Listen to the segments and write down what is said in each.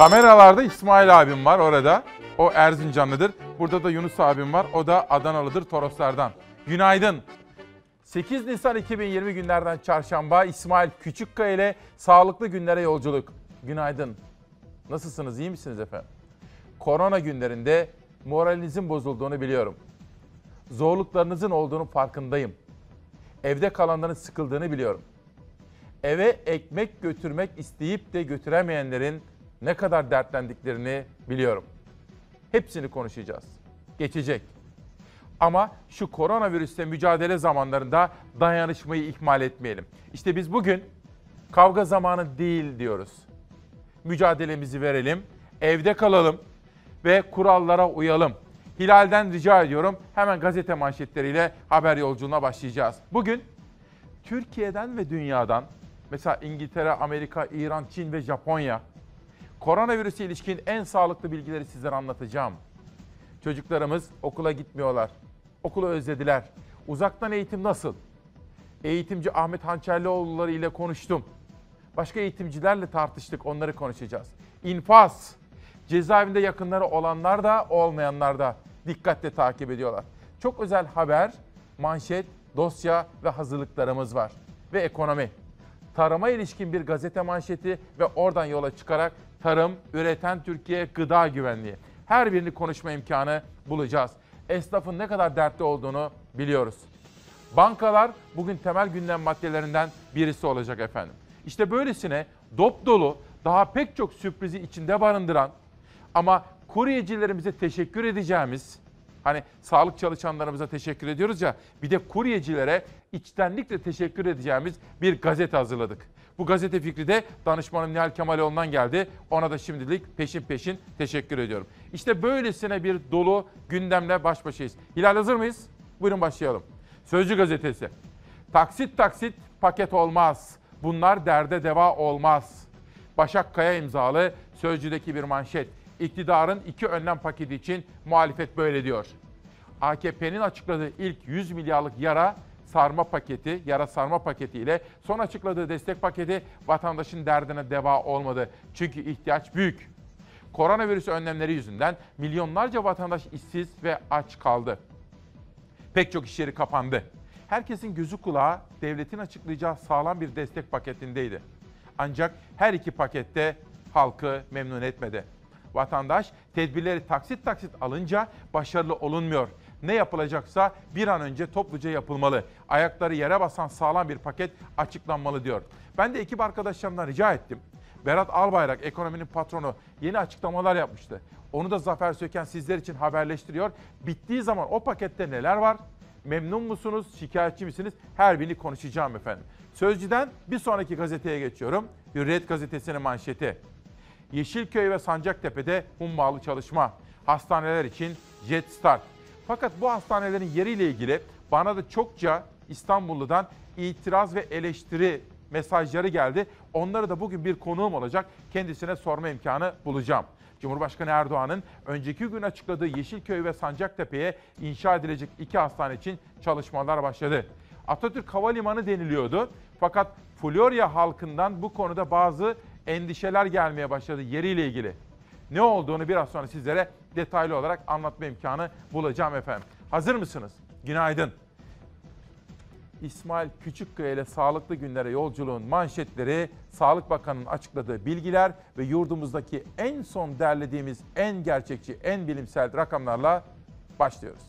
Kameralarda İsmail abim var orada. O Erzincanlıdır. Burada da Yunus abim var. O da Adanalıdır Toroslardan. Günaydın. 8 Nisan 2020 günlerden çarşamba İsmail Küçükkaya ile sağlıklı günlere yolculuk. Günaydın. Nasılsınız? iyi misiniz efendim? Korona günlerinde moralinizin bozulduğunu biliyorum. Zorluklarınızın olduğunu farkındayım. Evde kalanların sıkıldığını biliyorum. Eve ekmek götürmek isteyip de götüremeyenlerin ne kadar dertlendiklerini biliyorum. Hepsini konuşacağız. Geçecek. Ama şu koronavirüsle mücadele zamanlarında dayanışmayı ihmal etmeyelim. İşte biz bugün kavga zamanı değil diyoruz. Mücadelemizi verelim, evde kalalım ve kurallara uyalım. Hilal'den rica ediyorum hemen gazete manşetleriyle haber yolculuğuna başlayacağız. Bugün Türkiye'den ve dünyadan mesela İngiltere, Amerika, İran, Çin ve Japonya koronavirüse ilişkin en sağlıklı bilgileri sizlere anlatacağım. Çocuklarımız okula gitmiyorlar. Okulu özlediler. Uzaktan eğitim nasıl? Eğitimci Ahmet Hançerlioğulları ile konuştum. Başka eğitimcilerle tartıştık, onları konuşacağız. İnfaz, cezaevinde yakınları olanlar da olmayanlar da dikkatle takip ediyorlar. Çok özel haber, manşet, dosya ve hazırlıklarımız var. Ve ekonomi. Tarıma ilişkin bir gazete manşeti ve oradan yola çıkarak tarım, üreten Türkiye, gıda güvenliği. Her birini konuşma imkanı bulacağız. Esnafın ne kadar dertli olduğunu biliyoruz. Bankalar bugün temel gündem maddelerinden birisi olacak efendim. İşte böylesine dop dolu, daha pek çok sürprizi içinde barındıran ama kuryecilerimize teşekkür edeceğimiz, hani sağlık çalışanlarımıza teşekkür ediyoruz ya, bir de kuryecilere içtenlikle teşekkür edeceğimiz bir gazete hazırladık. Bu gazete fikri de danışmanım Nihal Kemaloğlu'ndan geldi. Ona da şimdilik peşin peşin teşekkür ediyorum. İşte böylesine bir dolu gündemle baş başayız. Hilal hazır mıyız? Buyurun başlayalım. Sözcü gazetesi. Taksit taksit paket olmaz. Bunlar derde deva olmaz. Başak Kaya imzalı Sözcü'deki bir manşet. İktidarın iki önlem paketi için muhalefet böyle diyor. AKP'nin açıkladığı ilk 100 milyarlık yara sarma paketi, yara sarma paketi ile son açıkladığı destek paketi vatandaşın derdine deva olmadı. Çünkü ihtiyaç büyük. Koronavirüs önlemleri yüzünden milyonlarca vatandaş işsiz ve aç kaldı. Pek çok iş yeri kapandı. Herkesin gözü kulağı devletin açıklayacağı sağlam bir destek paketindeydi. Ancak her iki pakette halkı memnun etmedi. Vatandaş tedbirleri taksit taksit alınca başarılı olunmuyor. Ne yapılacaksa bir an önce topluca yapılmalı. Ayakları yere basan sağlam bir paket açıklanmalı diyor. Ben de ekip arkadaşlarımdan rica ettim. Berat Albayrak ekonominin patronu yeni açıklamalar yapmıştı. Onu da Zafer Söken sizler için haberleştiriyor. Bittiği zaman o pakette neler var? Memnun musunuz? Şikayetçi misiniz? Her birini konuşacağım efendim. Sözcüden bir sonraki gazeteye geçiyorum. Hürriyet gazetesinin manşeti. Yeşilköy ve Sancaktepe'de hummalı çalışma. Hastaneler için jet start. Fakat bu hastanelerin yeriyle ilgili bana da çokça İstanbullu'dan itiraz ve eleştiri mesajları geldi. Onları da bugün bir konuğum olacak. Kendisine sorma imkanı bulacağım. Cumhurbaşkanı Erdoğan'ın önceki gün açıkladığı Yeşilköy ve Sancaktepe'ye inşa edilecek iki hastane için çalışmalar başladı. Atatürk Havalimanı deniliyordu. Fakat Florya halkından bu konuda bazı endişeler gelmeye başladı yeriyle ilgili. Ne olduğunu biraz sonra sizlere detaylı olarak anlatma imkanı bulacağım efendim. Hazır mısınız? Günaydın. İsmail Küçükkaya ile sağlıklı günlere yolculuğun manşetleri, Sağlık Bakanı'nın açıkladığı bilgiler ve yurdumuzdaki en son derlediğimiz en gerçekçi, en bilimsel rakamlarla başlıyoruz.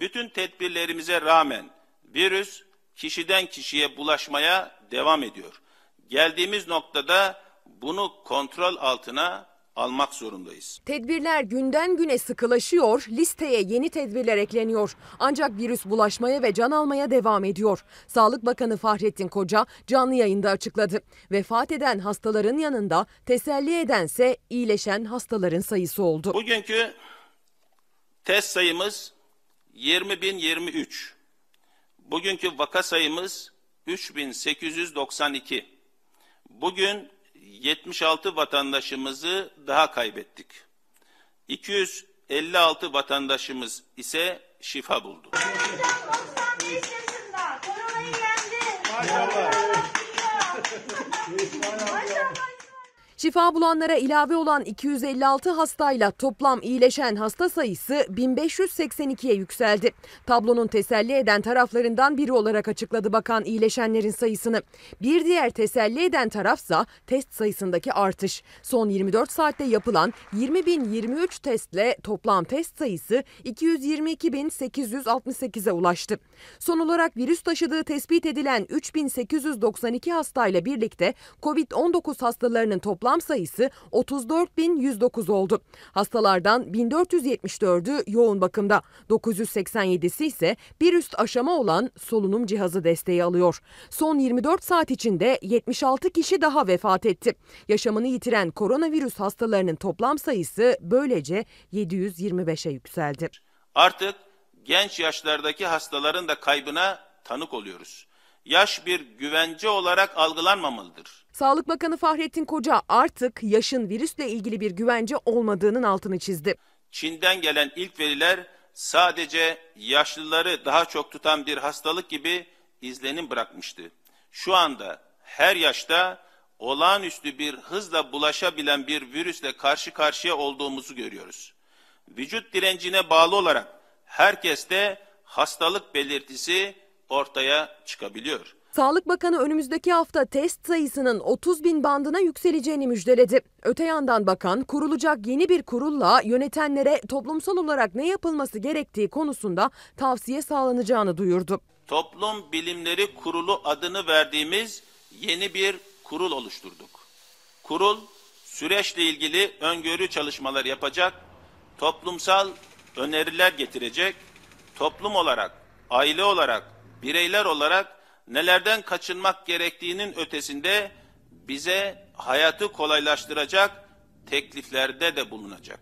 Bütün tedbirlerimize rağmen virüs kişiden kişiye bulaşmaya devam ediyor. Geldiğimiz noktada bunu kontrol altına almak zorundayız. Tedbirler günden güne sıkılaşıyor, listeye yeni tedbirler ekleniyor. Ancak virüs bulaşmaya ve can almaya devam ediyor. Sağlık Bakanı Fahrettin Koca canlı yayında açıkladı. Vefat eden hastaların yanında teselli edense iyileşen hastaların sayısı oldu. Bugünkü test sayımız 20.023. Bugünkü vaka sayımız 3892. Bugün 76 vatandaşımızı daha kaybettik. 256 vatandaşımız ise şifa buldu. Şifa bulanlara ilave olan 256 hastayla toplam iyileşen hasta sayısı 1582'ye yükseldi. Tablonun teselli eden taraflarından biri olarak açıkladı bakan iyileşenlerin sayısını. Bir diğer teselli eden tarafsa test sayısındaki artış. Son 24 saatte yapılan 20.023 testle toplam test sayısı 222.868'e ulaştı. Son olarak virüs taşıdığı tespit edilen 3892 hastayla birlikte COVID-19 hastalarının toplam sayısı 34.109 oldu. Hastalardan 1474'ü yoğun bakımda, 987'si ise bir üst aşama olan solunum cihazı desteği alıyor. Son 24 saat içinde 76 kişi daha vefat etti. Yaşamını yitiren koronavirüs hastalarının toplam sayısı böylece 725'e yükseldi. Artık genç yaşlardaki hastaların da kaybına tanık oluyoruz. Yaş bir güvence olarak algılanmamalıdır. Sağlık Bakanı Fahrettin Koca artık yaşın virüsle ilgili bir güvence olmadığının altını çizdi. Çin'den gelen ilk veriler sadece yaşlıları daha çok tutan bir hastalık gibi izlenim bırakmıştı. Şu anda her yaşta olağanüstü bir hızla bulaşabilen bir virüsle karşı karşıya olduğumuzu görüyoruz. Vücut direncine bağlı olarak herkeste hastalık belirtisi ortaya çıkabiliyor. Sağlık Bakanı önümüzdeki hafta test sayısının 30 bin bandına yükseleceğini müjdeledi. Öte yandan bakan kurulacak yeni bir kurulla yönetenlere toplumsal olarak ne yapılması gerektiği konusunda tavsiye sağlanacağını duyurdu. Toplum Bilimleri Kurulu adını verdiğimiz yeni bir kurul oluşturduk. Kurul süreçle ilgili öngörü çalışmalar yapacak, toplumsal öneriler getirecek, toplum olarak, aile olarak, bireyler olarak nelerden kaçınmak gerektiğinin ötesinde bize hayatı kolaylaştıracak tekliflerde de bulunacak.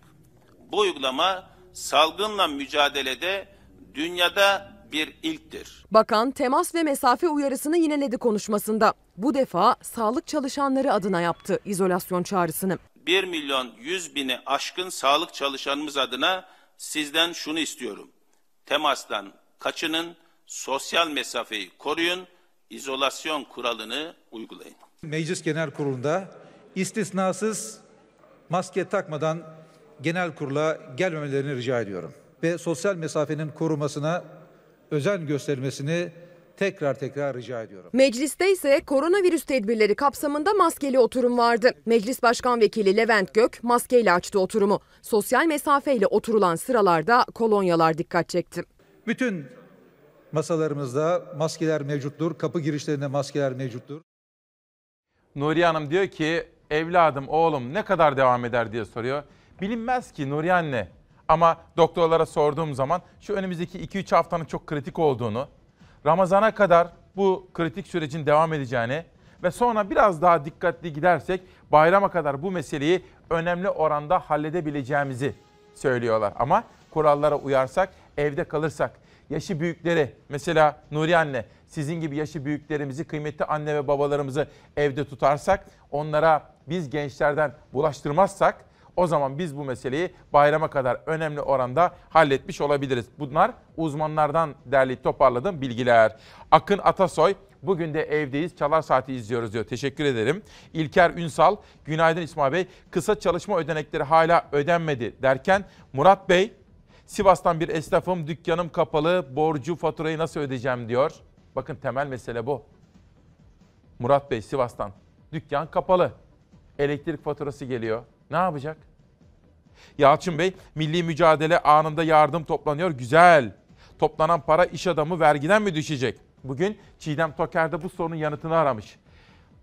Bu uygulama salgınla mücadelede dünyada bir ilktir. Bakan temas ve mesafe uyarısını yineledi konuşmasında. Bu defa sağlık çalışanları adına yaptı izolasyon çağrısını. 1 milyon 100 bini aşkın sağlık çalışanımız adına sizden şunu istiyorum. Temastan kaçının, sosyal mesafeyi koruyun, izolasyon kuralını uygulayın. Meclis Genel Kurulu'nda istisnasız maske takmadan genel kurula gelmemelerini rica ediyorum. Ve sosyal mesafenin korumasına özen gösterilmesini tekrar tekrar rica ediyorum. Mecliste ise koronavirüs tedbirleri kapsamında maskeli oturum vardı. Meclis Başkan Vekili Levent Gök maskeyle açtı oturumu. Sosyal mesafeyle oturulan sıralarda kolonyalar dikkat çekti. Bütün masalarımızda maskeler mevcuttur. Kapı girişlerinde maskeler mevcuttur. Nuriye Hanım diyor ki evladım oğlum ne kadar devam eder diye soruyor. Bilinmez ki Nuriye anne. Ama doktorlara sorduğum zaman şu önümüzdeki 2-3 haftanın çok kritik olduğunu, Ramazana kadar bu kritik sürecin devam edeceğini ve sonra biraz daha dikkatli gidersek bayrama kadar bu meseleyi önemli oranda halledebileceğimizi söylüyorlar. Ama kurallara uyarsak, evde kalırsak, yaşı büyükleri mesela Nuri anne sizin gibi yaşı büyüklerimizi, kıymetli anne ve babalarımızı evde tutarsak, onlara biz gençlerden bulaştırmazsak o zaman biz bu meseleyi bayrama kadar önemli oranda halletmiş olabiliriz. Bunlar uzmanlardan derleyip toparladığım bilgiler. Akın Atasoy Bugün de evdeyiz. Çalar Saati izliyoruz diyor. Teşekkür ederim. İlker Ünsal, günaydın İsmail Bey. Kısa çalışma ödenekleri hala ödenmedi derken Murat Bey, Sivas'tan bir esnafım, dükkanım kapalı, borcu, faturayı nasıl ödeyeceğim diyor. Bakın temel mesele bu. Murat Bey Sivas'tan, dükkan kapalı. Elektrik faturası geliyor. Ne yapacak? Yalçın Bey, milli mücadele anında yardım toplanıyor. Güzel. Toplanan para iş adamı vergiden mi düşecek? Bugün Çiğdem Toker de bu sorunun yanıtını aramış.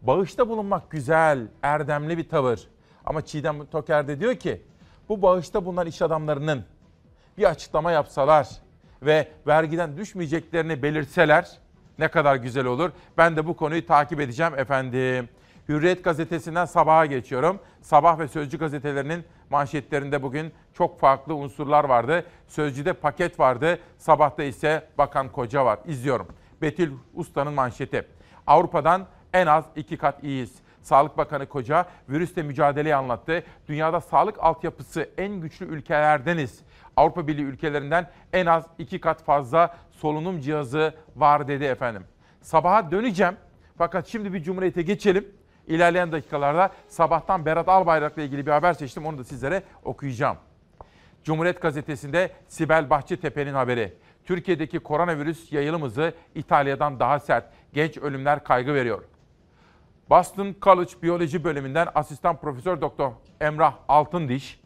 Bağışta bulunmak güzel, erdemli bir tavır. Ama Çiğdem Toker de diyor ki, bu bağışta bulunan iş adamlarının bir açıklama yapsalar ve vergiden düşmeyeceklerini belirtseler ne kadar güzel olur. Ben de bu konuyu takip edeceğim efendim. Hürriyet gazetesinden sabaha geçiyorum. Sabah ve Sözcü gazetelerinin manşetlerinde bugün çok farklı unsurlar vardı. Sözcü'de paket vardı. Sabahta ise Bakan Koca var. İzliyorum. Betül Usta'nın manşeti. Avrupa'dan en az iki kat iyiyiz. Sağlık Bakanı Koca virüsle mücadeleyi anlattı. Dünyada sağlık altyapısı en güçlü ülkelerdeniz. Avrupa Birliği ülkelerinden en az iki kat fazla solunum cihazı var dedi efendim. Sabaha döneceğim. Fakat şimdi bir cumhuriyete geçelim. İlerleyen dakikalarda sabahtan Berat Albayrak'la ilgili bir haber seçtim. Onu da sizlere okuyacağım. Cumhuriyet Gazetesi'nde Sibel Bahçetepe'nin haberi. Türkiye'deki koronavirüs yayılım hızı İtalya'dan daha sert. Genç ölümler kaygı veriyor. Boston College Biyoloji bölümünden asistan profesör doktor Emrah Altındiş,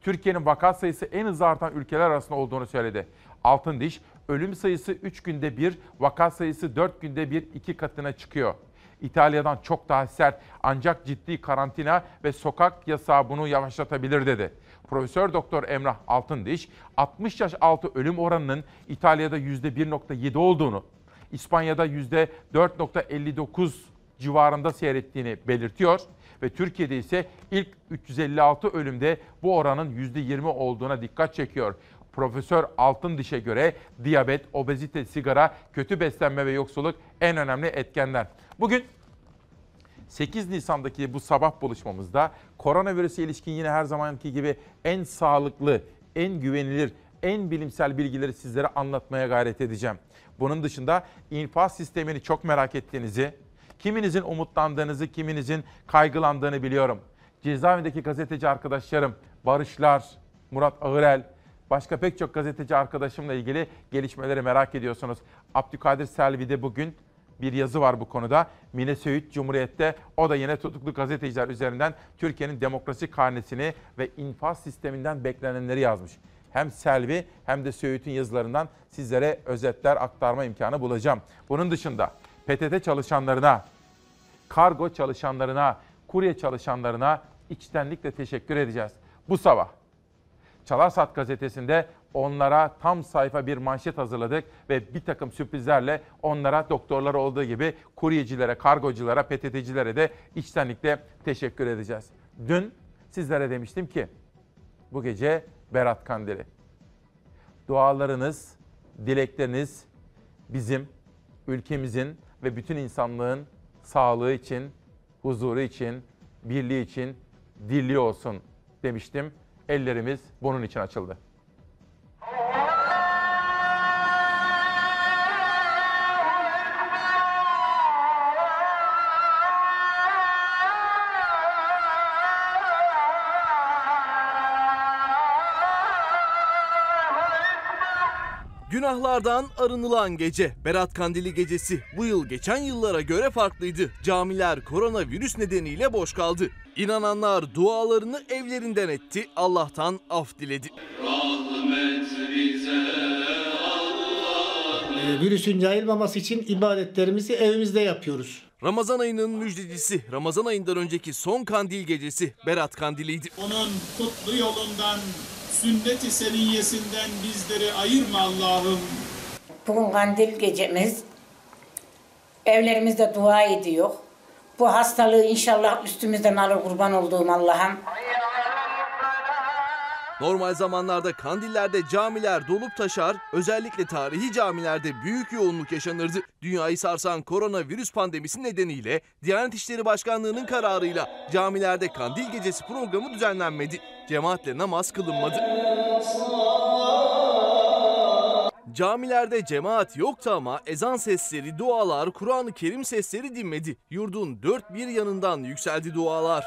Türkiye'nin vaka sayısı en hızlı artan ülkeler arasında olduğunu söyledi. Altındiş, ölüm sayısı 3 günde bir, vaka sayısı 4 günde bir iki katına çıkıyor. İtalya'dan çok daha sert ancak ciddi karantina ve sokak yasağı bunu yavaşlatabilir dedi. Profesör Doktor Emrah Altındiş, 60 yaş altı ölüm oranının İtalya'da %1.7 olduğunu, İspanya'da %4.59 civarında seyrettiğini belirtiyor ve Türkiye'de ise ilk 356 ölümde bu oranın %20 olduğuna dikkat çekiyor. Profesör Altındiş'e göre diyabet, obezite, sigara, kötü beslenme ve yoksulluk en önemli etkenler. Bugün 8 Nisan'daki bu sabah buluşmamızda koronavirüse ilişkin yine her zamanki gibi en sağlıklı, en güvenilir, en bilimsel bilgileri sizlere anlatmaya gayret edeceğim. Bunun dışında infaz sistemini çok merak ettiğinizi, kiminizin umutlandığınızı, kiminizin kaygılandığını biliyorum. Cezaevindeki gazeteci arkadaşlarım, Barışlar, Murat Ağırel, başka pek çok gazeteci arkadaşımla ilgili gelişmeleri merak ediyorsunuz. Abdülkadir Selvi'de bugün bir yazı var bu konuda. Mine Söğüt Cumhuriyet'te o da yine tutuklu gazeteciler üzerinden Türkiye'nin demokrasi karnesini ve infaz sisteminden beklenenleri yazmış. Hem Selvi hem de Söğüt'ün yazılarından sizlere özetler aktarma imkanı bulacağım. Bunun dışında PTT çalışanlarına, kargo çalışanlarına, kurye çalışanlarına içtenlikle teşekkür edeceğiz. Bu sabah Çalarsat gazetesinde onlara tam sayfa bir manşet hazırladık ve bir takım sürprizlerle onlara doktorlar olduğu gibi kuryecilere, kargoculara, PTT'cilere de içtenlikle teşekkür edeceğiz. Dün sizlere demiştim ki bu gece Berat Kandili. Dualarınız, dilekleriniz bizim, ülkemizin ve bütün insanlığın sağlığı için, huzuru için, birliği için dirliği olsun demiştim. Ellerimiz bunun için açıldı. Günahlardan arınılan gece, Berat Kandili gecesi bu yıl geçen yıllara göre farklıydı. Camiler koronavirüs nedeniyle boş kaldı. İnananlar dualarını evlerinden etti, Allah'tan af diledi. Ee, virüsün yayılmaması için ibadetlerimizi evimizde yapıyoruz. Ramazan ayının müjdecisi, Ramazan ayından önceki son kandil gecesi Berat Kandili'ydi. Onun kutlu yolundan, sünnet-i seniyyesinden bizleri ayırma Allah'ım. Bugün kandil gecemiz. Evlerimizde dua ediyor. Bu hastalığı inşallah üstümüzden alır kurban olduğum Allah'ım. Normal zamanlarda kandillerde camiler dolup taşar, özellikle tarihi camilerde büyük yoğunluk yaşanırdı. Dünyayı sarsan koronavirüs pandemisi nedeniyle Diyanet İşleri Başkanlığı'nın kararıyla camilerde kandil gecesi programı düzenlenmedi. Cemaatle namaz kılınmadı. Camilerde cemaat yoktu ama ezan sesleri, dualar, Kur'an-ı Kerim sesleri dinmedi. Yurdun dört bir yanından yükseldi dualar.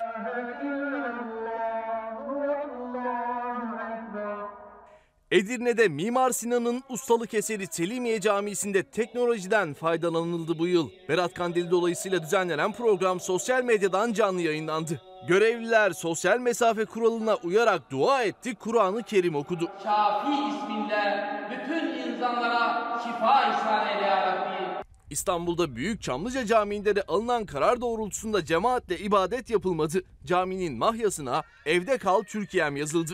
Edirne'de Mimar Sinan'ın ustalık eseri Selimiye Camisi'nde teknolojiden faydalanıldı bu yıl. Berat Kandili dolayısıyla düzenlenen program sosyal medyadan canlı yayınlandı. Görevliler sosyal mesafe kuralına uyarak dua etti, Kur'an-ı Kerim okudu. Şafi isminle bütün insanlara şifa ihsan eyle ya Rabbi. İstanbul'da Büyük Çamlıca Camii'nde de alınan karar doğrultusunda cemaatle ibadet yapılmadı. Caminin mahyasına evde kal Türkiye'm yazıldı.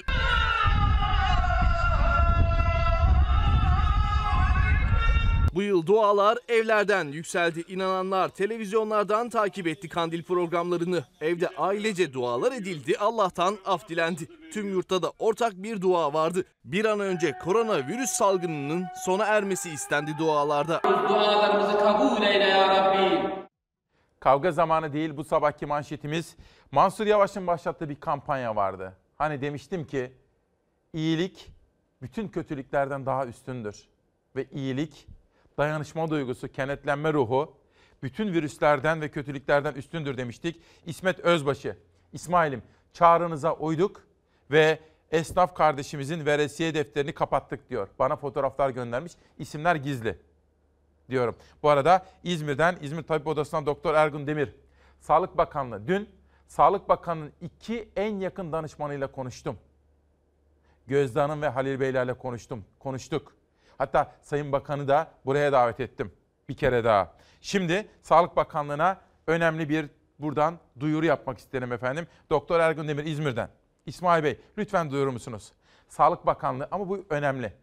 Bu yıl dualar evlerden yükseldi. İnananlar televizyonlardan takip etti kandil programlarını. Evde ailece dualar edildi, Allah'tan af dilendi. Tüm yurtta da ortak bir dua vardı. Bir an önce koronavirüs salgınının sona ermesi istendi dualarda. Dualarımızı kabul eyle ya Rabbi. Kavga zamanı değil bu sabahki manşetimiz Mansur Yavaş'ın başlattığı bir kampanya vardı. Hani demiştim ki iyilik bütün kötülüklerden daha üstündür. Ve iyilik, dayanışma duygusu, kenetlenme ruhu bütün virüslerden ve kötülüklerden üstündür demiştik. İsmet Özbaşı, İsmail'im çağrınıza uyduk ve esnaf kardeşimizin veresiye defterini kapattık diyor. Bana fotoğraflar göndermiş. İsimler gizli diyorum. Bu arada İzmir'den, İzmir Tabip Odası'ndan Doktor Ergun Demir, Sağlık Bakanlığı dün Sağlık Bakanı'nın iki en yakın danışmanıyla konuştum. Gözde Hanım ve Halil Beylerle konuştum, konuştuk. Hatta Sayın Bakan'ı da buraya davet ettim bir kere daha. Şimdi Sağlık Bakanlığı'na önemli bir buradan duyuru yapmak isterim efendim. Doktor Ergun Demir İzmir'den. İsmail Bey lütfen duyurur musunuz? Sağlık Bakanlığı ama bu önemli.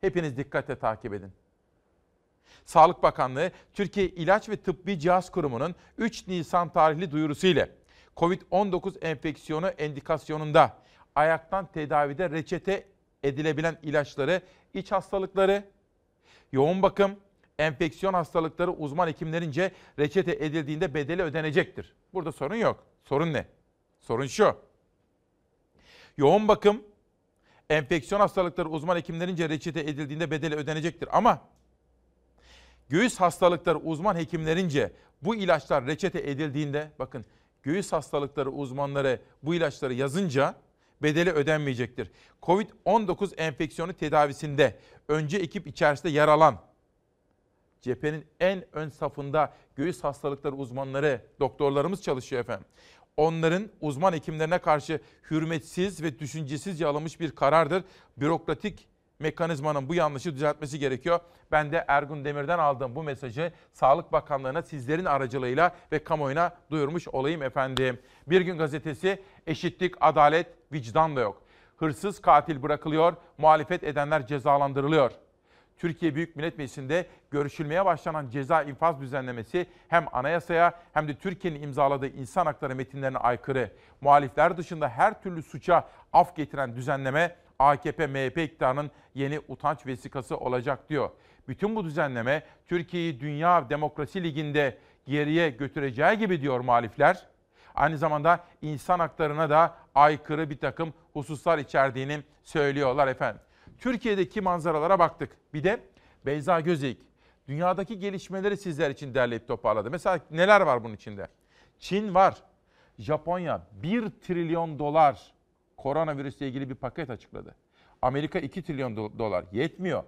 Hepiniz dikkatle takip edin. Sağlık Bakanlığı, Türkiye İlaç ve Tıbbi Cihaz Kurumu'nun 3 Nisan tarihli duyurusu ile COVID-19 enfeksiyonu endikasyonunda ayaktan tedavide reçete edilebilen ilaçları, iç hastalıkları, yoğun bakım, enfeksiyon hastalıkları uzman hekimlerince reçete edildiğinde bedeli ödenecektir. Burada sorun yok. Sorun ne? Sorun şu. Yoğun bakım, enfeksiyon hastalıkları uzman hekimlerince reçete edildiğinde bedeli ödenecektir. Ama göğüs hastalıkları uzman hekimlerince bu ilaçlar reçete edildiğinde bakın göğüs hastalıkları uzmanları bu ilaçları yazınca bedeli ödenmeyecektir. Covid-19 enfeksiyonu tedavisinde önce ekip içerisinde yer alan cephenin en ön safında göğüs hastalıkları uzmanları, doktorlarımız çalışıyor efendim. Onların uzman hekimlerine karşı hürmetsiz ve düşüncesizce alınmış bir karardır. Bürokratik mekanizmanın bu yanlışı düzeltmesi gerekiyor. Ben de Ergun Demir'den aldığım bu mesajı Sağlık Bakanlığı'na sizlerin aracılığıyla ve kamuoyuna duyurmuş olayım efendim. Bir gün gazetesi eşitlik, adalet, vicdan da yok. Hırsız katil bırakılıyor, muhalefet edenler cezalandırılıyor. Türkiye Büyük Millet Meclisi'nde görüşülmeye başlanan ceza infaz düzenlemesi hem anayasaya hem de Türkiye'nin imzaladığı insan hakları metinlerine aykırı. Muhalifler dışında her türlü suça af getiren düzenleme AKP MHP iktidarının yeni utanç vesikası olacak diyor. Bütün bu düzenleme Türkiye'yi Dünya Demokrasi Ligi'nde geriye götüreceği gibi diyor muhalifler. Aynı zamanda insan haklarına da aykırı bir takım hususlar içerdiğini söylüyorlar efendim. Türkiye'deki manzaralara baktık. Bir de Beyza Gözeyik dünyadaki gelişmeleri sizler için derleyip toparladı. Mesela neler var bunun içinde? Çin var. Japonya 1 trilyon dolar koronavirüsle ilgili bir paket açıkladı. Amerika 2 trilyon dolar yetmiyor.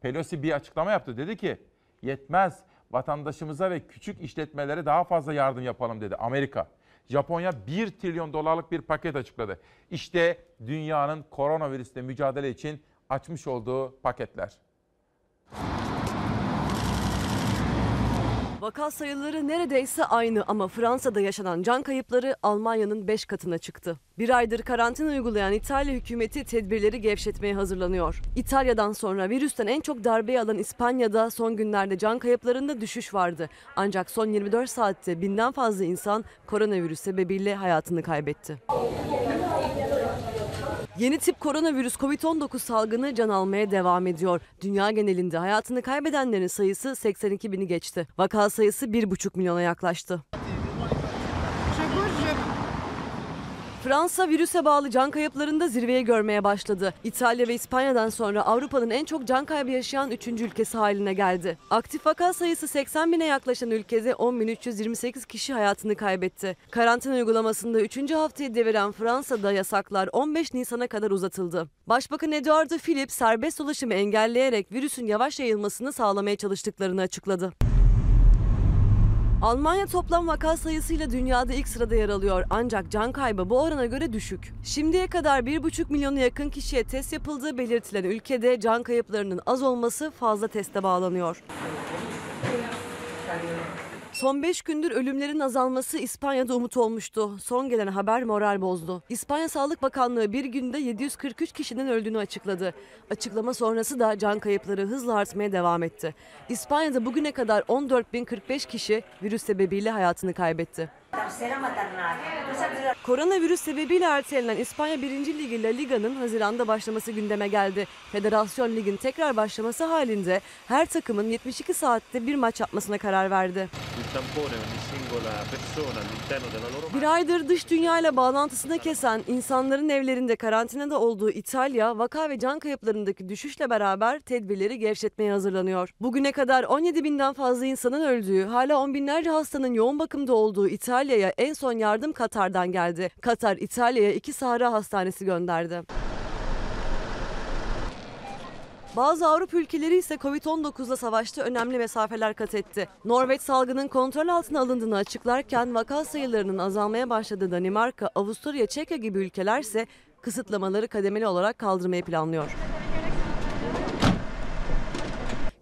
Pelosi bir açıklama yaptı. Dedi ki yetmez vatandaşımıza ve küçük işletmelere daha fazla yardım yapalım dedi Amerika. Japonya 1 trilyon dolarlık bir paket açıkladı. İşte dünyanın koronavirüsle mücadele için açmış olduğu paketler. Vaka sayıları neredeyse aynı ama Fransa'da yaşanan can kayıpları Almanya'nın 5 katına çıktı. Bir aydır karantina uygulayan İtalya hükümeti tedbirleri gevşetmeye hazırlanıyor. İtalya'dan sonra virüsten en çok darbeyi alan İspanya'da son günlerde can kayıplarında düşüş vardı. Ancak son 24 saatte binden fazla insan koronavirüs sebebiyle hayatını kaybetti. Yeni tip koronavirüs COVID-19 salgını can almaya devam ediyor. Dünya genelinde hayatını kaybedenlerin sayısı 82 bini geçti. Vaka sayısı 1,5 milyona yaklaştı. Fransa virüse bağlı can kayıplarında zirveye görmeye başladı. İtalya ve İspanya'dan sonra Avrupa'nın en çok can kaybı yaşayan 3. ülkesi haline geldi. Aktif vaka sayısı 80 bine yaklaşan ülkede 10.328 kişi hayatını kaybetti. Karantina uygulamasında 3. haftayı deviren Fransa'da yasaklar 15 Nisan'a kadar uzatıldı. Başbakan Edouard Philippe serbest dolaşımı engelleyerek virüsün yavaş yayılmasını sağlamaya çalıştıklarını açıkladı. Almanya toplam vaka sayısıyla dünyada ilk sırada yer alıyor ancak can kaybı bu orana göre düşük. Şimdiye kadar 1,5 milyona yakın kişiye test yapıldığı belirtilen ülkede can kayıplarının az olması fazla teste bağlanıyor. Son 5 gündür ölümlerin azalması İspanya'da umut olmuştu. Son gelen haber moral bozdu. İspanya Sağlık Bakanlığı bir günde 743 kişinin öldüğünü açıkladı. Açıklama sonrası da can kayıpları hızla artmaya devam etti. İspanya'da bugüne kadar 14.045 kişi virüs sebebiyle hayatını kaybetti. Koronavirüs sebebiyle ertelenen İspanya 1. Ligi La Liga'nın Haziran'da başlaması gündeme geldi. Federasyon Lig'in tekrar başlaması halinde her takımın 72 saatte bir maç yapmasına karar verdi. Bir aydır dış dünya ile bağlantısını kesen, insanların evlerinde karantinada olduğu İtalya, vaka ve can kayıplarındaki düşüşle beraber tedbirleri gevşetmeye hazırlanıyor. Bugüne kadar 17 binden fazla insanın öldüğü, hala on binlerce hastanın yoğun bakımda olduğu İtalya'ya en son yardım Katar'dan geldi. Katar, İtalya'ya iki Sahra Hastanesi gönderdi. Bazı Avrupa ülkeleri ise Covid-19'la savaşta önemli mesafeler kat etti. Norveç salgının kontrol altına alındığını açıklarken vaka sayılarının azalmaya başladığı Danimarka, Avusturya, Çekya gibi ülkeler ise kısıtlamaları kademeli olarak kaldırmayı planlıyor.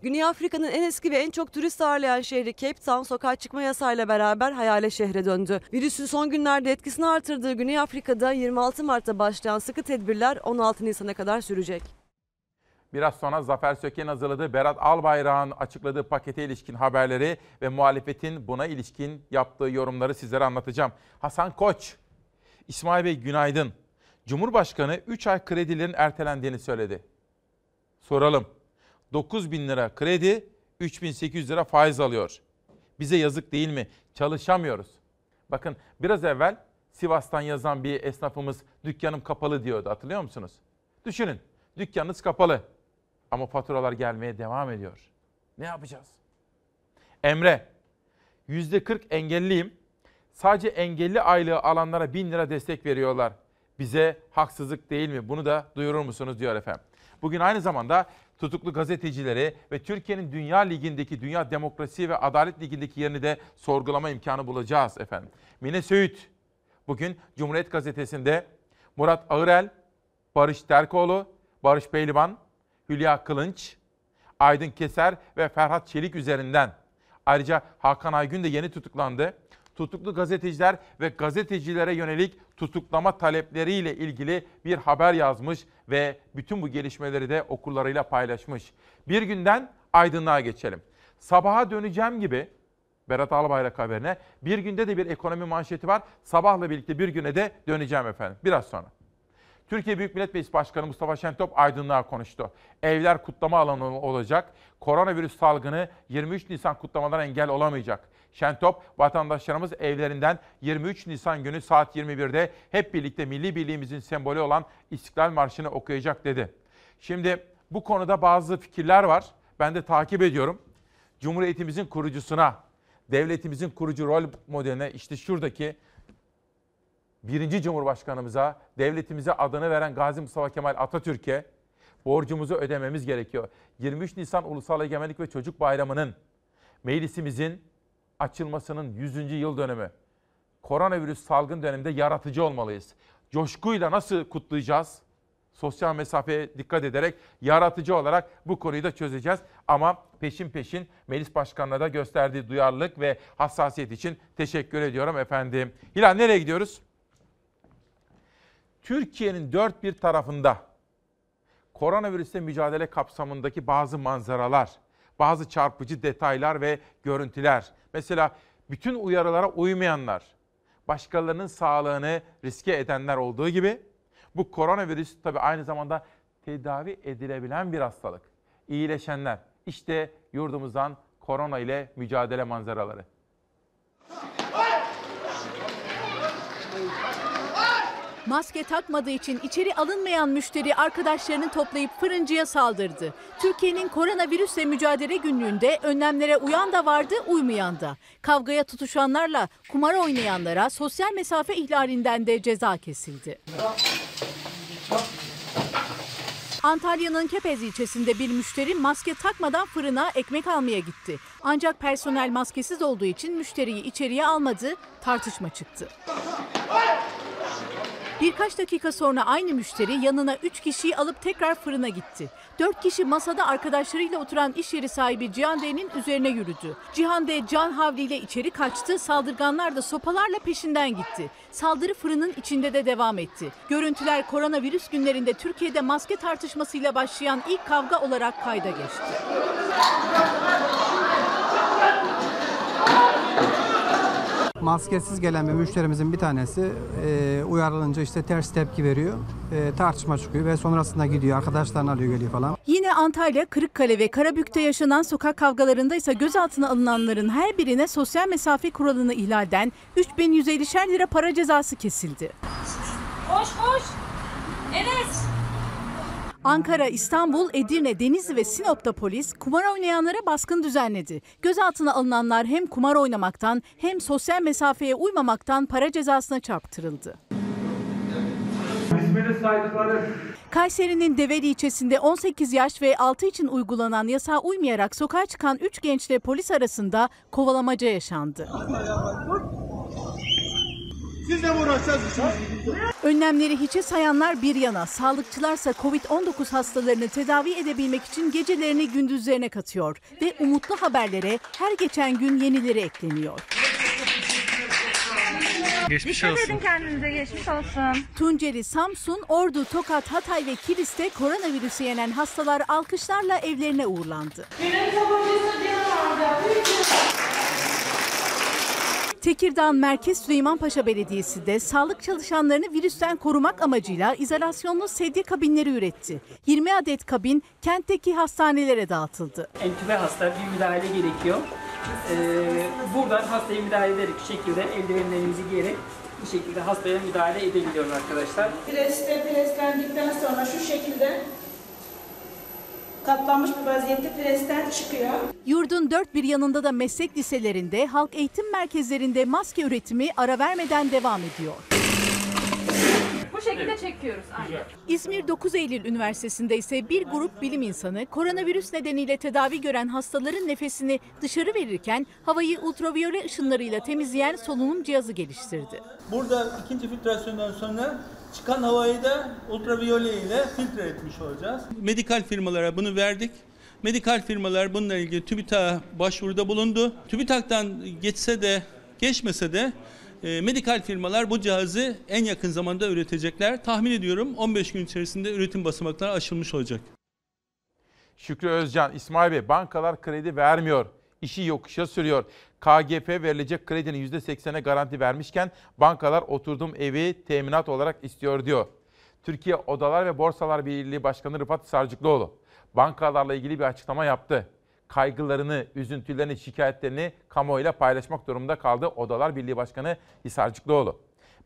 Güney Afrika'nın en eski ve en çok turist ağırlayan şehri Cape Town sokağa çıkma yasayla beraber hayale şehre döndü. Virüsün son günlerde etkisini artırdığı Güney Afrika'da 26 Mart'ta başlayan sıkı tedbirler 16 Nisan'a kadar sürecek. Biraz sonra Zafer Söke'nin hazırladığı Berat Albayrak'ın açıkladığı pakete ilişkin haberleri ve muhalefetin buna ilişkin yaptığı yorumları sizlere anlatacağım. Hasan Koç, İsmail Bey günaydın. Cumhurbaşkanı 3 ay kredilerin ertelendiğini söyledi. Soralım. 9 bin lira kredi, 3800 lira faiz alıyor. Bize yazık değil mi? Çalışamıyoruz. Bakın biraz evvel Sivas'tan yazan bir esnafımız dükkanım kapalı diyordu hatırlıyor musunuz? Düşünün dükkanınız kapalı ama faturalar gelmeye devam ediyor. Ne yapacağız? Emre, %40 engelliyim. Sadece engelli aylığı alanlara 1000 lira destek veriyorlar. Bize haksızlık değil mi? Bunu da duyurur musunuz diyor efendim. Bugün aynı zamanda tutuklu gazetecileri ve Türkiye'nin Dünya Ligi'ndeki, Dünya Demokrasi ve Adalet Ligi'ndeki yerini de sorgulama imkanı bulacağız efendim. Mine Söğüt, bugün Cumhuriyet Gazetesi'nde Murat Ağırel, Barış Terkoğlu, Barış Pehlivan, Hülya Kılınç, Aydın Keser ve Ferhat Çelik üzerinden. Ayrıca Hakan Aygün de yeni tutuklandı. Tutuklu gazeteciler ve gazetecilere yönelik tutuklama talepleriyle ilgili bir haber yazmış ve bütün bu gelişmeleri de okurlarıyla paylaşmış. Bir günden aydınlığa geçelim. Sabaha döneceğim gibi Berat Albayrak haberine bir günde de bir ekonomi manşeti var. Sabahla birlikte bir güne de döneceğim efendim biraz sonra. Türkiye Büyük Millet Meclisi Başkanı Mustafa Şentop aydınlığa konuştu. Evler kutlama alanı olacak. Koronavirüs salgını 23 Nisan kutlamalarına engel olamayacak. Şentop, vatandaşlarımız evlerinden 23 Nisan günü saat 21'de hep birlikte milli birliğimizin sembolü olan İstiklal Marşı'nı okuyacak dedi. Şimdi bu konuda bazı fikirler var. Ben de takip ediyorum. Cumhuriyetimizin kurucusuna, devletimizin kurucu rol modeline işte şuradaki birinci Cumhurbaşkanımıza, devletimize adını veren Gazi Mustafa Kemal Atatürk'e borcumuzu ödememiz gerekiyor. 23 Nisan Ulusal Egemenlik ve Çocuk Bayramı'nın meclisimizin açılmasının 100. yıl dönümü. Koronavirüs salgın döneminde yaratıcı olmalıyız. Coşkuyla nasıl kutlayacağız? Sosyal mesafeye dikkat ederek yaratıcı olarak bu konuyu da çözeceğiz. Ama peşin peşin meclis başkanına da gösterdiği duyarlılık ve hassasiyet için teşekkür ediyorum efendim. Hilal nereye gidiyoruz? Türkiye'nin dört bir tarafında koronavirüsle mücadele kapsamındaki bazı manzaralar, bazı çarpıcı detaylar ve görüntüler. Mesela bütün uyarılara uymayanlar, başkalarının sağlığını riske edenler olduğu gibi bu koronavirüs tabii aynı zamanda tedavi edilebilen bir hastalık. İyileşenler. İşte yurdumuzdan korona ile mücadele manzaraları. Maske takmadığı için içeri alınmayan müşteri arkadaşlarını toplayıp fırıncıya saldırdı. Türkiye'nin koronavirüsle mücadele günlüğünde önlemlere uyan da vardı, uymayan da. Kavgaya tutuşanlarla kumar oynayanlara sosyal mesafe ihlalinden de ceza kesildi. Antalya'nın Kepez ilçesinde bir müşteri maske takmadan fırına ekmek almaya gitti. Ancak personel maskesiz olduğu için müşteriyi içeriye almadı, tartışma çıktı. Birkaç dakika sonra aynı müşteri yanına 3 kişiyi alıp tekrar fırına gitti. 4 kişi masada arkadaşlarıyla oturan iş yeri sahibi Cihan D'nin üzerine yürüdü. Cihan D can havliyle içeri kaçtı, saldırganlar da sopalarla peşinden gitti. Saldırı fırının içinde de devam etti. Görüntüler koronavirüs günlerinde Türkiye'de maske tartışmasıyla başlayan ilk kavga olarak kayda geçti. Maskesiz gelen bir müşterimizin bir tanesi e, uyarılınca işte ters tepki veriyor. E, tartışma çıkıyor ve sonrasında gidiyor. Arkadaşlarını alıyor geliyor falan. Yine Antalya, Kırıkkale ve Karabük'te yaşanan sokak kavgalarında ise gözaltına alınanların her birine sosyal mesafe kuralını ihlalden 3150'şer lira para cezası kesildi. Koş koş. Enes. Ankara, İstanbul, Edirne, Denizli ve Sinop'ta polis kumar oynayanlara baskın düzenledi. Gözaltına alınanlar hem kumar oynamaktan hem sosyal mesafeye uymamaktan para cezasına çarptırıldı. Kayseri'nin Develi ilçesinde 18 yaş ve altı için uygulanan yasağa uymayarak sokağa çıkan 3 gençle polis arasında kovalamaca yaşandı. Siz de mi uğraşacaksınız? Önlemleri hiçe sayanlar bir yana, sağlıkçılarsa Covid-19 hastalarını tedavi edebilmek için gecelerini gündüzlerine katıyor ve umutlu haberlere her geçen gün yenileri ekleniyor. Geçmiş Dikkat edin kendinize geçmiş olsun. Tunceli, Samsun, Ordu, Tokat, Hatay ve Kilis'te koronavirüsü yenen hastalar alkışlarla evlerine uğurlandı. Benim tabancası Tekirdağ Merkez Süleymanpaşa Belediyesi de sağlık çalışanlarını virüsten korumak amacıyla izolasyonlu sedye kabinleri üretti. 20 adet kabin kentteki hastanelere dağıtıldı. entübe hasta bir müdahale gerekiyor. Ee, buradan hastaya müdahale ederek şu şekilde eldivenlerimizi giyerek bir şekilde hastaya müdahale edebiliyoruz arkadaşlar. Preste preslendikten sonra şu şekilde katlanmış bir vaziyette presten çıkıyor. Yurdun dört bir yanında da meslek liselerinde, halk eğitim merkezlerinde maske üretimi ara vermeden devam ediyor. Bu şekilde çekiyoruz. Aynen. İzmir 9 Eylül Üniversitesi'nde ise bir grup bilim insanı koronavirüs nedeniyle tedavi gören hastaların nefesini dışarı verirken havayı ultraviyole ışınlarıyla temizleyen solunum cihazı geliştirdi. Burada ikinci filtrasyondan sonra çıkan havayı da ultraviyole ile filtre etmiş olacağız. Medikal firmalara bunu verdik. Medikal firmalar bununla ilgili TÜBİTAK'a başvuruda bulundu. TÜBİTAK'tan geçse de geçmese de e, medikal firmalar bu cihazı en yakın zamanda üretecekler. Tahmin ediyorum 15 gün içerisinde üretim basamakları aşılmış olacak. Şükrü Özcan, İsmail Bey bankalar kredi vermiyor. İşi yokuşa sürüyor. KGF verilecek kredinin %80'e garanti vermişken bankalar oturduğum evi teminat olarak istiyor diyor. Türkiye Odalar ve Borsalar Birliği Başkanı Rıfat Sarcıklıoğlu bankalarla ilgili bir açıklama yaptı. Kaygılarını, üzüntülerini, şikayetlerini kamuoyuyla paylaşmak durumunda kaldı Odalar Birliği Başkanı Hisarcıklıoğlu.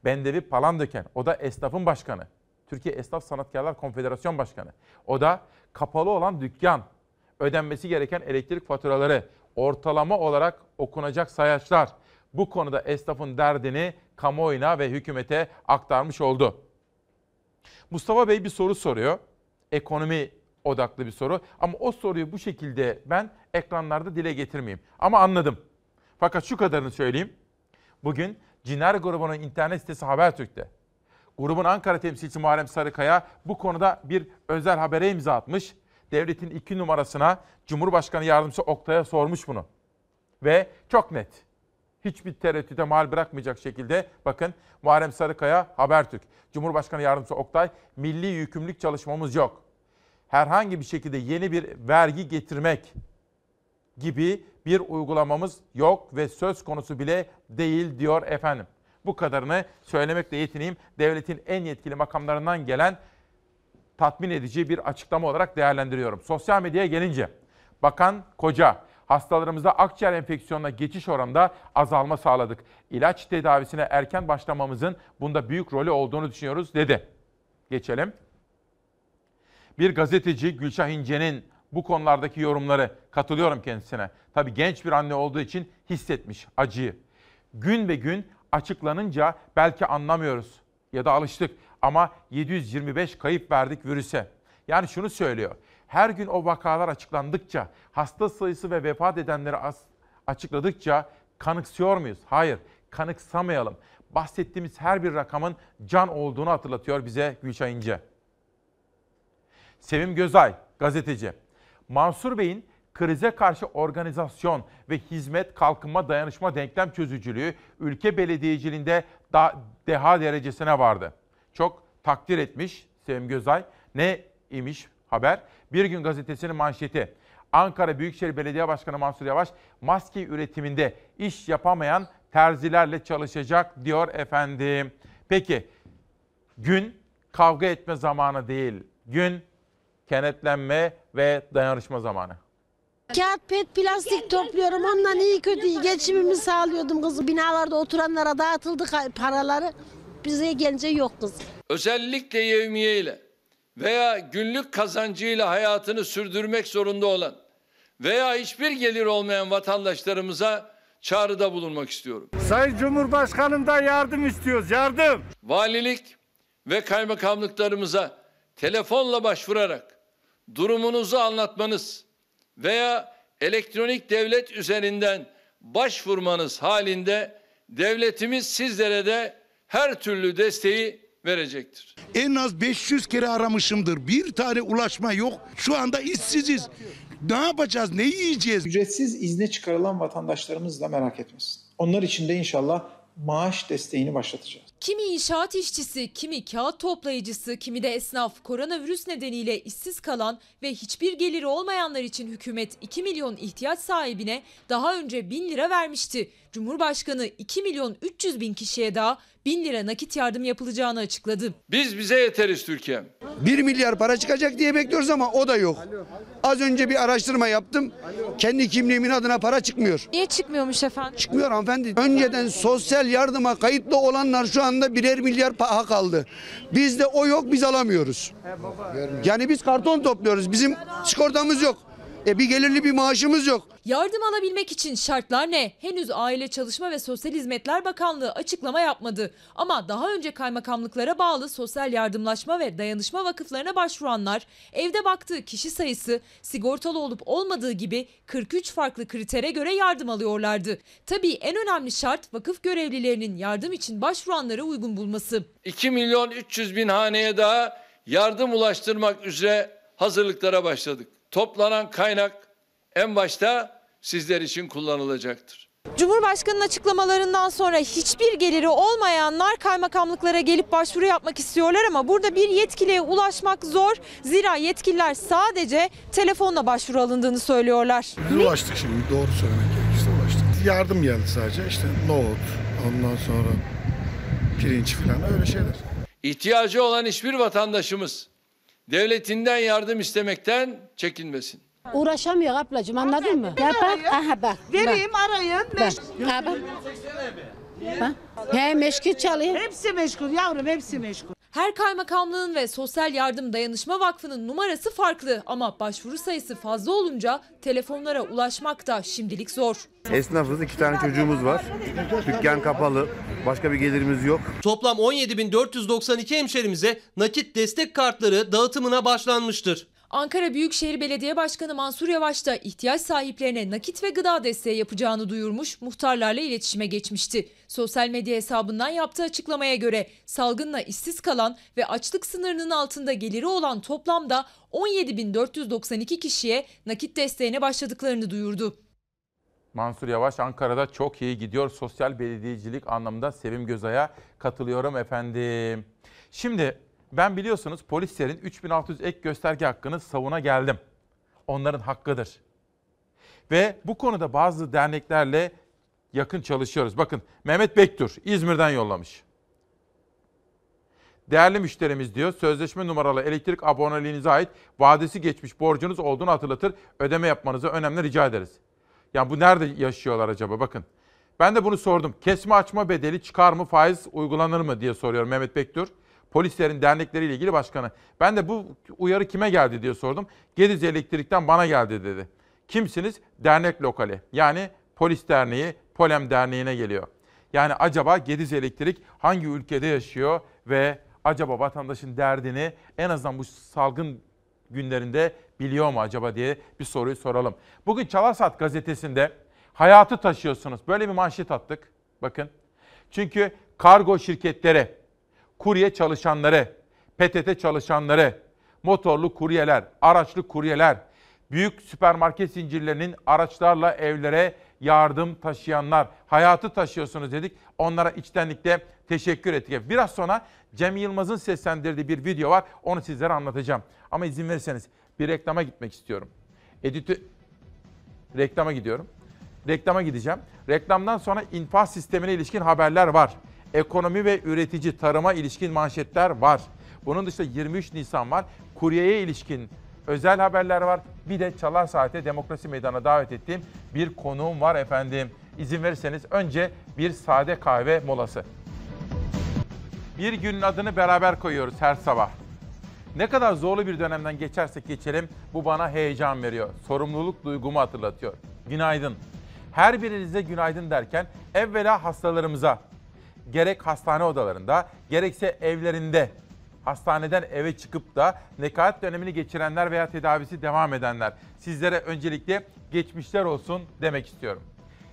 Bendevi Palandöken, o da esnafın başkanı. Türkiye Esnaf Sanatkarlar Konfederasyon Başkanı. O da kapalı olan dükkan, ödenmesi gereken elektrik faturaları, ortalama olarak okunacak sayaçlar. Bu konuda esnafın derdini kamuoyuna ve hükümete aktarmış oldu. Mustafa Bey bir soru soruyor. Ekonomi odaklı bir soru. Ama o soruyu bu şekilde ben ekranlarda dile getirmeyeyim. Ama anladım. Fakat şu kadarını söyleyeyim. Bugün Ciner grubunun internet sitesi Habertürk'te. Grubun Ankara temsilcisi Muharrem Sarıkaya bu konuda bir özel habere imza atmış. Devletin iki numarasına Cumhurbaşkanı Yardımcısı Oktay'a sormuş bunu. Ve çok net. Hiçbir tereddüte mal bırakmayacak şekilde bakın Muharrem Sarıkaya Habertürk. Cumhurbaşkanı Yardımcısı Oktay milli yükümlülük çalışmamız yok. Herhangi bir şekilde yeni bir vergi getirmek gibi bir uygulamamız yok ve söz konusu bile değil diyor efendim. Bu kadarını söylemekle yetineyim. Devletin en yetkili makamlarından gelen tatmin edici bir açıklama olarak değerlendiriyorum. Sosyal medyaya gelince Bakan Koca hastalarımızda akciğer enfeksiyonuna geçiş oranında azalma sağladık. İlaç tedavisine erken başlamamızın bunda büyük rolü olduğunu düşünüyoruz dedi. Geçelim. Bir gazeteci Gülşah İnce'nin bu konulardaki yorumları katılıyorum kendisine. Tabii genç bir anne olduğu için hissetmiş acıyı. Gün be gün açıklanınca belki anlamıyoruz ya da alıştık ama 725 kayıp verdik virüse. Yani şunu söylüyor. Her gün o vakalar açıklandıkça, hasta sayısı ve vefat edenleri açıkladıkça kanıksıyor muyuz? Hayır, kanıksamayalım. Bahsettiğimiz her bir rakamın can olduğunu hatırlatıyor bize Gülşah İnce. Sevim Gözay, gazeteci. Mansur Bey'in krize karşı organizasyon ve hizmet kalkınma dayanışma denklem çözücülüğü ülke belediyeciliğinde da deha derecesine vardı. Çok takdir etmiş Sevim Gözay. Ne imiş haber? Bir gün gazetesinin manşeti. Ankara Büyükşehir Belediye Başkanı Mansur Yavaş maske üretiminde iş yapamayan terzilerle çalışacak diyor efendim. Peki gün kavga etme zamanı değil. Gün kenetlenme ve dayanışma zamanı. Kağıt pet plastik topluyorum. Ondan iyi kötü geçimimi sağlıyordum kızım. Binalarda oturanlara dağıtıldı paraları. Bize gelince yok kız. özellikle yevmiye ile veya günlük kazancıyla hayatını sürdürmek zorunda olan veya hiçbir gelir olmayan vatandaşlarımıza çağrıda bulunmak istiyorum. Sayın Cumhurbaşkanımdan yardım istiyoruz, yardım. Valilik ve kaymakamlıklarımıza telefonla başvurarak durumunuzu anlatmanız veya elektronik devlet üzerinden başvurmanız halinde devletimiz sizlere de her türlü desteği verecektir. En az 500 kere aramışımdır. Bir tane ulaşma yok. Şu anda işsiziz. Ne yapacağız? Ne yiyeceğiz? Ücretsiz izne çıkarılan vatandaşlarımız da merak etmesin. Onlar için de inşallah maaş desteğini başlatacağız. Kimi inşaat işçisi, kimi kağıt toplayıcısı, kimi de esnaf koronavirüs nedeniyle işsiz kalan ve hiçbir geliri olmayanlar için hükümet 2 milyon ihtiyaç sahibine daha önce 1000 lira vermişti. Cumhurbaşkanı 2 milyon 300 bin kişiye daha 1000 lira nakit yardım yapılacağını açıkladı. Biz bize yeteriz Türkiye'm. 1 milyar para çıkacak diye bekliyoruz ama o da yok. Az önce bir araştırma yaptım. Kendi kimliğimin adına para çıkmıyor. Niye çıkmıyormuş efendim? Çıkmıyor hanımefendi. Önceden sosyal yardıma kayıtlı olanlar şu anda birer milyar hak aldı. Bizde o yok biz alamıyoruz. Yani biz karton topluyoruz. Bizim sigortamız yok. E bir gelirli bir maaşımız yok. Yardım alabilmek için şartlar ne? Henüz Aile Çalışma ve Sosyal Hizmetler Bakanlığı açıklama yapmadı. Ama daha önce kaymakamlıklara bağlı sosyal yardımlaşma ve dayanışma vakıflarına başvuranlar evde baktığı kişi sayısı sigortalı olup olmadığı gibi 43 farklı kritere göre yardım alıyorlardı. Tabii en önemli şart vakıf görevlilerinin yardım için başvuranları uygun bulması. 2 milyon 300 bin haneye daha yardım ulaştırmak üzere hazırlıklara başladık. Toplanan kaynak en başta sizler için kullanılacaktır. Cumhurbaşkanının açıklamalarından sonra hiçbir geliri olmayanlar kaymakamlıklara gelip başvuru yapmak istiyorlar ama burada bir yetkiliye ulaşmak zor. Zira yetkililer sadece telefonla başvuru alındığını söylüyorlar. Ulaştık şimdi doğru söylemek gerekirse ulaştık. Yardım geldi sadece işte nohut ondan sonra pirinç falan öyle şeyler. İhtiyacı olan hiçbir vatandaşımız devletinden yardım istemekten çekinmesin. Uğraşamıyor ablacığım anladın mı? Ya bak aha bak. Vereyim, arayın. Bak. Ha, bak. He meşgul çalıyor. Hepsi meşgul yavrum hepsi meşgul. Her kaymakamlığın ve Sosyal Yardım Dayanışma Vakfı'nın numarası farklı ama başvuru sayısı fazla olunca telefonlara ulaşmak da şimdilik zor. Esnafız, iki tane çocuğumuz var. Dükkan kapalı, başka bir gelirimiz yok. Toplam 17.492 hemşerimize nakit destek kartları dağıtımına başlanmıştır. Ankara Büyükşehir Belediye Başkanı Mansur Yavaş da ihtiyaç sahiplerine nakit ve gıda desteği yapacağını duyurmuş, muhtarlarla iletişime geçmişti. Sosyal medya hesabından yaptığı açıklamaya göre salgınla işsiz kalan ve açlık sınırının altında geliri olan toplamda 17.492 kişiye nakit desteğine başladıklarını duyurdu. Mansur Yavaş Ankara'da çok iyi gidiyor. Sosyal belediyecilik anlamında Sevim Gözay'a katılıyorum efendim. Şimdi ben biliyorsunuz polislerin 3600 ek gösterge hakkını savuna geldim. Onların hakkıdır. Ve bu konuda bazı derneklerle yakın çalışıyoruz. Bakın Mehmet Bektur İzmir'den yollamış. Değerli müşterimiz diyor, sözleşme numaralı elektrik aboneliğinize ait vadesi geçmiş borcunuz olduğunu hatırlatır. Ödeme yapmanızı önemli rica ederiz. Yani bu nerede yaşıyorlar acaba bakın. Ben de bunu sordum. Kesme açma bedeli çıkar mı, faiz uygulanır mı diye soruyor Mehmet Bektur. Polislerin dernekleriyle ilgili başkanı. Ben de bu uyarı kime geldi diye sordum. Gediz Elektrik'ten bana geldi dedi. Kimsiniz? Dernek lokali. Yani Polis Derneği, Polem Derneği'ne geliyor. Yani acaba Gediz Elektrik hangi ülkede yaşıyor ve acaba vatandaşın derdini en azından bu salgın günlerinde biliyor mu acaba diye bir soruyu soralım. Bugün Çalasat gazetesinde hayatı taşıyorsunuz. Böyle bir manşet attık. Bakın. Çünkü kargo şirketleri, kurye çalışanları, PTT çalışanları, motorlu kuryeler, araçlı kuryeler, büyük süpermarket zincirlerinin araçlarla evlere yardım taşıyanlar, hayatı taşıyorsunuz dedik. Onlara içtenlikle teşekkür ettik. Biraz sonra Cem Yılmaz'ın seslendirdiği bir video var. Onu sizlere anlatacağım. Ama izin verirseniz bir reklama gitmek istiyorum. Editö reklama gidiyorum. Reklama gideceğim. Reklamdan sonra infaz sistemine ilişkin haberler var. Ekonomi ve üretici tarıma ilişkin manşetler var. Bunun dışında 23 Nisan var. Kuryeye ilişkin özel haberler var. Bir de Çalar Saat'e Demokrasi Meydanı'na davet ettiğim bir konuğum var efendim. İzin verirseniz önce bir sade kahve molası. Bir günün adını beraber koyuyoruz her sabah. Ne kadar zorlu bir dönemden geçersek geçelim bu bana heyecan veriyor. Sorumluluk duygumu hatırlatıyor. Günaydın. Her birinize günaydın derken evvela hastalarımıza gerek hastane odalarında gerekse evlerinde hastaneden eve çıkıp da nekaat dönemini geçirenler veya tedavisi devam edenler sizlere öncelikle geçmişler olsun demek istiyorum.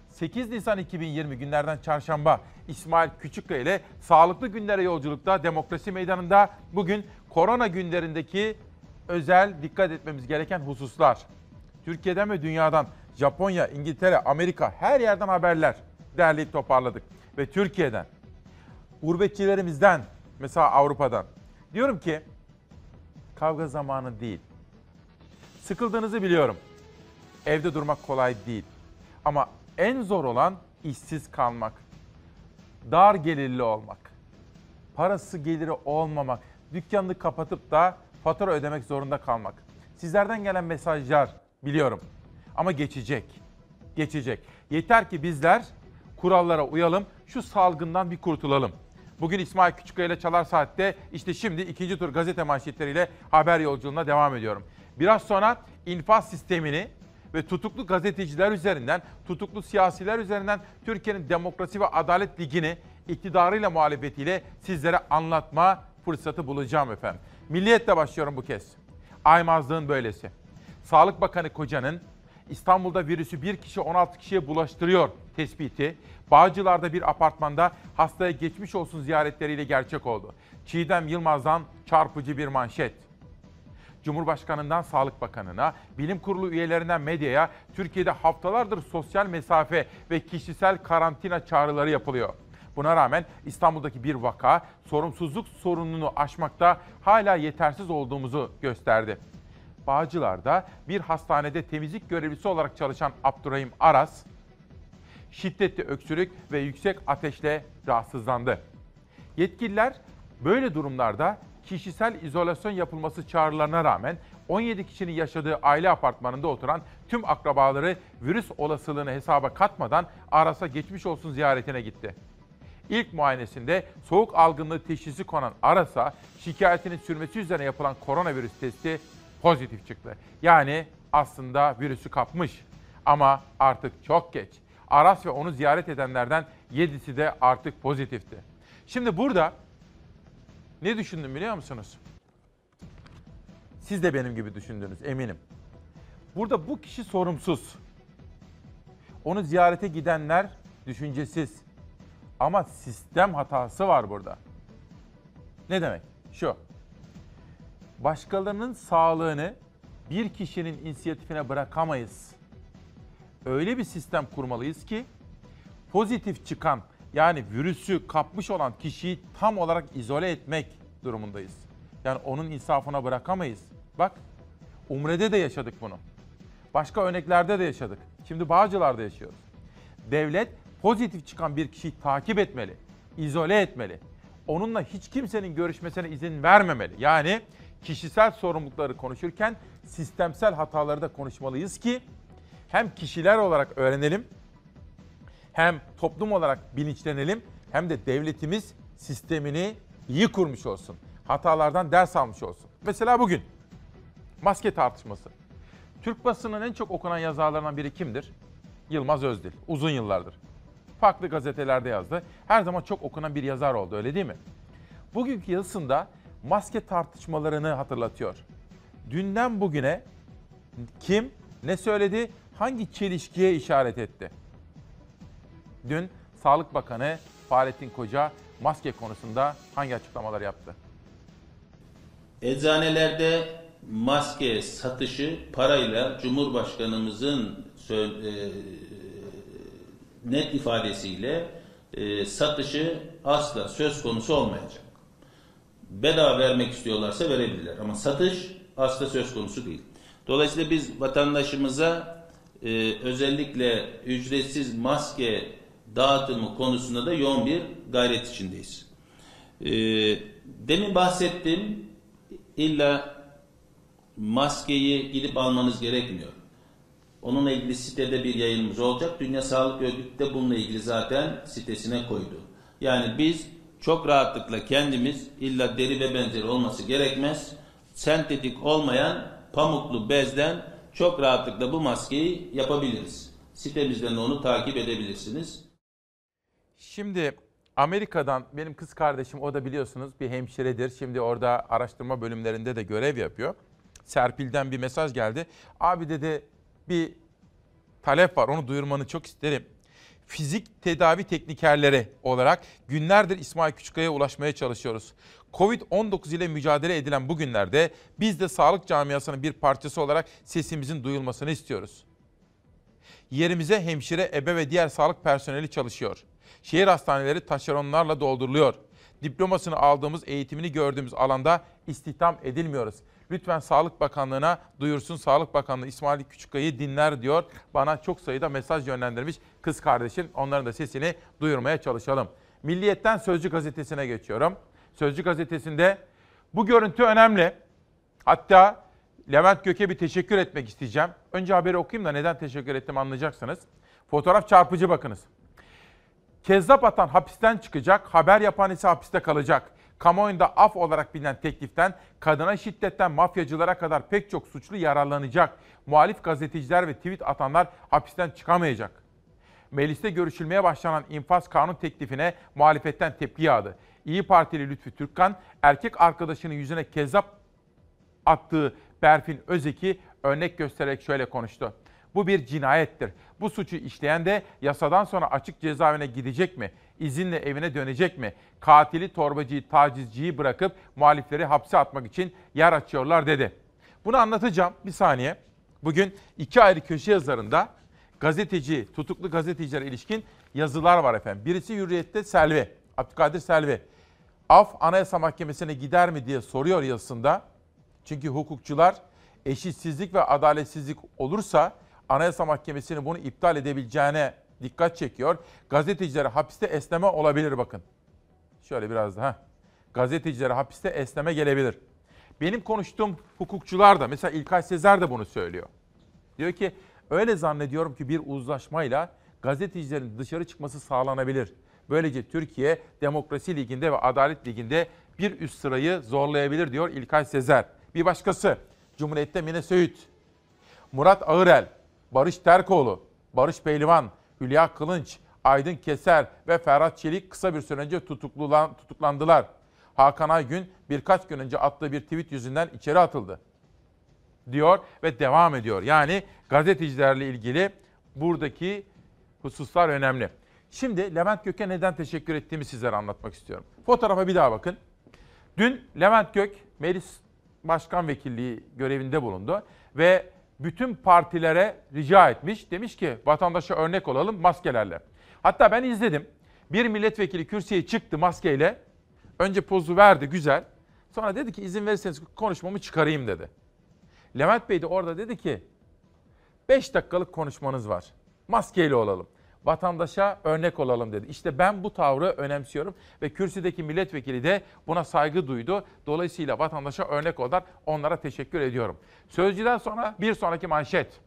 8 Nisan 2020 günlerden çarşamba İsmail Küçükkaya ile Sağlıklı Günlere Yolculukta Demokrasi Meydanı'nda bugün korona günlerindeki özel dikkat etmemiz gereken hususlar. Türkiye'den ve dünyadan Japonya, İngiltere, Amerika her yerden haberler derleyip toparladık. Ve Türkiye'den, gurbetçilerimizden, mesela Avrupa'dan. Diyorum ki kavga zamanı değil. Sıkıldığınızı biliyorum. Evde durmak kolay değil. Ama en zor olan işsiz kalmak. Dar gelirli olmak. Parası geliri olmamak. Dükkanını kapatıp da fatura ödemek zorunda kalmak. Sizlerden gelen mesajlar biliyorum. Ama geçecek. Geçecek. Yeter ki bizler kurallara uyalım, şu salgından bir kurtulalım. Bugün İsmail Küçükkaya ile Çalar Saat'te işte şimdi ikinci tur gazete manşetleriyle haber yolculuğuna devam ediyorum. Biraz sonra infaz sistemini ve tutuklu gazeteciler üzerinden, tutuklu siyasiler üzerinden Türkiye'nin Demokrasi ve Adalet Ligi'ni iktidarıyla muhalefetiyle sizlere anlatma fırsatı bulacağım efendim. Milliyetle başlıyorum bu kez. Aymazlığın böylesi. Sağlık Bakanı Koca'nın İstanbul'da virüsü bir kişi 16 kişiye bulaştırıyor tespiti. Bağcılar'da bir apartmanda hastaya geçmiş olsun ziyaretleriyle gerçek oldu. Çiğdem Yılmaz'dan çarpıcı bir manşet. Cumhurbaşkanından Sağlık Bakanı'na, bilim kurulu üyelerinden medyaya Türkiye'de haftalardır sosyal mesafe ve kişisel karantina çağrıları yapılıyor. Buna rağmen İstanbul'daki bir vaka sorumsuzluk sorununu aşmakta hala yetersiz olduğumuzu gösterdi. Bağcılar'da bir hastanede temizlik görevlisi olarak çalışan Abdurrahim Aras, şiddetli öksürük ve yüksek ateşle rahatsızlandı. Yetkililer böyle durumlarda kişisel izolasyon yapılması çağrılarına rağmen 17 kişinin yaşadığı aile apartmanında oturan tüm akrabaları virüs olasılığını hesaba katmadan Aras'a geçmiş olsun ziyaretine gitti. İlk muayenesinde soğuk algınlığı teşhisi konan Aras'a şikayetinin sürmesi üzerine yapılan koronavirüs testi pozitif çıktı. Yani aslında virüsü kapmış ama artık çok geç. Aras ve onu ziyaret edenlerden 7'si de artık pozitifti. Şimdi burada ne düşündüm biliyor musunuz? Siz de benim gibi düşündünüz eminim. Burada bu kişi sorumsuz. Onu ziyarete gidenler düşüncesiz. Ama sistem hatası var burada. Ne demek? Şu. Başkalarının sağlığını bir kişinin inisiyatifine bırakamayız. Öyle bir sistem kurmalıyız ki pozitif çıkan yani virüsü kapmış olan kişiyi tam olarak izole etmek durumundayız. Yani onun insafına bırakamayız. Bak Umre'de de yaşadık bunu. Başka örneklerde de yaşadık. Şimdi Bağcılar'da yaşıyoruz. Devlet pozitif çıkan bir kişiyi takip etmeli, izole etmeli. Onunla hiç kimsenin görüşmesine izin vermemeli. Yani kişisel sorumlulukları konuşurken sistemsel hataları da konuşmalıyız ki hem kişiler olarak öğrenelim, hem toplum olarak bilinçlenelim, hem de devletimiz sistemini iyi kurmuş olsun. Hatalardan ders almış olsun. Mesela bugün maske tartışması. Türk basının en çok okunan yazarlarından biri kimdir? Yılmaz Özdil. Uzun yıllardır. Farklı gazetelerde yazdı. Her zaman çok okunan bir yazar oldu öyle değil mi? Bugünkü yazısında maske tartışmalarını hatırlatıyor. Dünden bugüne kim ne söyledi, hangi çelişkiye işaret etti? Dün Sağlık Bakanı Fahrettin Koca maske konusunda hangi açıklamalar yaptı? Eczanelerde maske satışı parayla Cumhurbaşkanımızın e, net ifadesiyle e, satışı asla söz konusu olmayacak. Bedava vermek istiyorlarsa verebilirler ama satış asla söz konusu değil. Dolayısıyla biz vatandaşımıza e, özellikle ücretsiz maske dağıtımı konusunda da yoğun bir gayret içindeyiz. E, demin bahsettim, illa maskeyi gidip almanız gerekmiyor. Onunla ilgili sitede bir yayınımız olacak. Dünya Sağlık Örgütü de bununla ilgili zaten sitesine koydu. Yani biz çok rahatlıkla kendimiz illa deri ve benzeri olması gerekmez. Sentetik olmayan pamuklu bezden çok rahatlıkla bu maskeyi yapabiliriz. Sitemizden de onu takip edebilirsiniz. Şimdi Amerika'dan benim kız kardeşim o da biliyorsunuz bir hemşiredir. Şimdi orada araştırma bölümlerinde de görev yapıyor. Serpil'den bir mesaj geldi. Abi dedi bir talep var onu duyurmanı çok isterim. Fizik tedavi teknikerleri olarak günlerdir İsmail Küçükkaya'ya ulaşmaya çalışıyoruz. Covid-19 ile mücadele edilen bu günlerde biz de sağlık camiasının bir parçası olarak sesimizin duyulmasını istiyoruz. Yerimize hemşire, ebe ve diğer sağlık personeli çalışıyor. Şehir hastaneleri taşeronlarla dolduruluyor. Diplomasını aldığımız, eğitimini gördüğümüz alanda istihdam edilmiyoruz. Lütfen Sağlık Bakanlığı'na duyursun. Sağlık Bakanlığı İsmail Küçükkaya'yı dinler diyor. Bana çok sayıda mesaj yönlendirmiş kız kardeşim. Onların da sesini duyurmaya çalışalım. Milliyet'ten Sözcü Gazetesi'ne geçiyorum. Sözcü Gazetesi'nde bu görüntü önemli. Hatta Levent Gök'e bir teşekkür etmek isteyeceğim. Önce haberi okuyayım da neden teşekkür ettim anlayacaksınız. Fotoğraf çarpıcı bakınız. Kezzap atan hapisten çıkacak, haber yapan ise hapiste kalacak. Kamuoyunda af olarak bilinen tekliften kadına şiddetten mafyacılara kadar pek çok suçlu yararlanacak. Muhalif gazeteciler ve tweet atanlar hapisten çıkamayacak. Mecliste görüşülmeye başlanan infaz kanun teklifine muhalefetten tepki yağdı. İyi Partili Lütfü Türkkan, erkek arkadaşının yüzüne kezzap attığı Berfin Özek'i örnek göstererek şöyle konuştu. Bu bir cinayettir. Bu suçu işleyen de yasadan sonra açık cezaevine gidecek mi? İzinle evine dönecek mi? Katili, torbacıyı, tacizciyi bırakıp muhalifleri hapse atmak için yer açıyorlar dedi. Bunu anlatacağım bir saniye. Bugün iki ayrı köşe yazarında gazeteci, tutuklu gazetecilere ilişkin yazılar var efendim. Birisi Hürriyet'te Selvi, Abdülkadir Selvi. Af Anayasa Mahkemesi'ne gider mi diye soruyor yazısında. Çünkü hukukçular eşitsizlik ve adaletsizlik olursa Anayasa Mahkemesi'nin bunu iptal edebileceğine dikkat çekiyor. Gazetecilere hapiste esneme olabilir bakın. Şöyle biraz daha. Gazetecilere hapiste esneme gelebilir. Benim konuştuğum hukukçular da mesela İlkay Sezer de bunu söylüyor. Diyor ki öyle zannediyorum ki bir uzlaşmayla gazetecilerin dışarı çıkması sağlanabilir. Böylece Türkiye Demokrasi Ligi'nde ve Adalet Ligi'nde bir üst sırayı zorlayabilir diyor İlkay Sezer. Bir başkası Cumhuriyet'te Mine Söğüt, Murat Ağırel, Barış Terkoğlu, Barış Pehlivan, Hülya Kılınç, Aydın Keser ve Ferhat Çelik kısa bir süre önce tutuklandılar. Hakan Aygün birkaç gün önce attığı bir tweet yüzünden içeri atıldı. Diyor ve devam ediyor. Yani gazetecilerle ilgili buradaki hususlar önemli. Şimdi Levent Gök'e neden teşekkür ettiğimi sizlere anlatmak istiyorum. Fotoğrafa bir daha bakın. Dün Levent Gök meclis başkan vekilliği görevinde bulundu ve bütün partilere rica etmiş. Demiş ki vatandaşa örnek olalım maskelerle. Hatta ben izledim. Bir milletvekili kürsüye çıktı maskeyle. Önce pozu verdi güzel. Sonra dedi ki izin verirseniz konuşmamı çıkarayım dedi. Levent Bey de orada dedi ki 5 dakikalık konuşmanız var. Maskeyle olalım. Vatandaşa örnek olalım dedi. İşte ben bu tavrı önemsiyorum ve kürsüdeki milletvekili de buna saygı duydu. Dolayısıyla vatandaşa örnek olarak onlara teşekkür ediyorum. Sözcüden sonra bir sonraki manşet.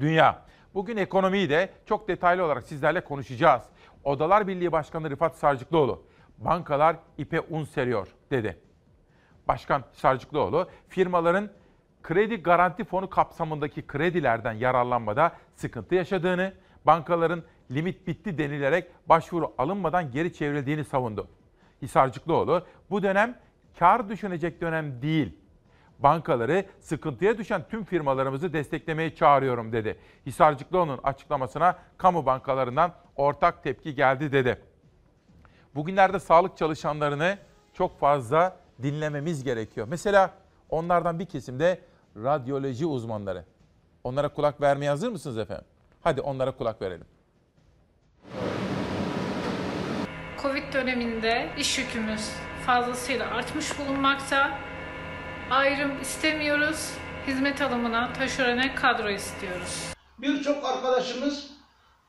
Dünya. Bugün ekonomiyi de çok detaylı olarak sizlerle konuşacağız. Odalar Birliği Başkanı Rıfat Sarcıklıoğlu, bankalar ipe un seriyor dedi. Başkan Sarcıklıoğlu, firmaların kredi garanti fonu kapsamındaki kredilerden yararlanmada sıkıntı yaşadığını, bankaların limit bitti denilerek başvuru alınmadan geri çevrildiğini savundu. Hisarcıklıoğlu, bu dönem kar düşünecek dönem değil, bankaları sıkıntıya düşen tüm firmalarımızı desteklemeye çağırıyorum dedi. Hisarcıklıoğlu'nun açıklamasına kamu bankalarından ortak tepki geldi dedi. Bugünlerde sağlık çalışanlarını çok fazla dinlememiz gerekiyor. Mesela onlardan bir kesimde radyoloji uzmanları. Onlara kulak vermeye hazır mısınız efendim? Hadi onlara kulak verelim. Covid döneminde iş yükümüz fazlasıyla artmış bulunmakta. Ayrım istemiyoruz. Hizmet alımına taşerone kadro istiyoruz. birçok arkadaşımız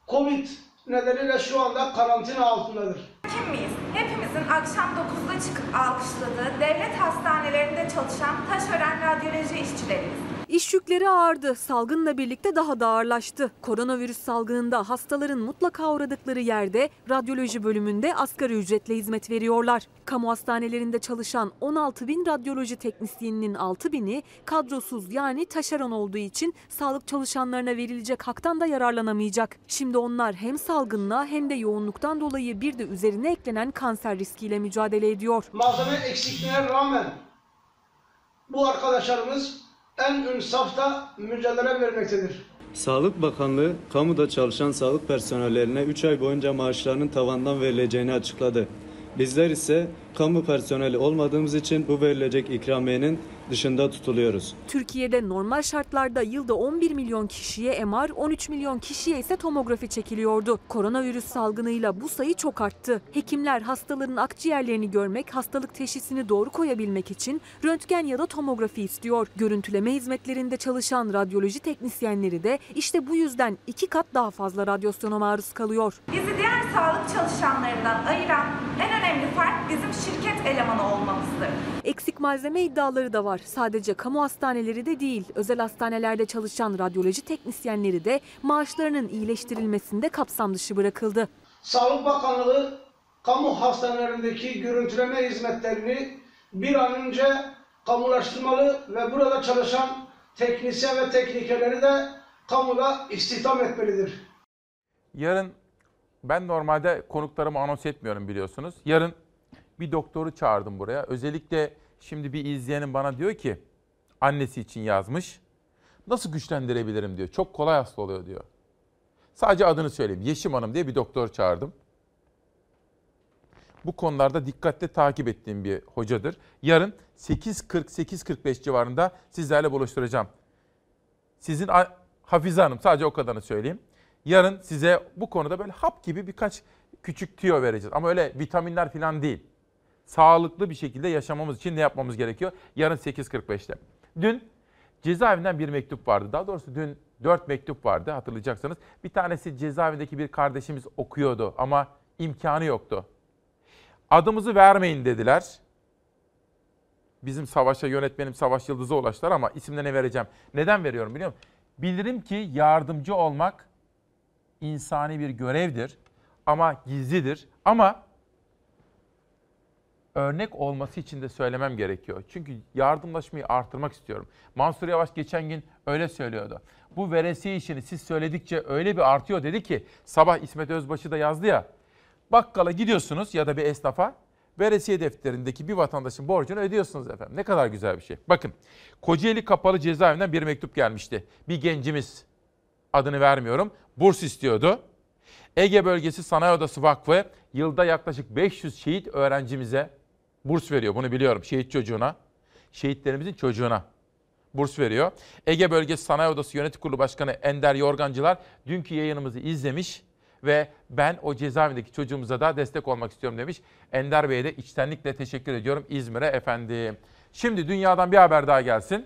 Covid nedeniyle şu anda karantina altındadır. Kim miyiz? Hepimizin akşam 9'da çıkıp alkışladığı devlet hastanelerinde çalışan taşören radyoloji işçileriyiz. İş yükleri ağırdı. Salgınla birlikte daha da ağırlaştı. Koronavirüs salgınında hastaların mutlaka uğradıkları yerde radyoloji bölümünde asgari ücretle hizmet veriyorlar. Kamu hastanelerinde çalışan 16 bin radyoloji teknisyeninin 6 bini kadrosuz yani taşeron olduğu için sağlık çalışanlarına verilecek haktan da yararlanamayacak. Şimdi onlar hem salgınla hem de yoğunluktan dolayı bir de üzerine eklenen kanser riskiyle mücadele ediyor. Malzeme eksikliğine rağmen bu arkadaşlarımız en ön safta mücadele vermektedir. Sağlık Bakanlığı kamuda çalışan sağlık personellerine 3 ay boyunca maaşlarının tavandan verileceğini açıkladı. Bizler ise kamu personeli olmadığımız için bu verilecek ikramiyenin dışında tutuluyoruz. Türkiye'de normal şartlarda yılda 11 milyon kişiye MR, 13 milyon kişiye ise tomografi çekiliyordu. Koronavirüs salgınıyla bu sayı çok arttı. Hekimler hastaların akciğerlerini görmek, hastalık teşhisini doğru koyabilmek için röntgen ya da tomografi istiyor. Görüntüleme hizmetlerinde çalışan radyoloji teknisyenleri de işte bu yüzden iki kat daha fazla radyasyona maruz kalıyor. Bizi diğer sağlık çalışanlarından ayıran en önemli fark bizim şirket elemanı olmamızdır. Eksik malzeme iddiaları da var. Sadece kamu hastaneleri de değil, özel hastanelerde çalışan radyoloji teknisyenleri de maaşlarının iyileştirilmesinde kapsam dışı bırakıldı. Sağlık Bakanlığı kamu hastanelerindeki görüntüleme hizmetlerini bir an önce kamulaştırmalı ve burada çalışan teknisyen ve teknikerleri de kamuda istihdam etmelidir. Yarın ben normalde konuklarımı anons etmiyorum biliyorsunuz. Yarın bir doktoru çağırdım buraya. Özellikle şimdi bir izleyenim bana diyor ki annesi için yazmış. Nasıl güçlendirebilirim diyor. Çok kolay hasta oluyor diyor. Sadece adını söyleyeyim. Yeşim Hanım diye bir doktor çağırdım. Bu konularda dikkatle takip ettiğim bir hocadır. Yarın 8.40-8.45 civarında sizlerle buluşturacağım. Sizin Hafize Hanım sadece o kadarını söyleyeyim. Yarın size bu konuda böyle hap gibi birkaç küçük tüyo vereceğiz. Ama öyle vitaminler falan değil. Sağlıklı bir şekilde yaşamamız için ne yapmamız gerekiyor? Yarın 8.45'te. Dün cezaevinden bir mektup vardı. Daha doğrusu dün dört mektup vardı hatırlayacaksanız. Bir tanesi cezaevindeki bir kardeşimiz okuyordu ama imkanı yoktu. Adımızı vermeyin dediler. Bizim Savaş'a yönetmenim Savaş Yıldız'a ulaştılar ama isimlerine vereceğim. Neden veriyorum biliyor musun? Bilirim ki yardımcı olmak insani bir görevdir ama gizlidir. Ama örnek olması için de söylemem gerekiyor. Çünkü yardımlaşmayı artırmak istiyorum. Mansur Yavaş geçen gün öyle söylüyordu. Bu veresiye işini siz söyledikçe öyle bir artıyor dedi ki sabah İsmet Özbaşı da yazdı ya. Bakkala gidiyorsunuz ya da bir esnafa veresiye defterindeki bir vatandaşın borcunu ödüyorsunuz efendim. Ne kadar güzel bir şey. Bakın Kocaeli Kapalı Cezaevinden bir mektup gelmişti. Bir gencimiz adını vermiyorum burs istiyordu. Ege Bölgesi Sanayi Odası Vakfı yılda yaklaşık 500 şehit öğrencimize burs veriyor. Bunu biliyorum şehit çocuğuna. Şehitlerimizin çocuğuna burs veriyor. Ege Bölgesi Sanayi Odası Yönetim Kurulu Başkanı Ender Yorgancılar dünkü yayınımızı izlemiş ve ben o cezaevindeki çocuğumuza da destek olmak istiyorum demiş. Ender Bey'e de içtenlikle teşekkür ediyorum İzmir'e efendim. Şimdi dünyadan bir haber daha gelsin.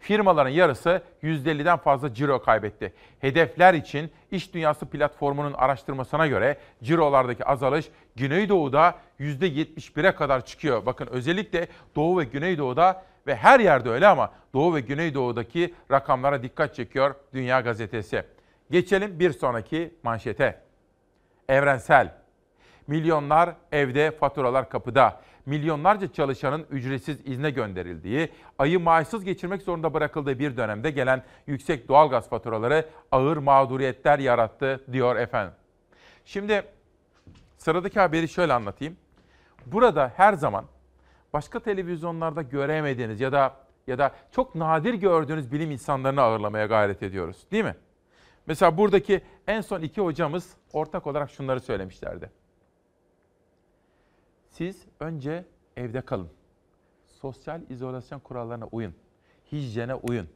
Firmaların yarısı %50'den fazla ciro kaybetti. Hedefler için İş Dünyası platformunun araştırmasına göre cirolardaki azalış Güneydoğu'da %71'e kadar çıkıyor. Bakın özellikle Doğu ve Güneydoğu'da ve her yerde öyle ama Doğu ve Güneydoğu'daki rakamlara dikkat çekiyor Dünya Gazetesi. Geçelim bir sonraki manşete. Evrensel. Milyonlar evde, faturalar kapıda. Milyonlarca çalışanın ücretsiz izne gönderildiği, ayı maaşsız geçirmek zorunda bırakıldığı bir dönemde gelen yüksek doğalgaz faturaları ağır mağduriyetler yarattı diyor efendim. Şimdi sıradaki haberi şöyle anlatayım. Burada her zaman başka televizyonlarda göremediğiniz ya da ya da çok nadir gördüğünüz bilim insanlarını ağırlamaya gayret ediyoruz. Değil mi? Mesela buradaki en son iki hocamız ortak olarak şunları söylemişlerdi. Siz önce evde kalın. Sosyal izolasyon kurallarına uyun. Hijyene uyun.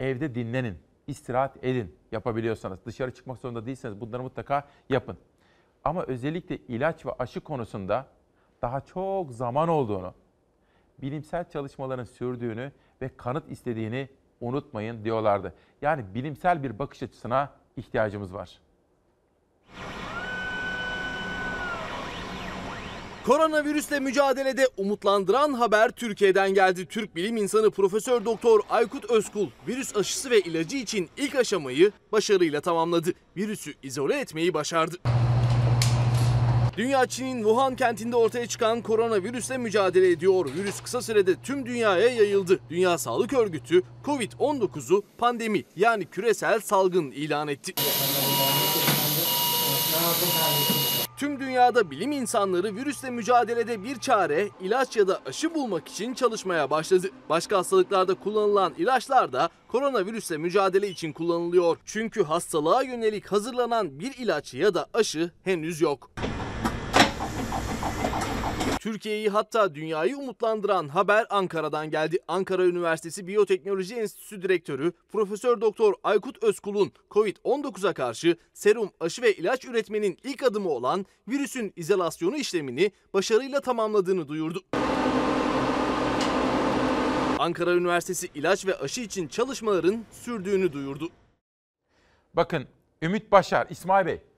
Evde dinlenin. istirahat edin yapabiliyorsanız. Dışarı çıkmak zorunda değilseniz bunları mutlaka yapın. Ama özellikle ilaç ve aşı konusunda daha çok zaman olduğunu, bilimsel çalışmaların sürdüğünü ve kanıt istediğini unutmayın diyorlardı. Yani bilimsel bir bakış açısına ihtiyacımız var. Koronavirüsle mücadelede umutlandıran haber Türkiye'den geldi. Türk bilim insanı Profesör Doktor Aykut Özkul virüs aşısı ve ilacı için ilk aşamayı başarıyla tamamladı. Virüsü izole etmeyi başardı. Dünya Çin'in Wuhan kentinde ortaya çıkan koronavirüsle mücadele ediyor. Virüs kısa sürede tüm dünyaya yayıldı. Dünya Sağlık Örgütü Covid-19'u pandemi yani küresel salgın ilan etti. Tüm dünyada bilim insanları virüsle mücadelede bir çare, ilaç ya da aşı bulmak için çalışmaya başladı. Başka hastalıklarda kullanılan ilaçlar da koronavirüsle mücadele için kullanılıyor. Çünkü hastalığa yönelik hazırlanan bir ilaç ya da aşı henüz yok. Türkiye'yi hatta dünyayı umutlandıran haber Ankara'dan geldi. Ankara Üniversitesi Biyoteknoloji Enstitüsü Direktörü Profesör Doktor Aykut Özkul'un Covid-19'a karşı serum, aşı ve ilaç üretmenin ilk adımı olan virüsün izolasyonu işlemini başarıyla tamamladığını duyurdu. Ankara Üniversitesi ilaç ve aşı için çalışmaların sürdüğünü duyurdu. Bakın Ümit Başar, İsmail Bey.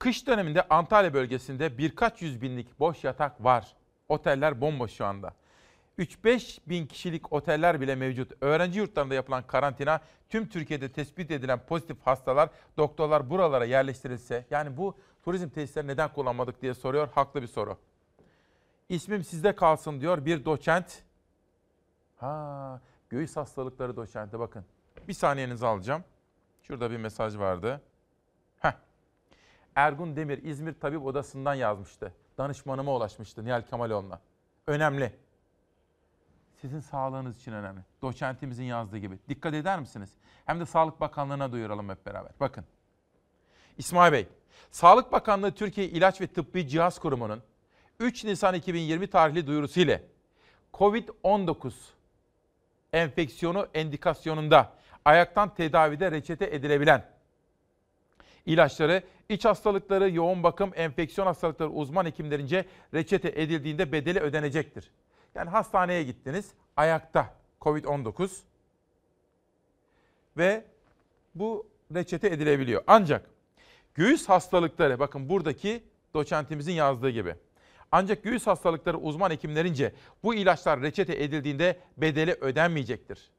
Kış döneminde Antalya bölgesinde birkaç yüz binlik boş yatak var. Oteller bomboş şu anda. 3-5 bin kişilik oteller bile mevcut. Öğrenci yurtlarında yapılan karantina, tüm Türkiye'de tespit edilen pozitif hastalar, doktorlar buralara yerleştirilse, yani bu turizm tesisleri neden kullanmadık diye soruyor. Haklı bir soru. İsmim sizde kalsın diyor bir doçent. Ha, göğüs hastalıkları doçenti bakın. Bir saniyenizi alacağım. Şurada bir mesaj vardı. Ergun Demir İzmir Tabip Odası'ndan yazmıştı. Danışmanıma ulaşmıştı Nihal Kemaloğlu'na. Önemli. Sizin sağlığınız için önemli. Doçentimizin yazdığı gibi. Dikkat eder misiniz? Hem de Sağlık Bakanlığı'na duyuralım hep beraber. Bakın. İsmail Bey, Sağlık Bakanlığı Türkiye İlaç ve Tıbbi Cihaz Kurumu'nun 3 Nisan 2020 tarihli duyurusu ile COVID-19 enfeksiyonu endikasyonunda ayaktan tedavide reçete edilebilen ilaçları iç hastalıkları, yoğun bakım, enfeksiyon hastalıkları uzman hekimlerince reçete edildiğinde bedeli ödenecektir. Yani hastaneye gittiniz, ayakta COVID-19 ve bu reçete edilebiliyor. Ancak göğüs hastalıkları, bakın buradaki doçentimizin yazdığı gibi. Ancak göğüs hastalıkları uzman hekimlerince bu ilaçlar reçete edildiğinde bedeli ödenmeyecektir.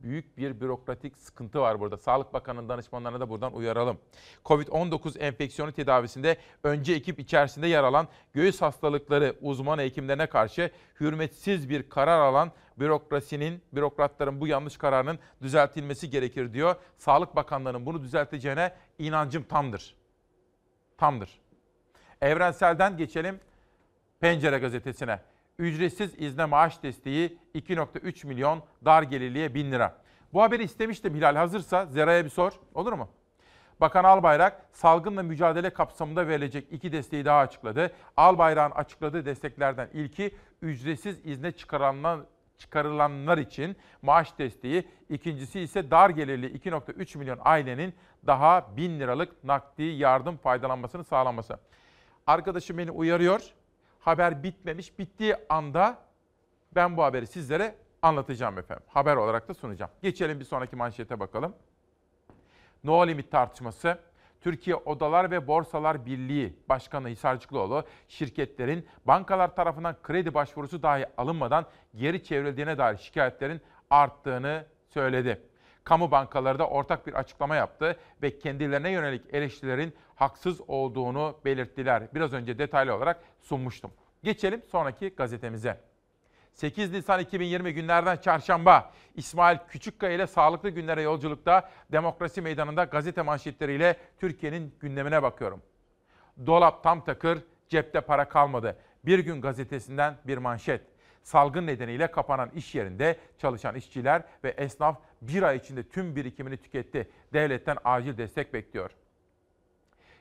Büyük bir bürokratik sıkıntı var burada. Sağlık Bakanı'nın danışmanlarına da buradan uyaralım. Covid-19 enfeksiyonu tedavisinde önce ekip içerisinde yer alan göğüs hastalıkları uzman hekimlerine karşı hürmetsiz bir karar alan bürokrasinin, bürokratların bu yanlış kararının düzeltilmesi gerekir diyor. Sağlık Bakanlığı'nın bunu düzelteceğine inancım tamdır. Tamdır. Evrensel'den geçelim Pencere gazetesine. Ücretsiz izne maaş desteği 2.3 milyon, dar gelirliye 1000 lira. Bu haberi istemiştim Hilal hazırsa Zera'ya bir sor olur mu? Bakan Albayrak salgınla mücadele kapsamında verilecek iki desteği daha açıkladı. Albayrak'ın açıkladığı desteklerden ilki ücretsiz izne çıkarılanlar, çıkarılanlar için maaş desteği, ikincisi ise dar gelirli 2.3 milyon ailenin daha 1000 liralık nakdi yardım faydalanmasını sağlanması. Arkadaşım beni uyarıyor. Haber bitmemiş. Bittiği anda ben bu haberi sizlere anlatacağım efendim. Haber olarak da sunacağım. Geçelim bir sonraki manşete bakalım. No limit tartışması. Türkiye Odalar ve Borsalar Birliği Başkanı Hisarcıklıoğlu şirketlerin bankalar tarafından kredi başvurusu dahi alınmadan geri çevrildiğine dair şikayetlerin arttığını söyledi. Kamu bankaları da ortak bir açıklama yaptı ve kendilerine yönelik eleştirilerin haksız olduğunu belirttiler. Biraz önce detaylı olarak sunmuştum. Geçelim sonraki gazetemize. 8 Nisan 2020 günlerden çarşamba İsmail Küçükkaya ile sağlıklı günlere yolculukta demokrasi meydanında gazete manşetleriyle Türkiye'nin gündemine bakıyorum. Dolap tam takır, cepte para kalmadı. Bir gün gazetesinden bir manşet. Salgın nedeniyle kapanan iş yerinde çalışan işçiler ve esnaf bir ay içinde tüm birikimini tüketti. Devletten acil destek bekliyor.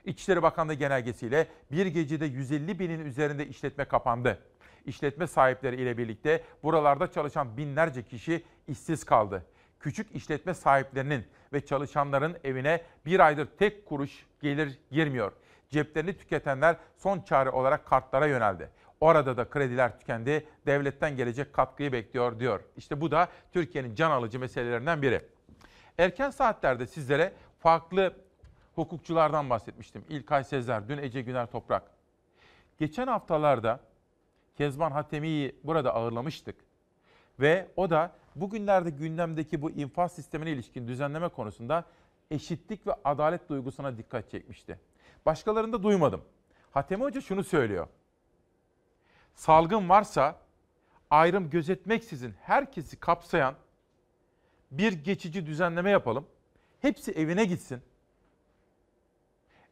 İçişleri Bakanlığı genelgesiyle bir gecede 150 binin üzerinde işletme kapandı. İşletme sahipleri ile birlikte buralarda çalışan binlerce kişi işsiz kaldı. Küçük işletme sahiplerinin ve çalışanların evine bir aydır tek kuruş gelir girmiyor. Ceplerini tüketenler son çare olarak kartlara yöneldi. Orada da krediler tükendi. Devletten gelecek katkıyı bekliyor diyor. İşte bu da Türkiye'nin can alıcı meselelerinden biri. Erken saatlerde sizlere farklı hukukçulardan bahsetmiştim. İlkay Sezer, dün Ece Güner Toprak. Geçen haftalarda Kezban Hatemi'yi burada ağırlamıştık. Ve o da bugünlerde gündemdeki bu infaz sistemine ilişkin düzenleme konusunda eşitlik ve adalet duygusuna dikkat çekmişti. Başkalarında duymadım. Hatemi Hoca şunu söylüyor. Salgın varsa ayrım gözetmeksizin herkesi kapsayan bir geçici düzenleme yapalım. Hepsi evine gitsin.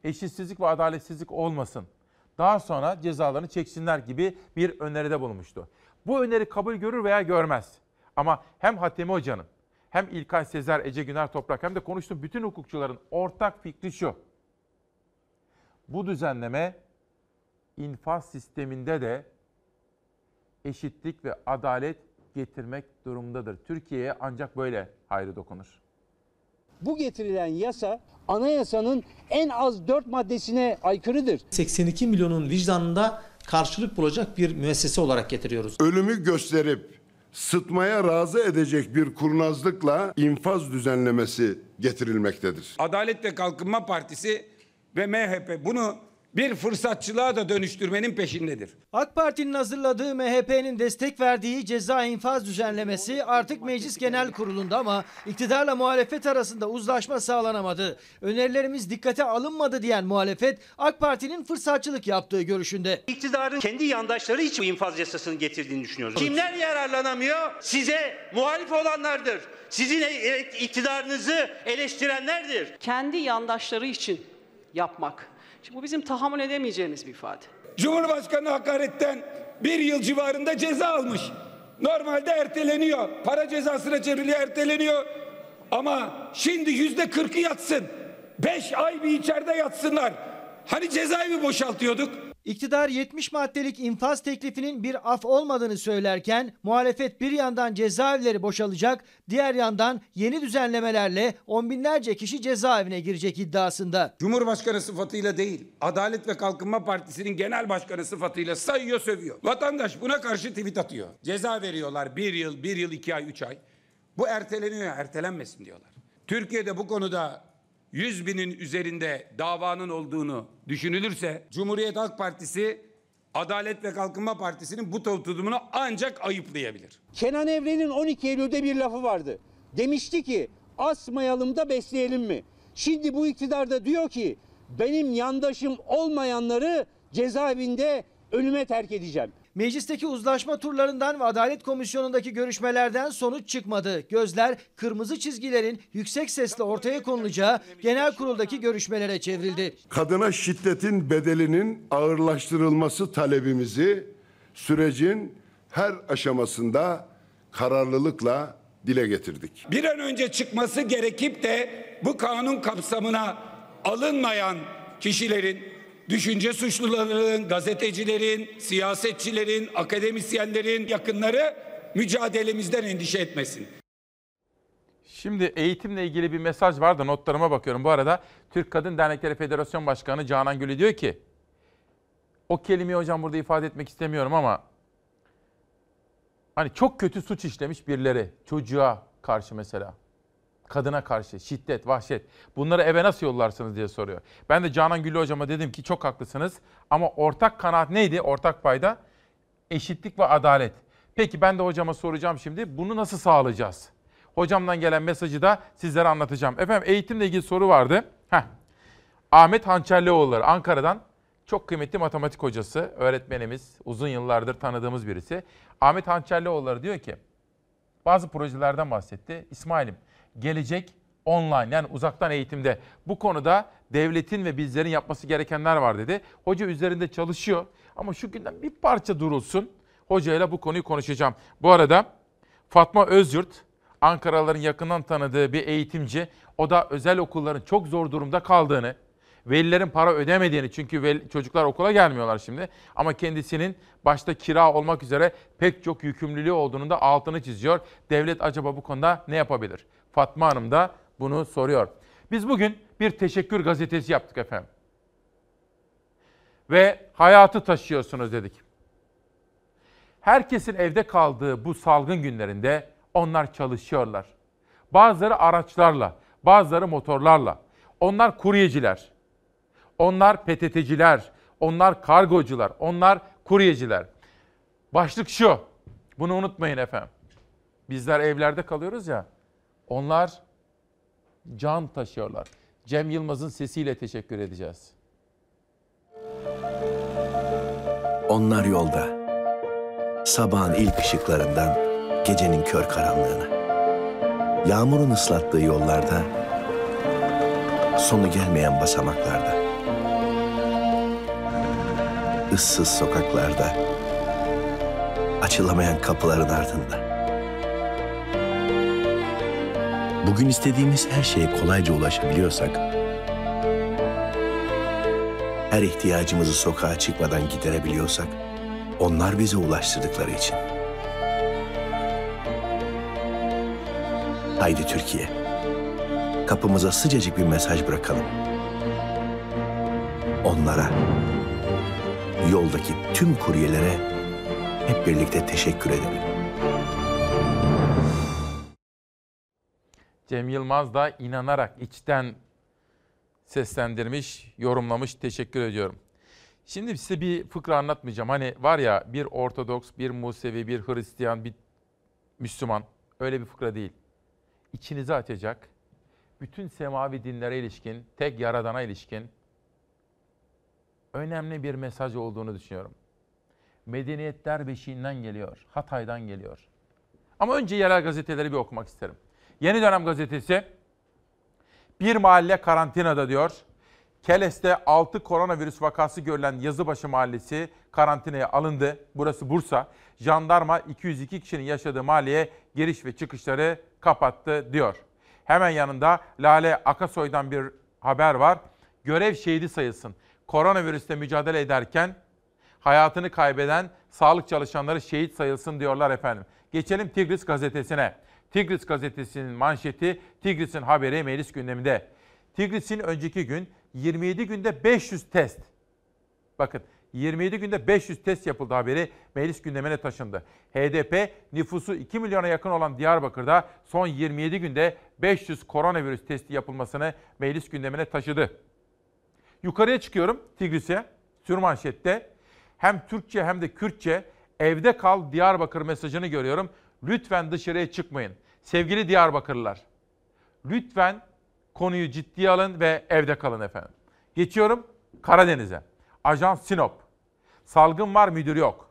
Eşitsizlik ve adaletsizlik olmasın. Daha sonra cezalarını çeksinler gibi bir öneride bulunmuştu. Bu öneri kabul görür veya görmez. Ama hem Hatemi Hoca'nın hem İlkay Sezer, Ece Güner Toprak hem de konuştuğum bütün hukukçuların ortak fikri şu. Bu düzenleme infaz sisteminde de eşitlik ve adalet getirmek durumundadır. Türkiye'ye ancak böyle hayrı dokunur. Bu getirilen yasa anayasanın en az 4 maddesine aykırıdır. 82 milyonun vicdanında karşılık bulacak bir müessese olarak getiriyoruz. Ölümü gösterip sıtmaya razı edecek bir kurnazlıkla infaz düzenlemesi getirilmektedir. Adalet ve Kalkınma Partisi ve MHP bunu bir fırsatçılığa da dönüştürmenin peşindedir. AK Parti'nin hazırladığı MHP'nin destek verdiği ceza infaz düzenlemesi artık Meclis Genel Kurulu'nda ama iktidarla muhalefet arasında uzlaşma sağlanamadı. Önerilerimiz dikkate alınmadı diyen muhalefet AK Parti'nin fırsatçılık yaptığı görüşünde. İktidarın kendi yandaşları için bu infaz yasasını getirdiğini düşünüyoruz. Kimler yararlanamıyor? Size muhalif olanlardır. Sizin e- iktidarınızı eleştirenlerdir. Kendi yandaşları için yapmak. Şimdi bu bizim tahammül edemeyeceğimiz bir ifade. Cumhurbaşkanı hakaretten bir yıl civarında ceza almış. Normalde erteleniyor. Para cezasına çevriliyor erteleniyor. Ama şimdi yüzde kırkı yatsın. Beş ay bir içeride yatsınlar. Hani cezaevi boşaltıyorduk. İktidar 70 maddelik infaz teklifinin bir af olmadığını söylerken muhalefet bir yandan cezaevleri boşalacak, diğer yandan yeni düzenlemelerle on binlerce kişi cezaevine girecek iddiasında. Cumhurbaşkanı sıfatıyla değil, Adalet ve Kalkınma Partisi'nin genel başkanı sıfatıyla sayıyor sövüyor. Vatandaş buna karşı tweet atıyor. Ceza veriyorlar bir yıl, bir yıl, iki ay, üç ay. Bu erteleniyor, ertelenmesin diyorlar. Türkiye'de bu konuda 100 binin üzerinde davanın olduğunu düşünülürse Cumhuriyet Halk Partisi Adalet ve Kalkınma Partisi'nin bu tutumunu ancak ayıplayabilir. Kenan Evren'in 12 Eylül'de bir lafı vardı. Demişti ki asmayalım da besleyelim mi? Şimdi bu iktidar da diyor ki benim yandaşım olmayanları cezaevinde ölüme terk edeceğim. Meclisteki uzlaşma turlarından ve Adalet Komisyonu'ndaki görüşmelerden sonuç çıkmadı. Gözler kırmızı çizgilerin yüksek sesle ortaya konulacağı genel kuruldaki görüşmelere çevrildi. Kadına şiddetin bedelinin ağırlaştırılması talebimizi sürecin her aşamasında kararlılıkla dile getirdik. Bir an önce çıkması gerekip de bu kanun kapsamına alınmayan kişilerin düşünce suçlularının, gazetecilerin, siyasetçilerin, akademisyenlerin yakınları mücadelemizden endişe etmesin. Şimdi eğitimle ilgili bir mesaj var da notlarıma bakıyorum. Bu arada Türk Kadın Dernekleri Federasyon Başkanı Canan Gülü diyor ki, o kelimeyi hocam burada ifade etmek istemiyorum ama hani çok kötü suç işlemiş birileri çocuğa karşı mesela kadına karşı şiddet, vahşet bunları eve nasıl yollarsınız diye soruyor. Ben de Canan Güllü hocama dedim ki çok haklısınız ama ortak kanaat neydi? Ortak payda eşitlik ve adalet. Peki ben de hocama soracağım şimdi bunu nasıl sağlayacağız? Hocamdan gelen mesajı da sizlere anlatacağım. Efendim eğitimle ilgili soru vardı. Heh. Ahmet Hançerlioğulları Ankara'dan çok kıymetli matematik hocası, öğretmenimiz, uzun yıllardır tanıdığımız birisi. Ahmet Hançerlioğulları diyor ki, bazı projelerden bahsetti. İsmail'im, gelecek online yani uzaktan eğitimde. Bu konuda devletin ve bizlerin yapması gerekenler var dedi. Hoca üzerinde çalışıyor ama şu günden bir parça durulsun. Hocayla bu konuyu konuşacağım. Bu arada Fatma Özyurt, Ankaralıların yakından tanıdığı bir eğitimci. O da özel okulların çok zor durumda kaldığını, velilerin para ödemediğini çünkü veli, çocuklar okula gelmiyorlar şimdi. Ama kendisinin başta kira olmak üzere pek çok yükümlülüğü olduğunu da altını çiziyor. Devlet acaba bu konuda ne yapabilir? Fatma Hanım da bunu soruyor. Biz bugün bir teşekkür gazetesi yaptık efendim. Ve hayatı taşıyorsunuz dedik. Herkesin evde kaldığı bu salgın günlerinde onlar çalışıyorlar. Bazıları araçlarla, bazıları motorlarla. Onlar kuryeciler. Onlar PTT'ciler, onlar kargocular, onlar kuryeciler. Başlık şu. Bunu unutmayın efendim. Bizler evlerde kalıyoruz ya. Onlar can taşıyorlar. Cem Yılmaz'ın sesiyle teşekkür edeceğiz. Onlar yolda. Sabahın ilk ışıklarından gecenin kör karanlığına. Yağmurun ıslattığı yollarda, sonu gelmeyen basamaklarda. Issız sokaklarda, açılamayan kapıların ardında. Bugün istediğimiz her şeye kolayca ulaşabiliyorsak, her ihtiyacımızı sokağa çıkmadan giderebiliyorsak, onlar bize ulaştırdıkları için. Haydi Türkiye, kapımıza sıcacık bir mesaj bırakalım. Onlara, yoldaki tüm kuryelere hep birlikte teşekkür edelim. Cem Yılmaz da inanarak içten seslendirmiş, yorumlamış. Teşekkür ediyorum. Şimdi size bir fıkra anlatmayacağım. Hani var ya bir Ortodoks, bir Musevi, bir Hristiyan, bir Müslüman. Öyle bir fıkra değil. İçinizi açacak, bütün semavi dinlere ilişkin, tek yaradana ilişkin önemli bir mesaj olduğunu düşünüyorum. Medeniyetler beşiğinden geliyor, Hatay'dan geliyor. Ama önce yerel gazeteleri bir okumak isterim. Yeni Dönem Gazetesi bir mahalle karantinada diyor. Keles'te 6 koronavirüs vakası görülen Yazıbaşı Mahallesi karantinaya alındı. Burası Bursa. Jandarma 202 kişinin yaşadığı mahalleye giriş ve çıkışları kapattı diyor. Hemen yanında Lale Akasoy'dan bir haber var. Görev şehidi sayılsın. Koronavirüste mücadele ederken hayatını kaybeden sağlık çalışanları şehit sayılsın diyorlar efendim. Geçelim Tigris gazetesine. Tigris gazetesinin manşeti Tigris'in haberi meclis gündeminde. Tigris'in önceki gün 27 günde 500 test. Bakın 27 günde 500 test yapıldı haberi meclis gündemine taşındı. HDP nüfusu 2 milyona yakın olan Diyarbakır'da son 27 günde 500 koronavirüs testi yapılmasını meclis gündemine taşıdı. Yukarıya çıkıyorum Tigris'e. Sürmanşette hem Türkçe hem de Kürtçe evde kal Diyarbakır mesajını görüyorum. Lütfen dışarıya çıkmayın. Sevgili Diyarbakırlılar, lütfen konuyu ciddiye alın ve evde kalın efendim. Geçiyorum Karadeniz'e. Ajans Sinop. Salgın var müdür yok.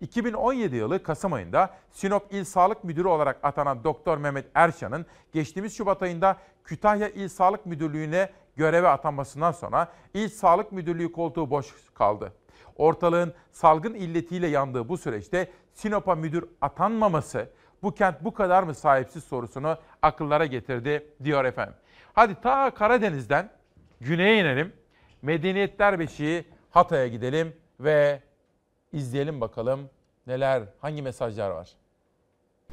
2017 yılı Kasım ayında Sinop İl Sağlık Müdürü olarak atanan Doktor Mehmet Erşan'ın geçtiğimiz Şubat ayında Kütahya İl Sağlık Müdürlüğü'ne göreve atanmasından sonra İl Sağlık Müdürlüğü koltuğu boş kaldı. Ortalığın salgın illetiyle yandığı bu süreçte Sinop'a müdür atanmaması bu kent bu kadar mı sahipsiz sorusunu akıllara getirdi diyor efendim. Hadi ta Karadeniz'den güneye inelim. Medeniyetler Beşiği Hatay'a gidelim ve izleyelim bakalım neler, hangi mesajlar var.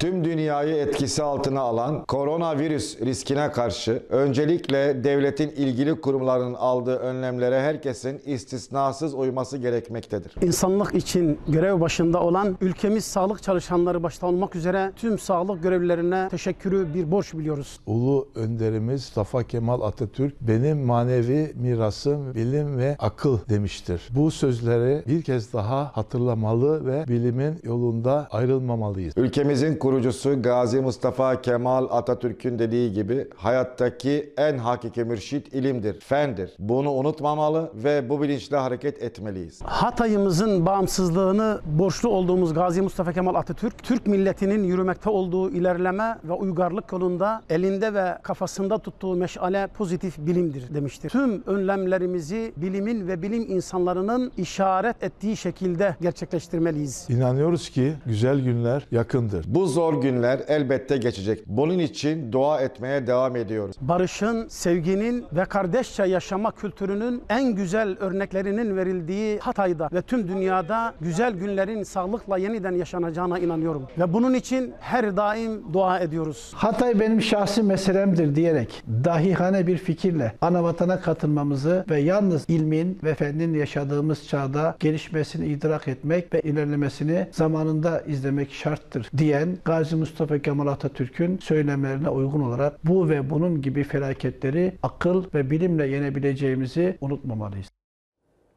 Tüm dünyayı etkisi altına alan koronavirüs riskine karşı öncelikle devletin ilgili kurumlarının aldığı önlemlere herkesin istisnasız uyması gerekmektedir. İnsanlık için görev başında olan ülkemiz sağlık çalışanları başta olmak üzere tüm sağlık görevlilerine teşekkürü bir borç biliyoruz. Ulu önderimiz Mustafa Kemal Atatürk benim manevi mirasım bilim ve akıl demiştir. Bu sözleri bir kez daha hatırlamalı ve bilimin yolunda ayrılmamalıyız. Ülkemizin kurucusu Gazi Mustafa Kemal Atatürk'ün dediği gibi hayattaki en hakiki mürşit ilimdir, fendir. Bunu unutmamalı ve bu bilinçle hareket etmeliyiz. Hatay'ımızın bağımsızlığını borçlu olduğumuz Gazi Mustafa Kemal Atatürk, Türk milletinin yürümekte olduğu ilerleme ve uygarlık yolunda elinde ve kafasında tuttuğu meşale pozitif bilimdir demiştir. Tüm önlemlerimizi bilimin ve bilim insanlarının işaret ettiği şekilde gerçekleştirmeliyiz. İnanıyoruz ki güzel günler yakındır. Bu zor günler elbette geçecek. Bunun için dua etmeye devam ediyoruz. Barışın, sevginin ve kardeşçe yaşama kültürünün en güzel örneklerinin verildiği Hatay'da ve tüm dünyada güzel günlerin sağlıkla yeniden yaşanacağına inanıyorum. Ve bunun için her daim dua ediyoruz. Hatay benim şahsi meselemdir diyerek dahihane bir fikirle ana vatana katılmamızı ve yalnız ilmin ve fennin yaşadığımız çağda gelişmesini idrak etmek ve ilerlemesini zamanında izlemek şarttır diyen Gazi Mustafa Kemal Atatürk'ün söylemlerine uygun olarak bu ve bunun gibi felaketleri akıl ve bilimle yenebileceğimizi unutmamalıyız.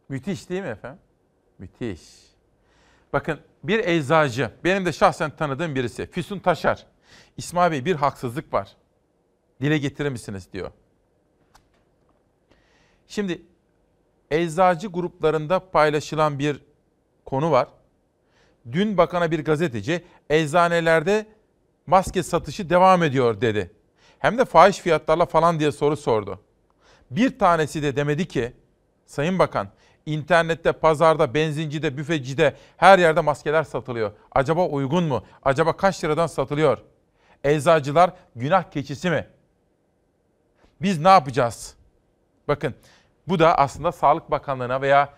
Müthiş değil mi efendim? Müthiş. Bakın bir eczacı, benim de şahsen tanıdığım birisi, Füsun Taşar. İsmail Bey bir haksızlık var. Dile getirir misiniz diyor. Şimdi eczacı gruplarında paylaşılan bir konu var. Dün bakana bir gazeteci eczanelerde maske satışı devam ediyor dedi. Hem de fahiş fiyatlarla falan diye soru sordu. Bir tanesi de demedi ki Sayın Bakan internette, pazarda, benzincide, büfecide her yerde maskeler satılıyor. Acaba uygun mu? Acaba kaç liradan satılıyor? Eczacılar günah keçisi mi? Biz ne yapacağız? Bakın bu da aslında Sağlık Bakanlığı'na veya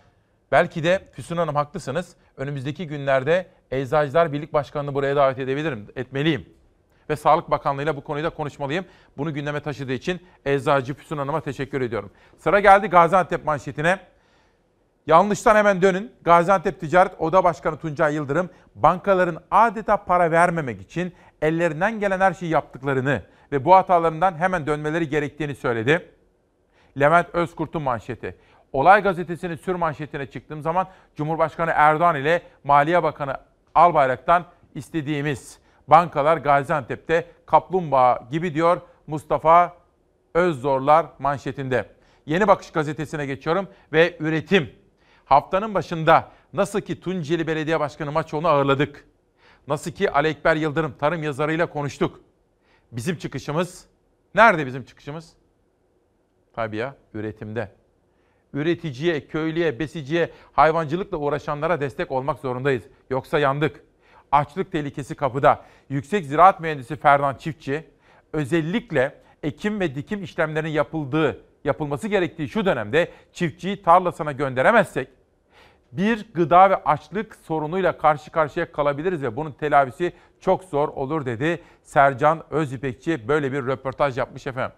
belki de Füsun Hanım haklısınız. Önümüzdeki günlerde Eczacılar Birlik Başkanı'nı buraya davet edebilirim, etmeliyim. Ve Sağlık Bakanlığı'yla bu konuyu da konuşmalıyım. Bunu gündeme taşıdığı için Eczacı Füsun Hanım'a teşekkür ediyorum. Sıra geldi Gaziantep manşetine. Yanlıştan hemen dönün. Gaziantep Ticaret Oda Başkanı Tuncay Yıldırım, bankaların adeta para vermemek için ellerinden gelen her şeyi yaptıklarını ve bu hatalarından hemen dönmeleri gerektiğini söyledi. Levent Özkurt'un manşeti. Olay gazetesinin sür manşetine çıktığım zaman Cumhurbaşkanı Erdoğan ile Maliye Bakanı Albayrak'tan istediğimiz bankalar Gaziantep'te kaplumbağa gibi diyor Mustafa Özzorlar manşetinde. Yeni Bakış gazetesine geçiyorum ve üretim. Haftanın başında nasıl ki Tunceli Belediye Başkanı Maçoğlu'nu ağırladık. Nasıl ki Ali Ekber Yıldırım tarım yazarıyla konuştuk. Bizim çıkışımız, nerede bizim çıkışımız? Tabii ya, üretimde. Üreticiye, köylüye, besiciye, hayvancılıkla uğraşanlara destek olmak zorundayız. Yoksa yandık. Açlık tehlikesi kapıda. Yüksek Ziraat Mühendisi Ferdan Çiftçi, özellikle ekim ve dikim işlemlerinin yapıldığı, yapılması gerektiği şu dönemde çiftçiyi tarlasına gönderemezsek, bir gıda ve açlık sorunuyla karşı karşıya kalabiliriz ve bunun telafisi çok zor olur dedi. Sercan Özipekçi böyle bir röportaj yapmış efendim.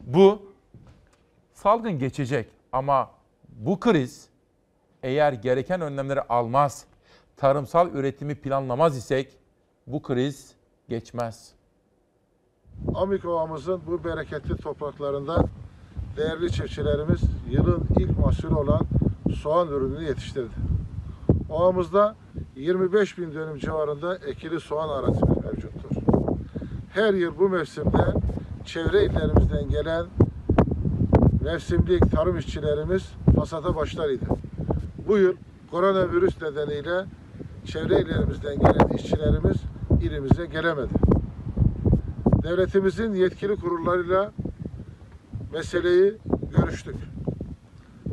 Bu salgın geçecek ama bu kriz eğer gereken önlemleri almaz, tarımsal üretimi planlamaz isek bu kriz geçmez. Amikova'mızın bu bereketli topraklarında değerli çiftçilerimiz yılın ilk mahsulü olan soğan ürününü yetiştirdi. Ovamızda 25 bin dönüm civarında ekili soğan arazimiz mevcuttur. Her yıl bu mevsimde çevre illerimizden gelen mevsimlik tarım işçilerimiz hasata başlar idi. Bu yıl koronavirüs nedeniyle çevre illerimizden gelen işçilerimiz ilimize gelemedi. Devletimizin yetkili kurullarıyla meseleyi görüştük.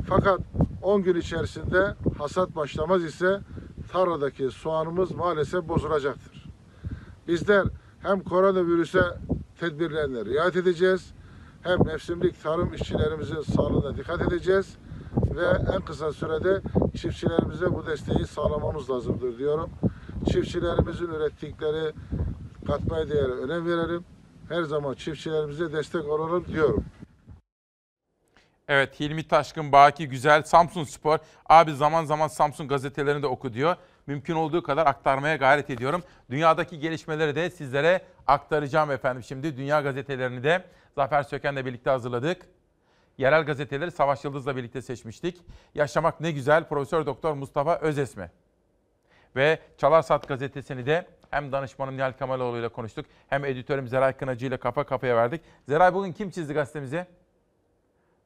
Fakat 10 gün içerisinde hasat başlamaz ise tarladaki soğanımız maalesef bozulacaktır. Bizler hem koronavirüse tedbirlerine riayet edeceğiz, hem mevsimlik tarım işçilerimizin sağlığına dikkat edeceğiz ve en kısa sürede çiftçilerimize bu desteği sağlamamız lazımdır diyorum. Çiftçilerimizin ürettikleri katma değere önem verelim. Her zaman çiftçilerimize destek olalım diyorum. Evet Hilmi Taşkın, Baki Güzel, Samsun Spor. Abi zaman zaman Samsun gazetelerinde oku diyor. Mümkün olduğu kadar aktarmaya gayret ediyorum. Dünyadaki gelişmeleri de sizlere aktaracağım efendim. Şimdi dünya gazetelerini de Zafer Söken'le birlikte hazırladık. Yerel gazeteleri Savaş Yıldız'la birlikte seçmiştik. Yaşamak ne güzel Profesör Doktor Mustafa Özesmi. Ve Çalarsat gazetesini de hem danışmanım Nihal Kemaloğlu ile konuştuk hem editörüm Zeray Kınacı ile kafa kafaya verdik. Zeray bugün kim çizdi gazetemizi?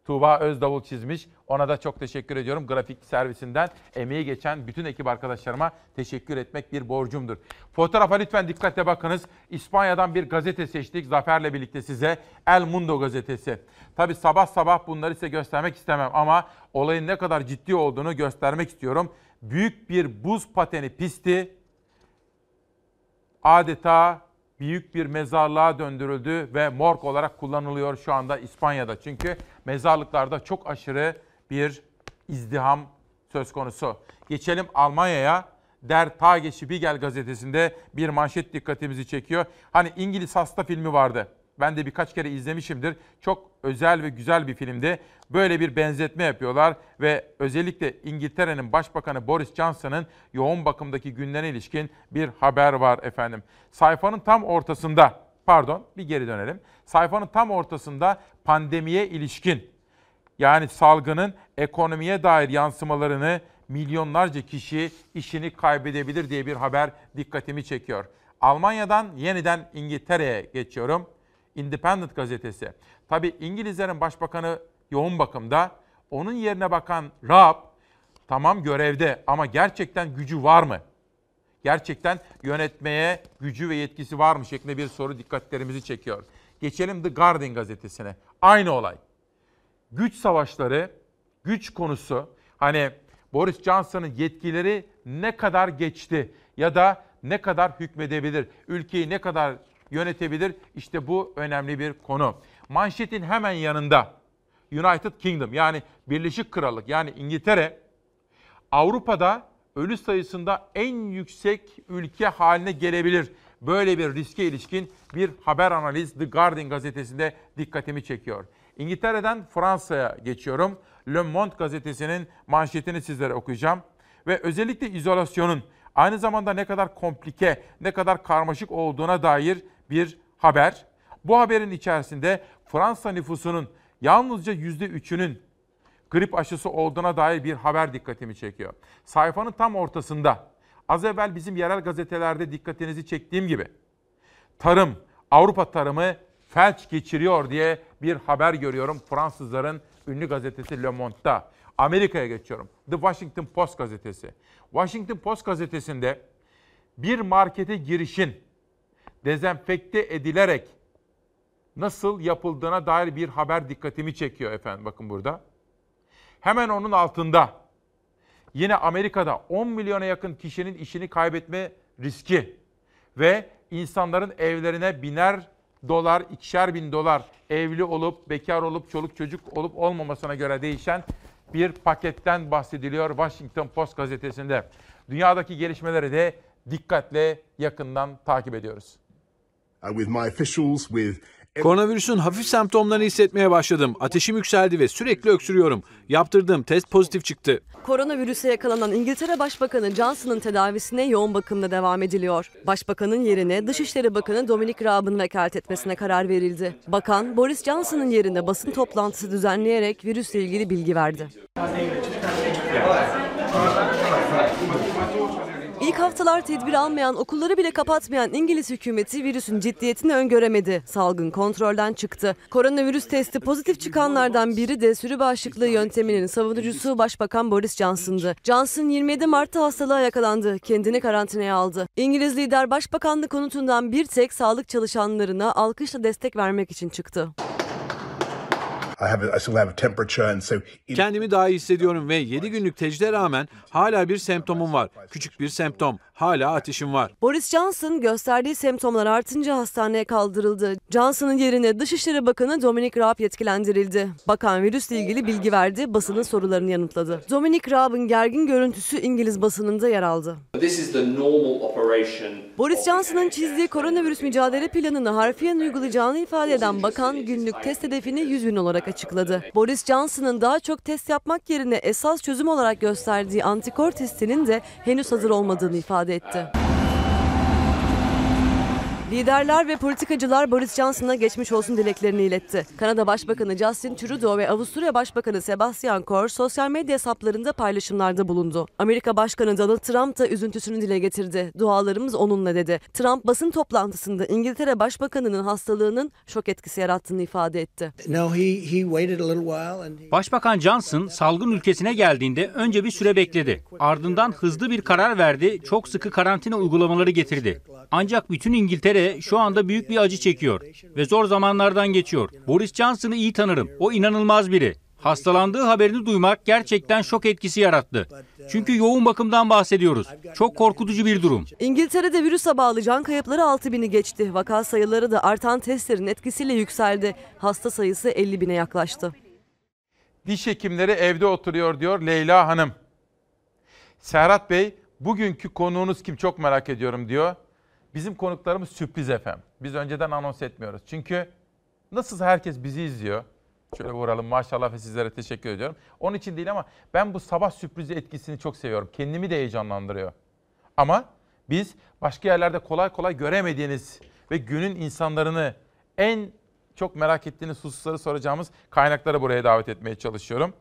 Tuğba Özdavul çizmiş. Ona da çok teşekkür ediyorum. Grafik servisinden emeği geçen bütün ekip arkadaşlarıma teşekkür etmek bir borcumdur. Fotoğrafa lütfen dikkatle bakınız. İspanya'dan bir gazete seçtik Zafer'le birlikte size. El Mundo gazetesi. Tabi sabah sabah bunları size göstermek istemem ama olayın ne kadar ciddi olduğunu göstermek istiyorum. Büyük bir buz pateni pisti adeta büyük bir mezarlığa döndürüldü ve morg olarak kullanılıyor şu anda İspanya'da. Çünkü mezarlıklarda çok aşırı bir izdiham söz konusu. Geçelim Almanya'ya. Der Tagesspiegel gazetesinde bir manşet dikkatimizi çekiyor. Hani İngiliz hasta filmi vardı. Ben de birkaç kere izlemişimdir. Çok özel ve güzel bir filmdi. Böyle bir benzetme yapıyorlar ve özellikle İngiltere'nin Başbakanı Boris Johnson'ın yoğun bakımdaki günlerine ilişkin bir haber var efendim. Sayfanın tam ortasında, pardon bir geri dönelim. Sayfanın tam ortasında pandemiye ilişkin yani salgının ekonomiye dair yansımalarını milyonlarca kişi işini kaybedebilir diye bir haber dikkatimi çekiyor. Almanya'dan yeniden İngiltere'ye geçiyorum. Independent gazetesi. Tabi İngilizlerin başbakanı yoğun bakımda. Onun yerine bakan Raab tamam görevde ama gerçekten gücü var mı? Gerçekten yönetmeye gücü ve yetkisi var mı şeklinde bir soru dikkatlerimizi çekiyor. Geçelim The Guardian gazetesine. Aynı olay. Güç savaşları, güç konusu. Hani Boris Johnson'ın yetkileri ne kadar geçti ya da ne kadar hükmedebilir, ülkeyi ne kadar yönetebilir? İşte bu önemli bir konu. Manşetin hemen yanında United Kingdom yani Birleşik Krallık yani İngiltere Avrupa'da ölü sayısında en yüksek ülke haline gelebilir. Böyle bir riske ilişkin bir haber analiz The Guardian gazetesinde dikkatimi çekiyor. İngiltere'den Fransa'ya geçiyorum. Le Monde gazetesinin manşetini sizlere okuyacağım. Ve özellikle izolasyonun aynı zamanda ne kadar komplike, ne kadar karmaşık olduğuna dair bir haber. Bu haberin içerisinde Fransa nüfusunun yalnızca %3'ünün grip aşısı olduğuna dair bir haber dikkatimi çekiyor. Sayfanın tam ortasında az evvel bizim yerel gazetelerde dikkatinizi çektiğim gibi tarım, Avrupa tarımı felç geçiriyor diye bir haber görüyorum Fransızların ünlü gazetesi Le Monde'da. Amerika'ya geçiyorum. The Washington Post gazetesi. Washington Post gazetesinde bir markete girişin dezenfekte edilerek nasıl yapıldığına dair bir haber dikkatimi çekiyor efendim bakın burada. Hemen onun altında yine Amerika'da 10 milyona yakın kişinin işini kaybetme riski ve insanların evlerine biner dolar, ikişer bin dolar evli olup, bekar olup, çoluk çocuk olup olmamasına göre değişen bir paketten bahsediliyor Washington Post gazetesinde. Dünyadaki gelişmeleri de dikkatle yakından takip ediyoruz. Koronavirüsün hafif semptomlarını hissetmeye başladım. Ateşim yükseldi ve sürekli öksürüyorum. Yaptırdığım test pozitif çıktı. Koronavirüse yakalanan İngiltere Başbakanı Johnson'ın tedavisine yoğun bakımda devam ediliyor. Başbakanın yerine Dışişleri Bakanı Dominic Raab'ın vekalet etmesine karar verildi. Bakan Boris Johnson'ın yerine basın toplantısı düzenleyerek virüsle ilgili bilgi verdi. İlk haftalar tedbir almayan, okulları bile kapatmayan İngiliz hükümeti virüsün ciddiyetini öngöremedi. Salgın kontrolden çıktı. Koronavirüs testi pozitif çıkanlardan biri de sürü bağışıklığı yönteminin savunucusu Başbakan Boris Johnson'dı. Johnson 27 Mart'ta hastalığa yakalandı. Kendini karantinaya aldı. İngiliz lider başbakanlık konutundan bir tek sağlık çalışanlarına alkışla destek vermek için çıktı. Kendimi daha iyi hissediyorum ve 7 günlük tecrübe rağmen hala bir semptomum var. Küçük bir semptom. Hala ateşim var. Boris Johnson gösterdiği semptomlar artınca hastaneye kaldırıldı. Johnson'ın yerine Dışişleri Bakanı Dominic Raab yetkilendirildi. Bakan virüsle ilgili bilgi verdi, basının sorularını yanıtladı. Dominic Raab'ın gergin görüntüsü İngiliz basınında yer aldı. Boris Johnson'ın çizdiği koronavirüs mücadele planını harfiyen uygulayacağını ifade eden bakan günlük test hedefini 100 bin olarak açıkladı. Boris Johnson'ın daha çok test yapmak yerine esas çözüm olarak gösterdiği antikor testinin de henüz hazır olmadığını ifade etti. Liderler ve politikacılar Boris Johnson'a geçmiş olsun dileklerini iletti. Kanada Başbakanı Justin Trudeau ve Avusturya Başbakanı Sebastian Kurz sosyal medya hesaplarında paylaşımlarda bulundu. Amerika Başkanı Donald Trump da üzüntüsünü dile getirdi. Dualarımız onunla dedi. Trump basın toplantısında İngiltere Başbakanı'nın hastalığının şok etkisi yarattığını ifade etti. Başbakan Johnson salgın ülkesine geldiğinde önce bir süre bekledi. Ardından hızlı bir karar verdi, çok sıkı karantina uygulamaları getirdi. Ancak bütün İngiltere şu anda büyük bir acı çekiyor ve zor zamanlardan geçiyor. Boris Johnson'ı iyi tanırım. O inanılmaz biri. Hastalandığı haberini duymak gerçekten şok etkisi yarattı. Çünkü yoğun bakımdan bahsediyoruz. Çok korkutucu bir durum. İngiltere'de virüse bağlı can kayıpları 6000'i geçti. Vaka sayıları da artan testlerin etkisiyle yükseldi. Hasta sayısı 50 bine yaklaştı. Diş hekimleri evde oturuyor diyor Leyla Hanım. Serhat Bey bugünkü konuğunuz kim çok merak ediyorum diyor. Bizim konuklarımız sürpriz efendim. Biz önceden anons etmiyoruz. Çünkü nasıl herkes bizi izliyor. Şöyle vuralım maşallah ve sizlere teşekkür ediyorum. Onun için değil ama ben bu sabah sürprizi etkisini çok seviyorum. Kendimi de heyecanlandırıyor. Ama biz başka yerlerde kolay kolay göremediğiniz ve günün insanlarını en çok merak ettiğiniz hususları soracağımız kaynakları buraya davet etmeye çalışıyorum.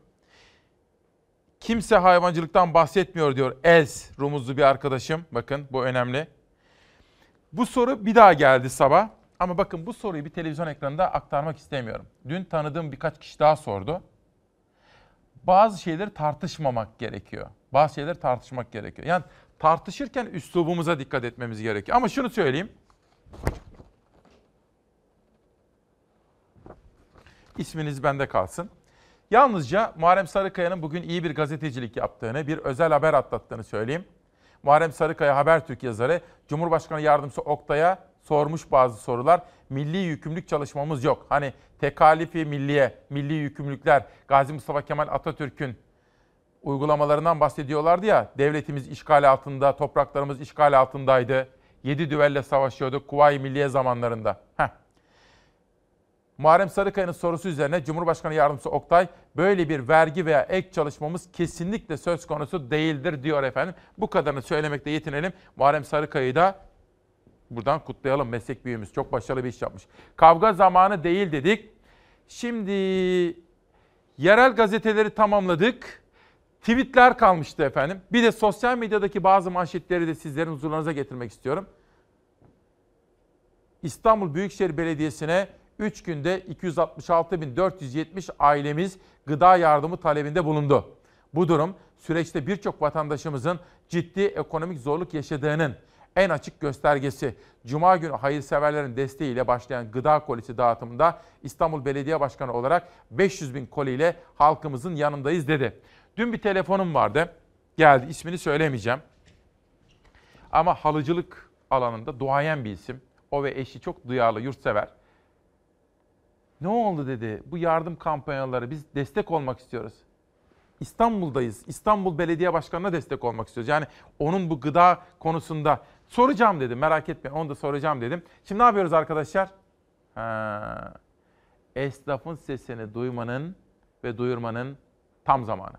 Kimse hayvancılıktan bahsetmiyor diyor Els Rumuzlu bir arkadaşım. Bakın bu önemli. Bu soru bir daha geldi sabah. Ama bakın bu soruyu bir televizyon ekranında aktarmak istemiyorum. Dün tanıdığım birkaç kişi daha sordu. Bazı şeyleri tartışmamak gerekiyor. Bazı şeyleri tartışmak gerekiyor. Yani tartışırken üslubumuza dikkat etmemiz gerekiyor. Ama şunu söyleyeyim. İsminiz bende kalsın. Yalnızca Muharrem Sarıkaya'nın bugün iyi bir gazetecilik yaptığını, bir özel haber atlattığını söyleyeyim. Muharrem Sarıkaya Habertürk yazarı, Cumhurbaşkanı Yardımcısı Oktay'a sormuş bazı sorular. Milli yükümlülük çalışmamız yok. Hani tekalifi milliye, milli yükümlülükler, Gazi Mustafa Kemal Atatürk'ün uygulamalarından bahsediyorlardı ya. Devletimiz işgal altında, topraklarımız işgal altındaydı. Yedi düvelle savaşıyorduk Kuvayi Milliye zamanlarında. Heh. Muharrem Sarıkaya'nın sorusu üzerine Cumhurbaşkanı Yardımcısı Oktay böyle bir vergi veya ek çalışmamız kesinlikle söz konusu değildir diyor efendim. Bu kadarını söylemekte yetinelim. Muharrem Sarıkaya'yı da buradan kutlayalım meslek büyüğümüz. Çok başarılı bir iş yapmış. Kavga zamanı değil dedik. Şimdi yerel gazeteleri tamamladık. Tweetler kalmıştı efendim. Bir de sosyal medyadaki bazı manşetleri de sizlerin huzurlarınıza getirmek istiyorum. İstanbul Büyükşehir Belediyesi'ne 3 günde 266.470 ailemiz gıda yardımı talebinde bulundu. Bu durum süreçte birçok vatandaşımızın ciddi ekonomik zorluk yaşadığının en açık göstergesi. Cuma günü hayırseverlerin desteğiyle başlayan gıda kolisi dağıtımında İstanbul Belediye Başkanı olarak 500 bin koliyle halkımızın yanındayız dedi. Dün bir telefonum vardı. Geldi ismini söylemeyeceğim. Ama halıcılık alanında duayen bir isim. O ve eşi çok duyarlı, yurtsever. Ne oldu dedi. Bu yardım kampanyaları biz destek olmak istiyoruz. İstanbul'dayız. İstanbul Belediye Başkanı'na destek olmak istiyoruz. Yani onun bu gıda konusunda soracağım dedim. Merak etme onu da soracağım dedim. Şimdi ne yapıyoruz arkadaşlar? Ha, esnafın sesini duymanın ve duyurmanın tam zamanı.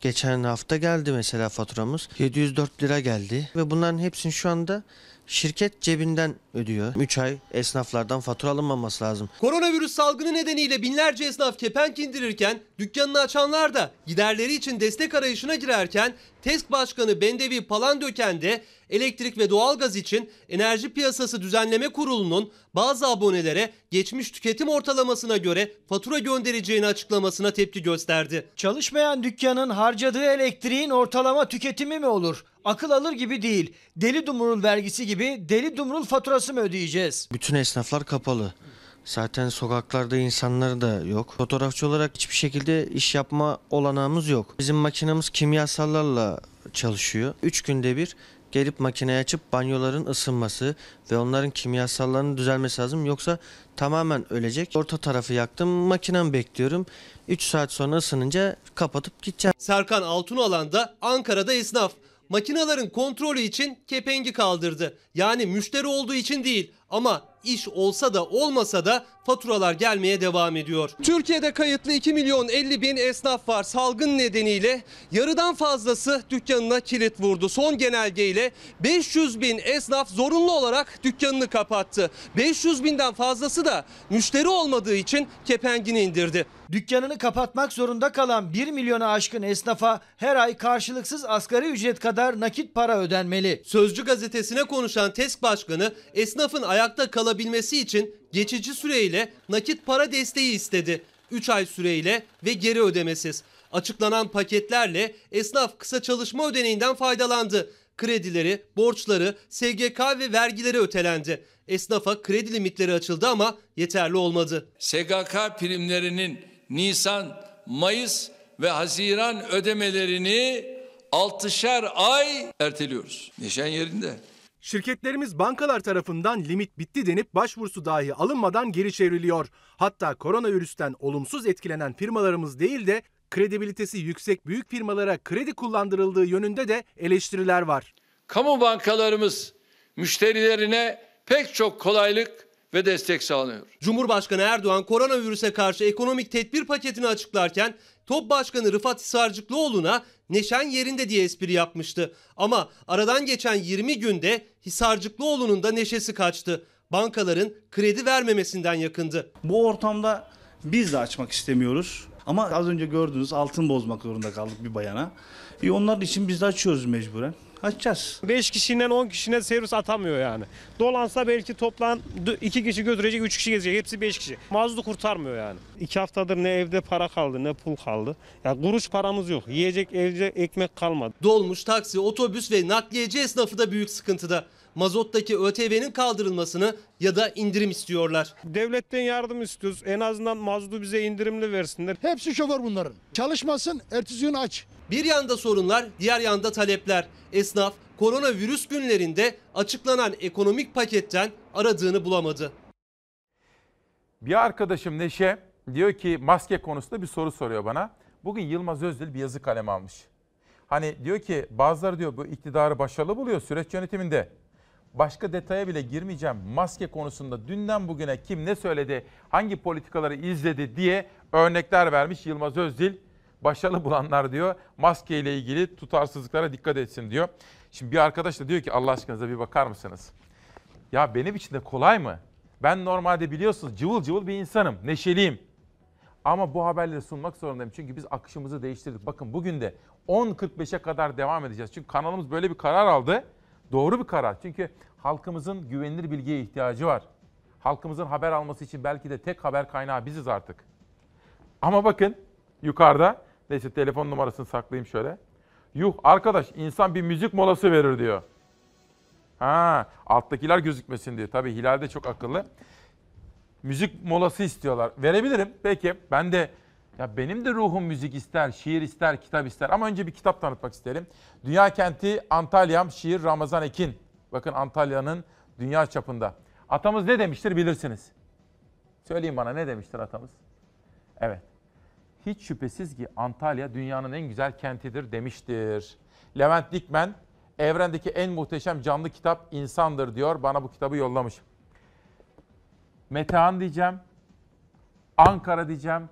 Geçen hafta geldi mesela faturamız. 704 lira geldi ve bunların hepsini şu anda şirket cebinden ödüyor. 3 ay esnaflardan fatura alınmaması lazım. Koronavirüs salgını nedeniyle binlerce esnaf kepenk indirirken dükkanını açanlar da giderleri için destek arayışına girerken TESK Başkanı Bendevi Palandöken de elektrik ve doğalgaz için Enerji Piyasası Düzenleme Kurulu'nun bazı abonelere geçmiş tüketim ortalamasına göre fatura göndereceğini açıklamasına tepki gösterdi. Çalışmayan dükkanın harcadığı elektriğin ortalama tüketimi mi olur? Akıl alır gibi değil. Deli dumrul vergisi gibi deli dumrul faturası mı ödeyeceğiz? Bütün esnaflar kapalı. Zaten sokaklarda insanlar da yok. Fotoğrafçı olarak hiçbir şekilde iş yapma olanağımız yok. Bizim makinamız kimyasallarla çalışıyor. 3 günde bir gelip makineyi açıp banyoların ısınması ve onların kimyasallarının düzelmesi lazım. Yoksa tamamen ölecek. Orta tarafı yaktım, makinamı bekliyorum. 3 saat sonra ısınınca kapatıp gideceğim. Serkan Altunalan da Ankara'da esnaf. Makinaların kontrolü için kepengi kaldırdı. Yani müşteri olduğu için değil ama iş olsa da olmasa da faturalar gelmeye devam ediyor. Türkiye'de kayıtlı 2 milyon 50 bin esnaf var. Salgın nedeniyle yarıdan fazlası dükkanına kilit vurdu. Son genelgeyle 500 bin esnaf zorunlu olarak dükkanını kapattı. 500 binden fazlası da müşteri olmadığı için kepengini indirdi. Dükkanını kapatmak zorunda kalan 1 milyona aşkın esnafa her ay karşılıksız asgari ücret kadar nakit para ödenmeli. Sözcü gazetesine konuşan TESK Başkanı esnafın ayakta kalabilmesi için geçici süreyle nakit para desteği istedi. 3 ay süreyle ve geri ödemesiz. Açıklanan paketlerle esnaf kısa çalışma ödeneğinden faydalandı. Kredileri, borçları, SGK ve vergileri ötelendi. Esnafa kredi limitleri açıldı ama yeterli olmadı. SGK primlerinin Nisan Mayıs ve Haziran ödemelerini 6'şer ay erteliyoruz. Neşen yerinde. Şirketlerimiz bankalar tarafından limit bitti denip başvurusu dahi alınmadan geri çevriliyor. Hatta koronavirüsten olumsuz etkilenen firmalarımız değil de kredibilitesi yüksek büyük firmalara kredi kullandırıldığı yönünde de eleştiriler var. Kamu bankalarımız müşterilerine pek çok kolaylık ve destek sağlıyor. Cumhurbaşkanı Erdoğan koronavirüse karşı ekonomik tedbir paketini açıklarken Top Başkanı Rıfat Hisarcıklıoğlu'na neşen yerinde diye espri yapmıştı. Ama aradan geçen 20 günde Hisarcıklıoğlu'nun da neşesi kaçtı. Bankaların kredi vermemesinden yakındı. Bu ortamda biz de açmak istemiyoruz. Ama az önce gördüğünüz altın bozmak zorunda kaldık bir bayana. E onlar için biz de açıyoruz mecburen. Açacağız. 5 kişiden 10 kişine servis atamıyor yani. Dolansa belki toplam 2 kişi götürecek, 3 kişi gezecek. Hepsi 5 kişi. Mazotu kurtarmıyor yani. 2 haftadır ne evde para kaldı ne pul kaldı. Ya kuruş paramız yok. Yiyecek evde ekmek kalmadı. Dolmuş, taksi, otobüs ve nakliyeci esnafı da büyük sıkıntıda. Mazottaki ÖTV'nin kaldırılmasını ya da indirim istiyorlar. Devletten yardım istiyoruz. En azından mazotu bize indirimli versinler. Hepsi şoför bunların. Çalışmasın, ertesi gün aç. Bir yanda sorunlar, diğer yanda talepler. Esnaf koronavirüs günlerinde açıklanan ekonomik paketten aradığını bulamadı. Bir arkadaşım Neşe diyor ki maske konusunda bir soru soruyor bana. Bugün Yılmaz Özdil bir yazı kaleme almış. Hani diyor ki bazıları diyor bu iktidarı başarılı buluyor süreç yönetiminde. Başka detaya bile girmeyeceğim. Maske konusunda dünden bugüne kim ne söyledi, hangi politikaları izledi diye örnekler vermiş Yılmaz Özdil. Başarılı bulanlar diyor maske ile ilgili tutarsızlıklara dikkat etsin diyor. Şimdi bir arkadaş da diyor ki Allah aşkınıza bir bakar mısınız? Ya benim için de kolay mı? Ben normalde biliyorsunuz cıvıl cıvıl bir insanım, neşeliyim. Ama bu haberleri sunmak zorundayım. Çünkü biz akışımızı değiştirdik. Bakın bugün de 10.45'e kadar devam edeceğiz. Çünkü kanalımız böyle bir karar aldı. Doğru bir karar. Çünkü halkımızın güvenilir bilgiye ihtiyacı var. Halkımızın haber alması için belki de tek haber kaynağı biziz artık. Ama bakın yukarıda, neyse telefon numarasını saklayayım şöyle. Yuh arkadaş insan bir müzik molası verir diyor. Ha, alttakiler gözükmesin diyor. Tabii Hilal de çok akıllı. Müzik molası istiyorlar. Verebilirim. Peki ben de ya benim de ruhum müzik ister, şiir ister, kitap ister. Ama önce bir kitap tanıtmak isterim. Dünya kenti Antalya'm, şiir Ramazan Ekin. Bakın Antalya'nın dünya çapında. Atamız ne demiştir bilirsiniz. Söyleyin bana ne demiştir atamız? Evet. Hiç şüphesiz ki Antalya dünyanın en güzel kentidir demiştir. Levent Dikmen, evrendeki en muhteşem canlı kitap insandır diyor. Bana bu kitabı yollamış. Metehan diyeceğim, Ankara diyeceğim,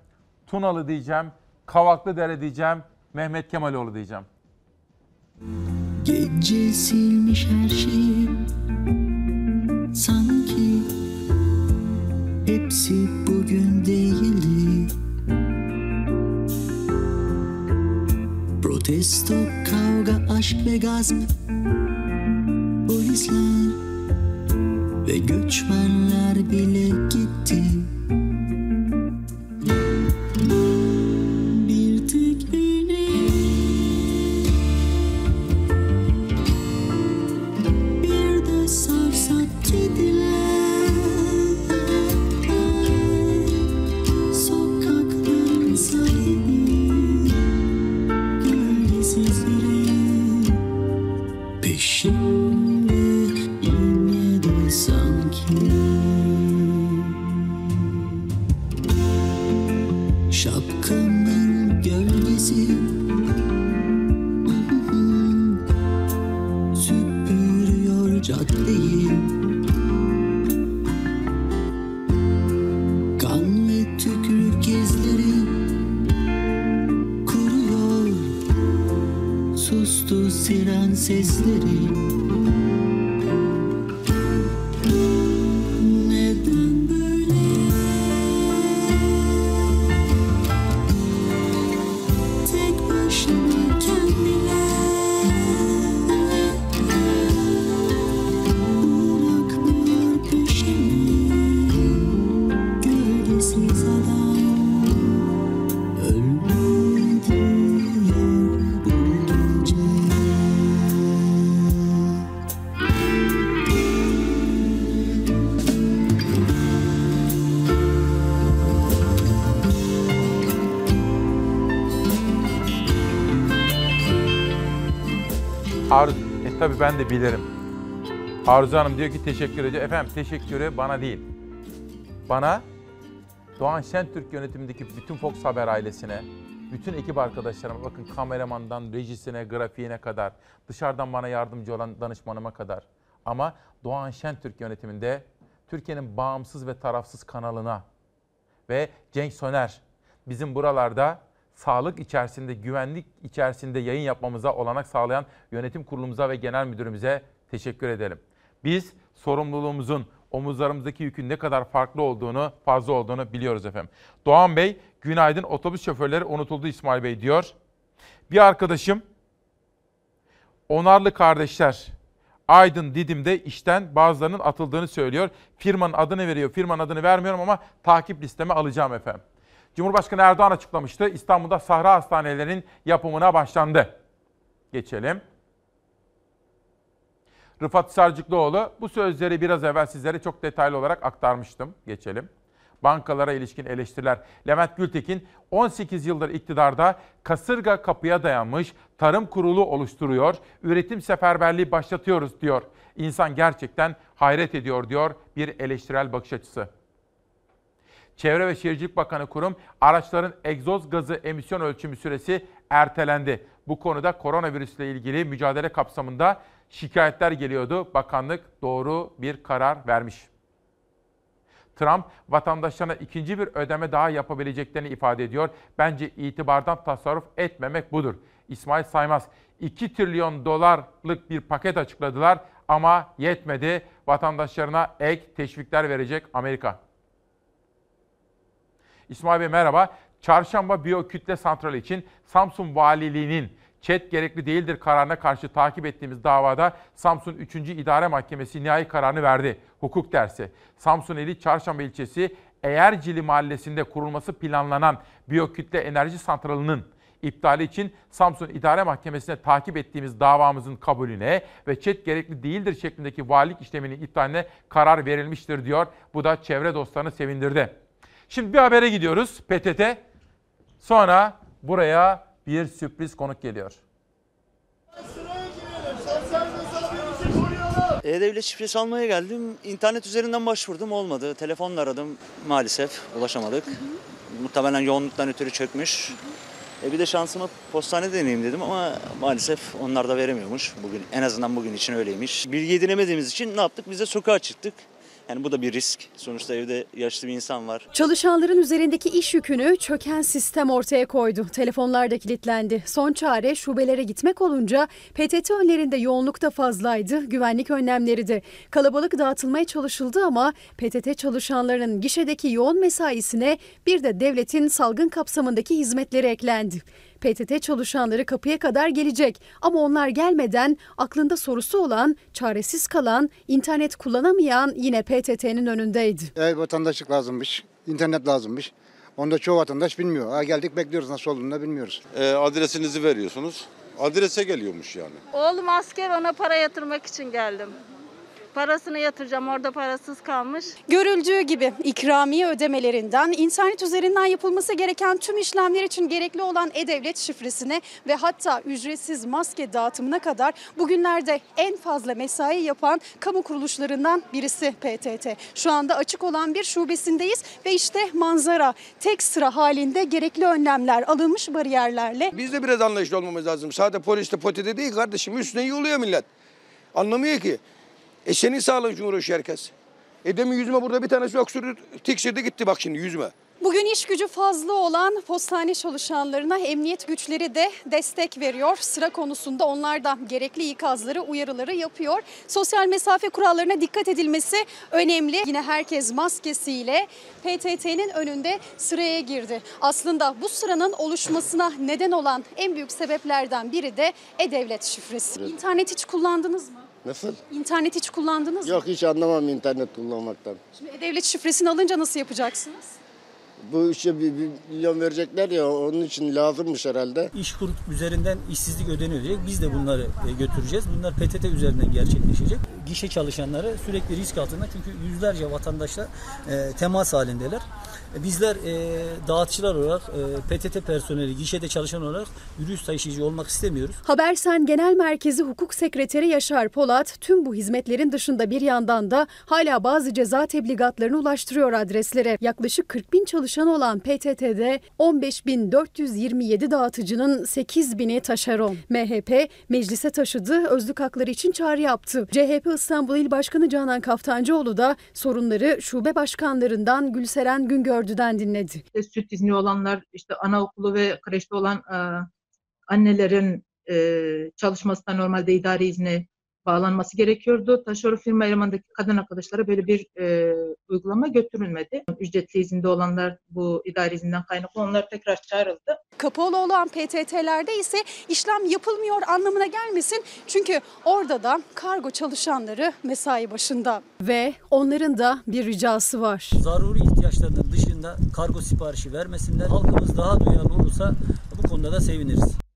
Tunalı diyeceğim, Kavaklıdere diyeceğim, Mehmet Kemaloğlu diyeceğim. Gece silmiş her şeyi Sanki hepsi bugün değildi Protesto, kavga, aşk ve gasp Polisler ve göçmenler bile gitti ben de bilirim. Arzu Hanım diyor ki teşekkür ediyor. Efendim teşekkürü bana değil. Bana Doğan Şentürk yönetimindeki bütün Fox Haber ailesine, bütün ekip arkadaşlarıma bakın kameramandan rejisine, grafiğine kadar, dışarıdan bana yardımcı olan danışmanıma kadar. Ama Doğan Şentürk yönetiminde Türkiye'nin bağımsız ve tarafsız kanalına ve Cenk Soner bizim buralarda sağlık içerisinde, güvenlik içerisinde yayın yapmamıza olanak sağlayan yönetim kurulumuza ve genel müdürümüze teşekkür edelim. Biz sorumluluğumuzun, omuzlarımızdaki yükün ne kadar farklı olduğunu, fazla olduğunu biliyoruz efendim. Doğan Bey, günaydın otobüs şoförleri unutuldu İsmail Bey diyor. Bir arkadaşım, Onarlı kardeşler, Aydın Didim'de işten bazılarının atıldığını söylüyor. Firmanın adını veriyor, firmanın adını vermiyorum ama takip listeme alacağım efendim. Cumhurbaşkanı Erdoğan açıklamıştı. İstanbul'da sahra hastanelerinin yapımına başlandı. Geçelim. Rıfat Sarcıklıoğlu bu sözleri biraz evvel sizlere çok detaylı olarak aktarmıştım. Geçelim. Bankalara ilişkin eleştiriler. Levent Gültekin 18 yıldır iktidarda kasırga kapıya dayanmış tarım kurulu oluşturuyor. Üretim seferberliği başlatıyoruz diyor. İnsan gerçekten hayret ediyor diyor bir eleştirel bakış açısı. Çevre ve Şehircilik Bakanı kurum araçların egzoz gazı emisyon ölçümü süresi ertelendi. Bu konuda koronavirüsle ilgili mücadele kapsamında şikayetler geliyordu. Bakanlık doğru bir karar vermiş. Trump vatandaşlarına ikinci bir ödeme daha yapabileceklerini ifade ediyor. Bence itibardan tasarruf etmemek budur. İsmail Saymaz 2 trilyon dolarlık bir paket açıkladılar ama yetmedi. Vatandaşlarına ek teşvikler verecek Amerika. İsmail Bey merhaba. Çarşamba Biyokütle Santrali için Samsun Valiliği'nin ÇED gerekli değildir kararına karşı takip ettiğimiz davada Samsun 3. İdare Mahkemesi nihai kararını verdi. Hukuk dersi. Samsun ili Çarşamba ilçesi Eğercili Mahallesi'nde kurulması planlanan Biyokütle Enerji Santralı'nın iptali için Samsun İdare Mahkemesi'ne takip ettiğimiz davamızın kabulüne ve ÇED gerekli değildir şeklindeki valilik işleminin iptaline karar verilmiştir diyor. Bu da çevre dostlarını sevindirdi. Şimdi bir habere gidiyoruz PTT. Sonra buraya bir sürpriz konuk geliyor. E-Devlet şifresi almaya geldim. İnternet üzerinden başvurdum olmadı. Telefonla aradım maalesef ulaşamadık. Muhtemelen yoğunluktan ötürü çökmüş. E bir de şansımı postane deneyeyim dedim ama maalesef onlar da veremiyormuş. Bugün en azından bugün için öyleymiş. Bilgi edinemediğimiz için ne yaptık? Biz de sokağa çıktık. Yani bu da bir risk. Sonuçta evde yaşlı bir insan var. Çalışanların üzerindeki iş yükünü çöken sistem ortaya koydu. Telefonlar da kilitlendi. Son çare şubelere gitmek olunca PTT önlerinde yoğunluk da fazlaydı, güvenlik önlemleri de. Kalabalık dağıtılmaya çalışıldı ama PTT çalışanlarının gişedeki yoğun mesaisine bir de devletin salgın kapsamındaki hizmetleri eklendi. PTT çalışanları kapıya kadar gelecek ama onlar gelmeden aklında sorusu olan, çaresiz kalan, internet kullanamayan yine PTT'nin önündeydi. Eğer vatandaşlık lazımmış, internet lazımmış. Onu da çoğu vatandaş bilmiyor. Ha, geldik bekliyoruz nasıl olduğunu da bilmiyoruz. E, adresinizi veriyorsunuz. Adrese geliyormuş yani. Oğlum asker ona para yatırmak için geldim. Parasını yatıracağım orada parasız kalmış. Görüldüğü gibi ikramiye ödemelerinden internet üzerinden yapılması gereken tüm işlemler için gerekli olan e-devlet şifresine ve hatta ücretsiz maske dağıtımına kadar bugünlerde en fazla mesai yapan kamu kuruluşlarından birisi PTT. Şu anda açık olan bir şubesindeyiz ve işte manzara tek sıra halinde gerekli önlemler alınmış bariyerlerle. Biz de biraz anlayışlı olmamız lazım. Sadece poliste potede değil kardeşim üstüne yoluyor millet. Anlamıyor ki. E senin sağlığın için uğraşıyor herkes. E demin yüzüme burada bir tanesi öksürdü, tiksildi gitti bak şimdi yüzüme. Bugün iş gücü fazla olan postane çalışanlarına emniyet güçleri de destek veriyor. Sıra konusunda onlar da gerekli ikazları, uyarıları yapıyor. Sosyal mesafe kurallarına dikkat edilmesi önemli. Yine herkes maskesiyle PTT'nin önünde sıraya girdi. Aslında bu sıranın oluşmasına neden olan en büyük sebeplerden biri de e-devlet şifresi. İnternet hiç kullandınız mı? Nasıl? İnternet hiç kullandınız mı? Yok hiç anlamam internet kullanmaktan. Şimdi e-devlet şifresini alınca nasıl yapacaksınız? Bu işe bir, bir milyon verecekler ya onun için lazımmış herhalde. İş kurup üzerinden işsizlik ödeniyor diyecek. Biz de bunları e, götüreceğiz. Bunlar PTT üzerinden gerçekleşecek. gişe çalışanları sürekli risk altında çünkü yüzlerce vatandaşla e, temas halindeler. E, Bizler e, dağıtıcılar olarak e, PTT personeli gişede çalışan olarak virüs taşıyıcı olmak istemiyoruz. Habersen Genel Merkezi Hukuk Sekreteri Yaşar Polat tüm bu hizmetlerin dışında bir yandan da hala bazı ceza tebligatlarını ulaştırıyor adreslere. Yaklaşık 40 bin çalışan olan PTT'de 15.427 dağıtıcının 8 bini taşeron. MHP meclise taşıdı, özlük hakları için çağrı yaptı. CHP İstanbul İl Başkanı Canan Kaftancıoğlu da sorunları şube başkanlarından Gülseren Güngördü'den dinledi. işte süt izni olanlar, işte anaokulu ve kreşte olan e, annelerin e, çalışmasına normalde idari izne bağlanması gerekiyordu. Taşeron firma elemandaki kadın arkadaşlara böyle bir e, uygulama götürülmedi. Ücretli izinde olanlar bu idari izinden kaynaklı onlar tekrar çağrıldı. Kapalı olan PTT'lerde ise işlem yapılmıyor anlamına gelmesin. Çünkü orada da kargo çalışanları mesai başında. Ve onların da bir ricası var. Zaruri ihtiyaçlarının dışında kargo siparişi vermesinler. Halkımız daha duyarlı olursa bu konuda da seviniriz.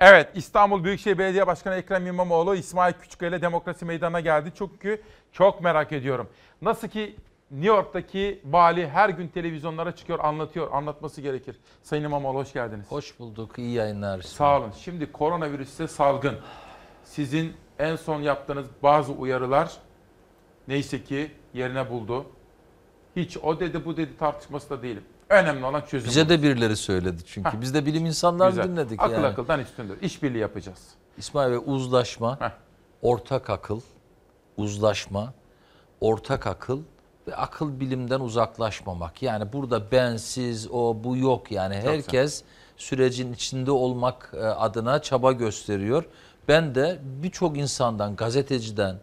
Evet İstanbul Büyükşehir Belediye Başkanı Ekrem İmamoğlu İsmail Küçükkaya ile Demokrasi Meydanı'na geldi. Çünkü çok merak ediyorum. Nasıl ki New York'taki vali her gün televizyonlara çıkıyor anlatıyor. Anlatması gerekir. Sayın İmamoğlu hoş geldiniz. Hoş bulduk. iyi yayınlar. Sağ olun. Şimdi koronavirüste salgın. Sizin en son yaptığınız bazı uyarılar neyse ki yerine buldu. Hiç o dedi bu dedi tartışması da değilim. Önemli olan çözüm. Bize de birileri söyledi çünkü. Heh. Biz de bilim insanlarını Güzel. dinledik Akıl yani. akıldan üstündür. İşbirliği yapacağız. İsmail Bey uzlaşma, ortak akıl, uzlaşma, ortak akıl ve akıl bilimden uzaklaşmamak. Yani burada ben, siz, o, bu yok. Yani güzel. herkes sürecin içinde olmak e, adına çaba gösteriyor. Ben de birçok insandan, gazeteciden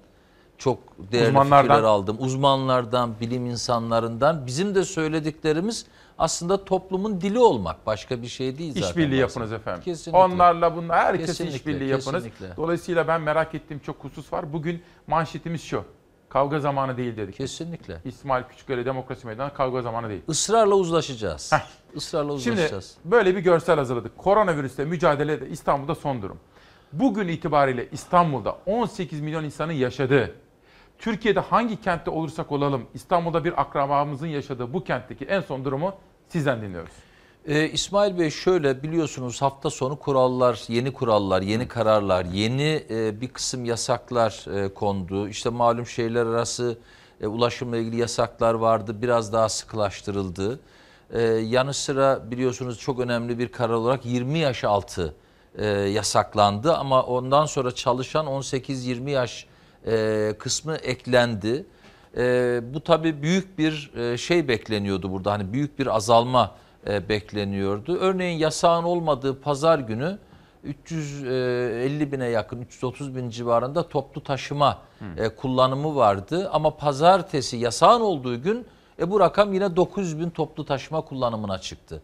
çok değerli fikirler aldım. Uzmanlardan, bilim insanlarından. Bizim de söylediklerimiz aslında toplumun dili olmak. Başka bir şey değil zaten. İşbirliği yapınız efendim. Kesinlikle. Onlarla bunlar Kesinlikle, işbirliği yapınız. kesinlikle. Dolayısıyla ben merak ettiğim çok husus var. Bugün manşetimiz şu. Kavga zamanı değil dedik. Kesinlikle. İsmail Küçükkaya Demokrasi Meydanı kavga zamanı değil. Israrla uzlaşacağız. Israrla Şimdi uzlaşacağız. böyle bir görsel hazırladık. Koronavirüsle mücadelede İstanbul'da son durum. Bugün itibariyle İstanbul'da 18 milyon insanın yaşadığı, Türkiye'de hangi kentte olursak olalım İstanbul'da bir akrabamızın yaşadığı bu kentteki en son durumu sizden dinliyoruz. Ee, İsmail Bey şöyle biliyorsunuz hafta sonu kurallar, yeni kurallar, yeni kararlar, yeni e, bir kısım yasaklar e, kondu. İşte malum şehirler arası e, ulaşımla ilgili yasaklar vardı. Biraz daha sıkılaştırıldı. E, yanı sıra biliyorsunuz çok önemli bir karar olarak 20 yaş altı e, yasaklandı. Ama ondan sonra çalışan 18-20 yaş e, kısmı eklendi. E, bu tabii büyük bir e, şey bekleniyordu burada. Hani büyük bir azalma e, bekleniyordu. Örneğin yasağın olmadığı pazar günü 350 bine yakın 330 bin civarında toplu taşıma e, kullanımı vardı. Ama pazartesi yasağın olduğu gün e, bu rakam yine 900 bin toplu taşıma kullanımına çıktı.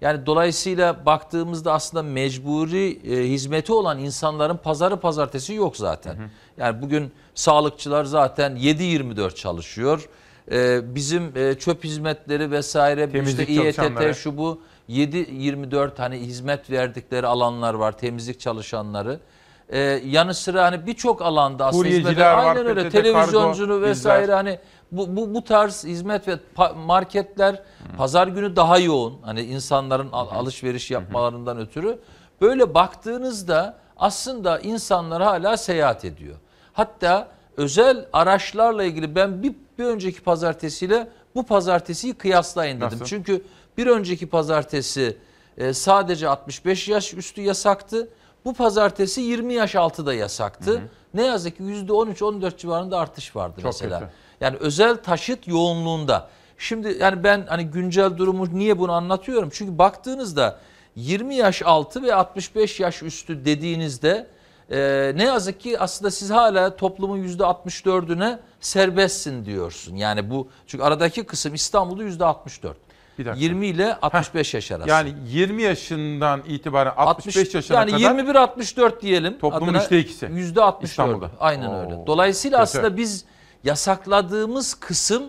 Yani dolayısıyla baktığımızda aslında mecburi e, hizmeti olan insanların pazarı pazartesi yok zaten. Yani bugün sağlıkçılar zaten 7-24 çalışıyor. E, bizim e, çöp hizmetleri vesaire Temizlik işte. İETT şu bu 7-24 hani hizmet verdikleri alanlar var temizlik çalışanları. E, yanı sıra hani birçok alanda aslında hizmet Kuryeciler var, aynen öyle televizyoncunu kargo, vesaire bizler. hani bu, bu, bu tarz hizmet ve marketler pazar günü daha yoğun. Hani insanların al- alışveriş yapmalarından ötürü. Böyle baktığınızda aslında insanlar hala seyahat ediyor. Hatta özel araçlarla ilgili ben bir, bir önceki pazartesiyle bu pazartesiyi kıyaslayın dedim. Nasıl? Çünkü bir önceki pazartesi e, sadece 65 yaş üstü yasaktı. Bu pazartesi 20 yaş altı da yasaktı. Ne yazık ki %13-14 civarında artış vardı Çok mesela. kötü. Yani özel taşıt yoğunluğunda. Şimdi yani ben hani güncel durumu niye bunu anlatıyorum? Çünkü baktığınızda 20 yaş altı ve 65 yaş üstü dediğinizde e, ne yazık ki aslında siz hala toplumun %64'üne serbestsin diyorsun. Yani bu çünkü aradaki kısım İstanbul'da %64. Bir dakika. 20 ile 65 yaş arası. Yani 20 yaşından itibaren 65 60 yaşına yani kadar 21 64 diyelim. Toplumun üçte ikisi. Yüzde 64. İstanbul'da. Aynen Oo. öyle. Dolayısıyla Kötü. aslında biz yasakladığımız kısım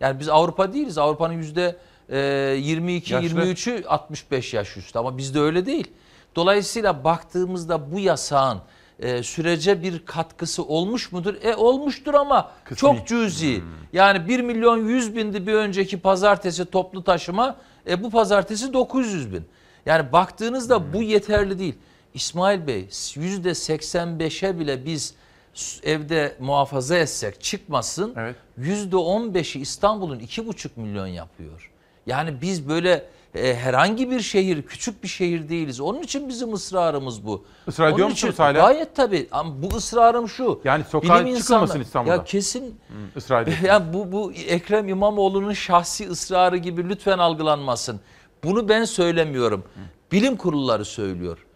yani biz Avrupa değiliz. Avrupa'nın yüzde e, 22 Yaşlı. 23'ü 65 yaş üstü ama bizde öyle değil. Dolayısıyla baktığımızda bu yasağın e, sürece bir katkısı olmuş mudur? E olmuştur ama Kısmi. çok cüzi. Yani 1 milyon 100 bindi bir önceki pazartesi toplu taşıma. E bu pazartesi 900 bin. Yani baktığınızda bu yeterli değil. İsmail Bey %85'e bile biz evde muhafaza etsek çıkmasın. %15'i İstanbul'un 2,5 milyon yapıyor. Yani biz böyle e, herhangi bir şehir, küçük bir şehir değiliz. Onun için bizim ısrarımız bu. Israr ediyor Onun için musunuz hala? Gayet tabii. Ama bu ısrarım şu. Yani sokağa Bilim çıkılmasın İstanbul'da. Ya kesin ısrar ediyorsunuz. yani bu, bu Ekrem İmamoğlu'nun şahsi ısrarı gibi lütfen algılanmasın. Bunu ben söylemiyorum. Bilim kurulları söylüyor.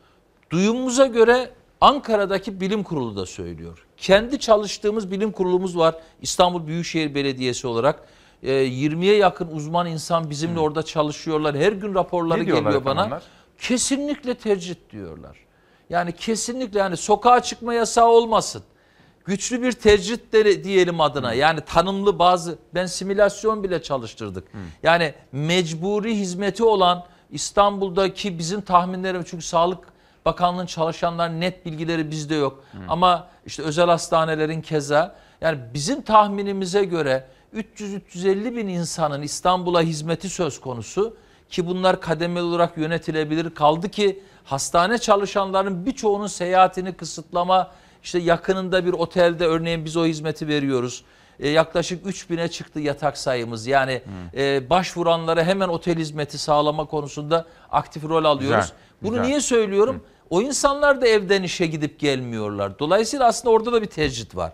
Duyumumuza göre Ankara'daki bilim kurulu da söylüyor. Kendi çalıştığımız bilim kurulumuz var. İstanbul Büyükşehir Belediyesi olarak. Ee, 20'ye yakın uzman insan bizimle orada çalışıyorlar. Her gün raporları Ne geliyor bana. onlar? Kesinlikle tercih diyorlar. Yani kesinlikle yani sokağa çıkma yasağı olmasın. Güçlü bir tercih de diyelim adına. Yani tanımlı bazı ben simülasyon bile çalıştırdık. Yani mecburi hizmeti olan İstanbul'daki bizim tahminlerimiz çünkü Sağlık Bakanlığı'nın çalışanların net bilgileri bizde yok. Ama işte özel hastanelerin keza yani bizim tahminimize göre 300-350 bin insanın İstanbul'a hizmeti söz konusu ki bunlar kademeli olarak yönetilebilir. Kaldı ki hastane çalışanların birçoğunun seyahatini kısıtlama işte yakınında bir otelde örneğin biz o hizmeti veriyoruz. E, yaklaşık 3000'e çıktı yatak sayımız. Yani e, başvuranlara hemen otel hizmeti sağlama konusunda aktif rol alıyoruz. Güzel, Bunu güzel. niye söylüyorum? O insanlar da evden işe gidip gelmiyorlar. Dolayısıyla aslında orada da bir tercih var.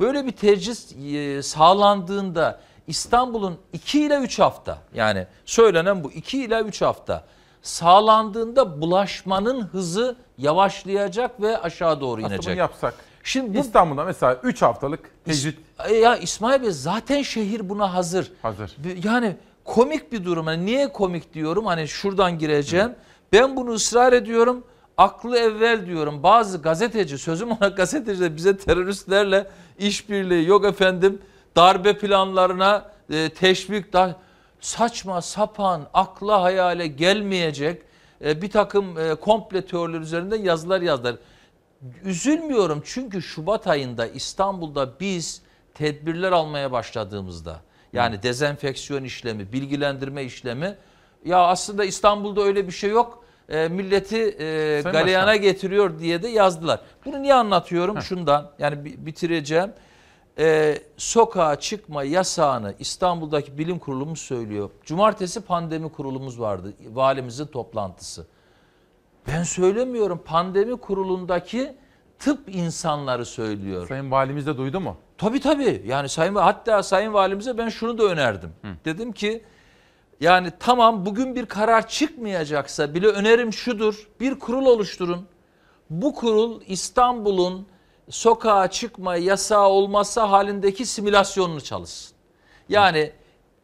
Böyle bir tercih e, sağlandığında İstanbul'un 2 ile 3 hafta yani söylenen bu 2 ile 3 hafta sağlandığında bulaşmanın hızı yavaşlayacak ve aşağı doğru Aslında inecek. bunu yapsak. Şimdi bu İstanbul'da mesela 3 haftalık tecrit E Ya İsmail Bey zaten şehir buna hazır. hazır. Yani komik bir durum. Yani niye komik diyorum? Hani şuradan gireceğim. Ben bunu ısrar ediyorum. Aklı evvel diyorum. Bazı gazeteci, sözüm ona gazeteci de bize teröristlerle işbirliği yok efendim. Darbe planlarına e, teşvik da saçma sapan akla hayale gelmeyecek e, bir takım e, komple teoriler üzerinden yazılar yazdılar. Üzülmüyorum çünkü Şubat ayında İstanbul'da biz tedbirler almaya başladığımızda yani dezenfeksiyon işlemi, bilgilendirme işlemi ya aslında İstanbul'da öyle bir şey yok. E, milleti e, Sayın galeyana Başkan. getiriyor diye de yazdılar. Bunu niye anlatıyorum? Şundan yani bi- bitireceğim. E, sokağa çıkma yasağını İstanbul'daki bilim kurulumuz söylüyor. Cumartesi pandemi kurulumuz vardı. Valimizin toplantısı. Ben söylemiyorum. Pandemi kurulundaki tıp insanları söylüyor. Sayın Valimiz de duydu mu? Tabii tabii. Yani sayın hatta sayın valimize ben şunu da önerdim. Dedim ki yani tamam bugün bir karar çıkmayacaksa bile önerim şudur. Bir kurul oluşturun. Bu kurul İstanbul'un sokağa çıkma yasağı olması halindeki simülasyonunu çalışsın. Yani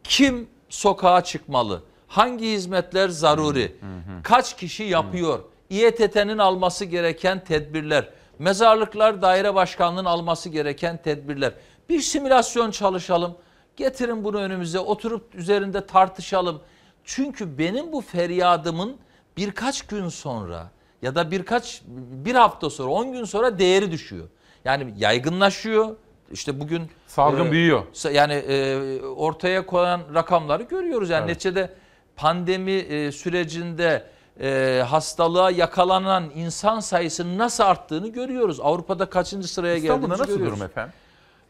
kim sokağa çıkmalı? Hangi hizmetler zaruri? Kaç kişi yapıyor? İETT'nin alması gereken tedbirler. Mezarlıklar Daire Başkanlığı'nın alması gereken tedbirler. Bir simülasyon çalışalım. Getirin bunu önümüze oturup üzerinde tartışalım. Çünkü benim bu feryadımın birkaç gün sonra ya da birkaç bir hafta sonra 10 gün sonra değeri düşüyor. Yani yaygınlaşıyor. İşte bugün Salgın e, büyüyor. Yani e, ortaya koyan rakamları görüyoruz. Yani Evet. neticede pandemi e, sürecinde e, hastalığa yakalanan insan sayısının nasıl arttığını görüyoruz. Avrupa'da kaçıncı sıraya İstanbul'da geldiğimizi nasıl görüyoruz. durum efendim?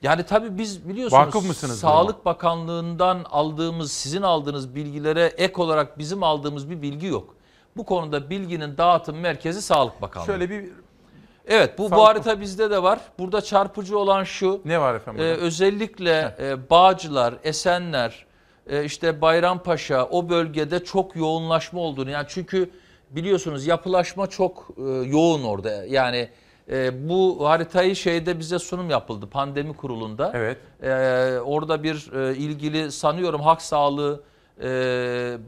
Yani tabii biz biliyorsunuz Vakıf mısınız Sağlık Bakanlığı'ndan aldığımız, sizin aldığınız bilgilere ek olarak bizim aldığımız bir bilgi yok. Bu konuda bilginin dağıtım merkezi Sağlık Bakanlığı. Şöyle bir Evet bu, bu Sağlık- harita bizde de var. Burada çarpıcı olan şu. ne var efendim? Burada? özellikle e, Bağcılar, Esenler, e, işte Bayrampaşa o bölgede çok yoğunlaşma olduğunu. Yani çünkü biliyorsunuz yapılaşma çok e, yoğun orada. Yani e, bu haritayı şeyde bize sunum yapıldı pandemi kurulunda. Evet. E, orada bir e, ilgili sanıyorum halk sağlığı e,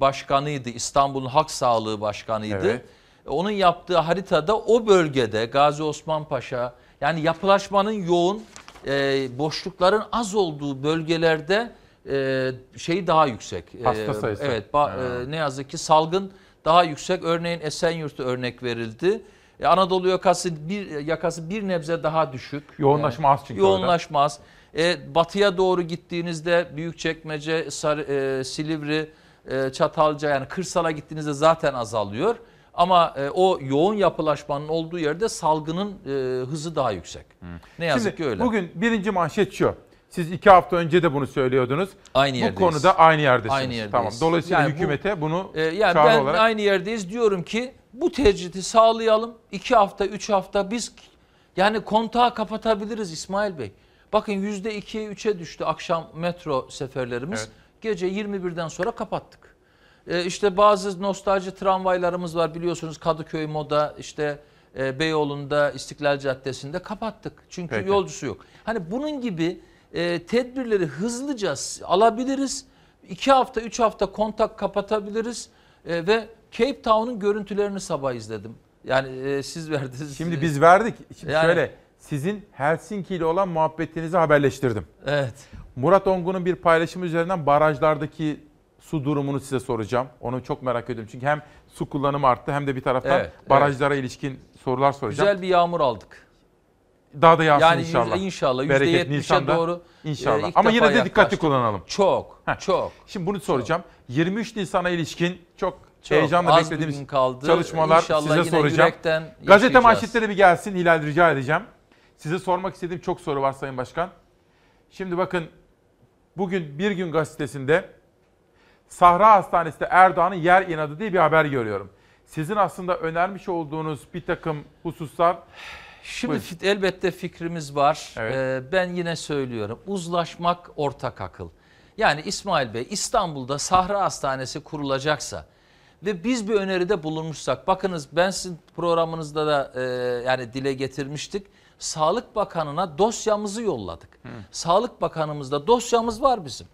başkanıydı. İstanbul'un Halk Sağlığı Başkanıydı. Evet. Onun yaptığı haritada o bölgede Gazi Osman Paşa yani yapılaşmanın yoğun e, boşlukların az olduğu bölgelerde e, şey daha yüksek. E, Hasta sayısı. Evet ba- e, ne yazık ki salgın daha yüksek. Örneğin Esenyurt'ta örnek verildi. E, Anadolu yakası bir yakası bir nebze daha düşük. Yoğunlaşma az çünkü Yoğunlaşma az. E, batıya doğru gittiğinizde Büyükçekmece, Sarı, e, Silivri, e, Çatalca yani kırsala gittiğinizde zaten azalıyor. Ama e, o yoğun yapılaşmanın olduğu yerde salgının e, hızı daha yüksek. Ne yazık Şimdi ki öyle. bugün birinci manşet şu. Siz iki hafta önce de bunu söylüyordunuz. Aynı Bu yerdeyiz. konuda aynı yerdesiniz. Aynı yerdeyiz. Tamam. Dolayısıyla Yani bu- hükümete bunu E, yani ben olarak aynı yerdeyiz diyorum ki bu tecridi sağlayalım. iki hafta, üç hafta biz yani kontağı kapatabiliriz İsmail Bey. Bakın yüzde ikiye, üçe düştü akşam metro seferlerimiz. Evet. Gece 21'den sonra kapattık. E, işte bazı nostalji tramvaylarımız var biliyorsunuz Kadıköy Moda işte e, Beyoğlu'nda İstiklal Caddesi'nde kapattık. Çünkü Peki. yolcusu yok. Hani bunun gibi e, tedbirleri hızlıca alabiliriz. İki hafta, üç hafta kontak kapatabiliriz e, ve Cape Town'un görüntülerini sabah izledim. Yani e, siz verdiniz. Şimdi biz verdik. Şimdi Yani- şöyle sizin Helsinki ile olan muhabbetinizi haberleştirdim. Evet. Murat Ongun'un bir paylaşımı üzerinden barajlardaki su durumunu size soracağım. Onu çok merak ediyorum. Çünkü hem su kullanımı arttı hem de bir taraftan Evet, barajlara ilişkin sorular soracağım. Güzel bir yağmur aldık. Daha da yağsın Yani inşallah. yüz- inşallah, yüzde Bereket yetmişe Nisan'da. doğru, İnşallah. e, Ama yine de dikkatli kullanalım. Çok, Heh. çok. Şimdi bunu soracağım. 23 Nisan'a ilişkin çok, Çok. heyecanla Az beklediğimiz gün kaldı. çalışmalar İnşallah size yine soracağım. yürekten Gazete yaşayacağız. manşetleri bir gelsin Hilal rica edeceğim. Size sormak istediğim çok soru var Sayın Başkan. Şimdi bakın bugün Bir Gün Gazetesi'nde Sahra Hastanesi'nde Erdoğan'ın yer inadı diye bir haber görüyorum. Sizin aslında önermiş olduğunuz bir takım hususlar Şimdi Buyurun. fit- elbette fikrimiz var. Evet. Ee, ben yine söylüyorum. Uzlaşmak ortak akıl. Yani İsmail Bey İstanbul'da Sahra Hastanesi kurulacaksa ve biz bir öneride bulunmuşsak bakınız ben sizin programınızda da e, yani dile getirmiştik. Sağlık Bakanı'na dosyamızı yolladık. Sağlık Bakanımızda dosyamız var bizim.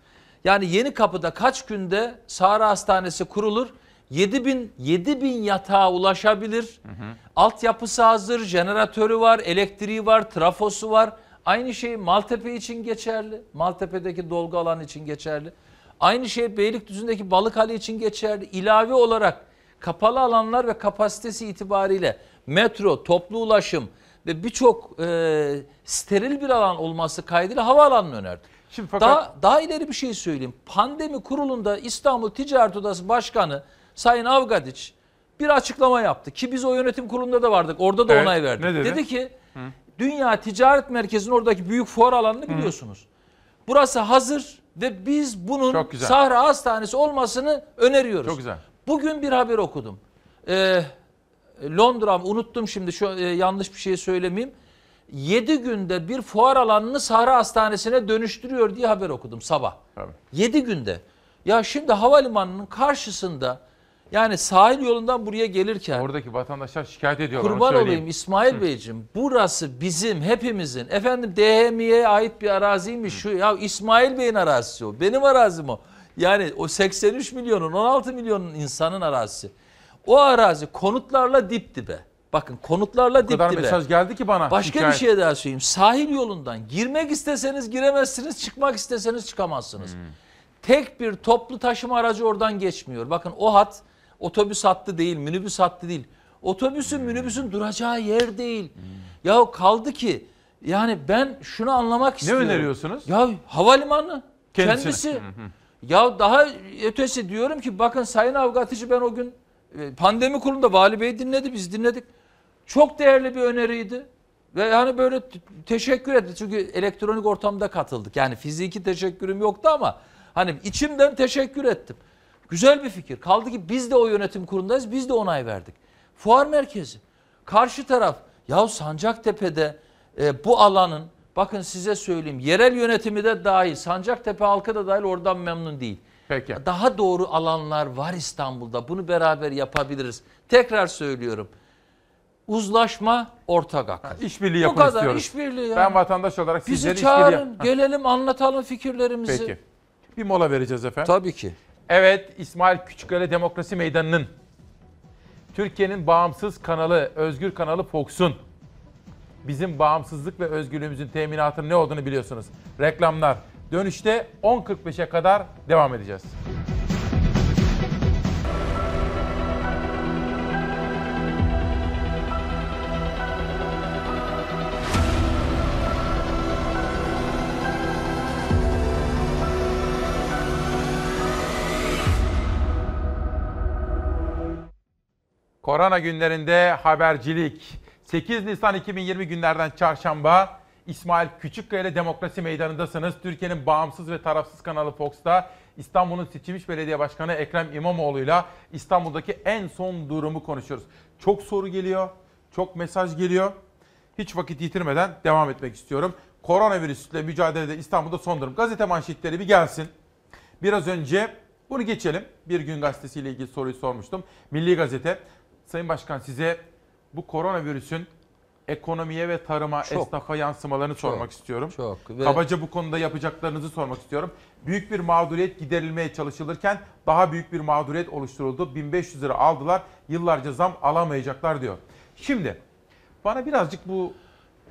Yani Yeni Kapı'da kaç günde Sahra Hastanesi kurulur? 7 bin, 7 bin yatağa ulaşabilir. Altyapısı hazır, jeneratörü var, elektriği var, trafosu var. Aynı şey Maltepe için geçerli. Maltepe'deki dolgu alanı için geçerli. Aynı şey Beylikdüzü'ndeki Balıkhali için geçerli. İlave olarak kapalı alanlar ve kapasitesi itibariyle metro, toplu ulaşım ve birçok e, steril bir alan olması kaydıyla havaalanını önerdim. Şimdi fakat Daha, daha ileri bir şey söyleyeyim. Pandemi kurulunda İstanbul Ticaret Odası Başkanı Sayın Avgadiç bir açıklama yaptı ki biz o yönetim kurulunda da vardık. Orada da Evet, onay verdik. ne dedi? ki Dünya Ticaret Merkezi'nin oradaki büyük fuar alanını biliyorsunuz. Burası hazır ve biz bunun. Sahra Hastanesi olmasını öneriyoruz. Çok güzel. Bugün bir haber okudum. Ee, Londra unuttum şimdi şu e, yanlış bir şey söylemeyeyim. 7 günde bir fuar alanını Sahra Hastanesi'ne dönüştürüyor diye haber okudum sabah. Tabii. 7 günde. Ya şimdi havalimanının karşısında yani sahil yolundan buraya gelirken oradaki vatandaşlar şikayet ediyorlar. onu Kurban söyleyeyim. olayım İsmail Beyciğim. Burası bizim hepimizin. Efendim DHMİ'ye ait bir araziymiş şu. Ya İsmail Bey'in arazisi o. Benim arazim o. Yani o 83 milyonun 16 milyonun insanın arazisi. O arazi konutlarla dip dibe. Bakın konutlarla O dip kadar dibe. mesaj geldi ki bana. Başka şikayet. bir şey daha söyleyeyim. Sahil yolundan girmek isteseniz giremezsiniz, çıkmak isteseniz çıkamazsınız. Tek bir toplu taşıma aracı oradan geçmiyor. Bakın o hat otobüs hattı değil, minibüs hattı değil. Otobüsün, Hmm. minibüsün duracağı yer değil. Ya kaldı ki yani ben şunu anlamak Ne istiyorum. öneriyorsunuz? Ya havalimanı kendisi. Hı hı. Ya daha ötesi diyorum ki bakın Sayın Avgatıcı ben o gün e, pandemi kurulunda Vali Bey dinledi biz dinledik. Çok değerli bir öneriydi. Ve yani böyle teşekkür etti. Çünkü elektronik ortamda katıldık. Yani fiziki teşekkürüm yoktu ama hani içimden teşekkür ettim. Güzel bir fikir. Kaldı ki biz de o yönetim kurulundayız. Biz de onay verdik. Fuar merkezi. Karşı taraf ya Sancaktepe'de e, bu alanın bakın size söyleyeyim yerel yönetimi de dahil Sancaktepe halkı da dahil oradan memnun değil. Peki. Daha doğru alanlar var İstanbul'da. Bunu beraber yapabiliriz. Tekrar söylüyorum. Uzlaşma ortak akıl. İşbirliği Bu yapın kadar istiyoruz. işbirliği. Ben vatandaş olarak Bizi sizleri çağırın, işbirliği... Heh. gelelim anlatalım fikirlerimizi. Peki. Bir mola vereceğiz efendim. Tabii ki. Evet, İsmail Küçükkale Demokrasi Meydanı'nın Türkiye'nin bağımsız kanalı, özgür kanalı Fox'un bizim bağımsızlık ve özgürlüğümüzün teminatının ne olduğunu biliyorsunuz. Reklamlar. Dönüşte 10.45'e kadar devam edeceğiz. Korona günlerinde habercilik. 8 Nisan 2020 günlerden çarşamba İsmail Küçükkaya ile Demokrasi Meydanı'ndasınız. Türkiye'nin bağımsız ve tarafsız kanalı Fox'ta İstanbul'un seçilmiş belediye başkanı Ekrem İmamoğlu'yla İstanbul'daki en son durumu konuşuyoruz. Çok soru geliyor, çok mesaj geliyor. Hiç vakit yitirmeden devam etmek istiyorum. Koronavirüsle mücadelede İstanbul'da son durum. Gazete manşetleri bir gelsin. Biraz önce bunu geçelim. Bir gün gazetesiyle ilgili soruyu sormuştum. Milli Gazete, Sayın Başkan size bu koronavirüsün ekonomiye ve tarıma, Çok. esnafa yansımalarını Çok, sormak istiyorum. çok. Ve- Kabaca bu konuda yapacaklarınızı sormak istiyorum. Büyük bir mağduriyet giderilmeye çalışılırken daha büyük bir mağduriyet oluşturuldu. 1500 lira aldılar, yıllarca zam alamayacaklar diyor. Şimdi bana birazcık bu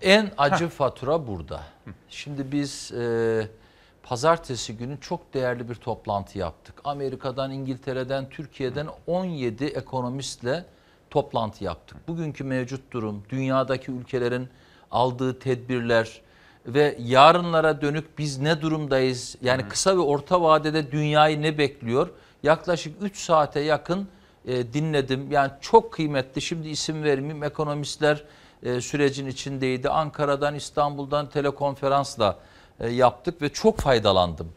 En acı fatura burada. Şimdi biz e, pazartesi günü çok değerli bir toplantı yaptık. Amerika'dan, İngiltere'den, Türkiye'den 17 ekonomistle toplantı yaptık. Bugünkü mevcut durum, dünyadaki ülkelerin aldığı tedbirler ve yarınlara dönük biz ne durumdayız? Yani kısa ve orta vadede dünyayı ne bekliyor? Yaklaşık 3 saate yakın e, dinledim. Yani çok kıymetli. Şimdi isim vermeyeyim. Ekonomistler e, sürecin içindeydi. Ankara'dan, İstanbul'dan telekonferansla e, yaptık ve çok faydalandım.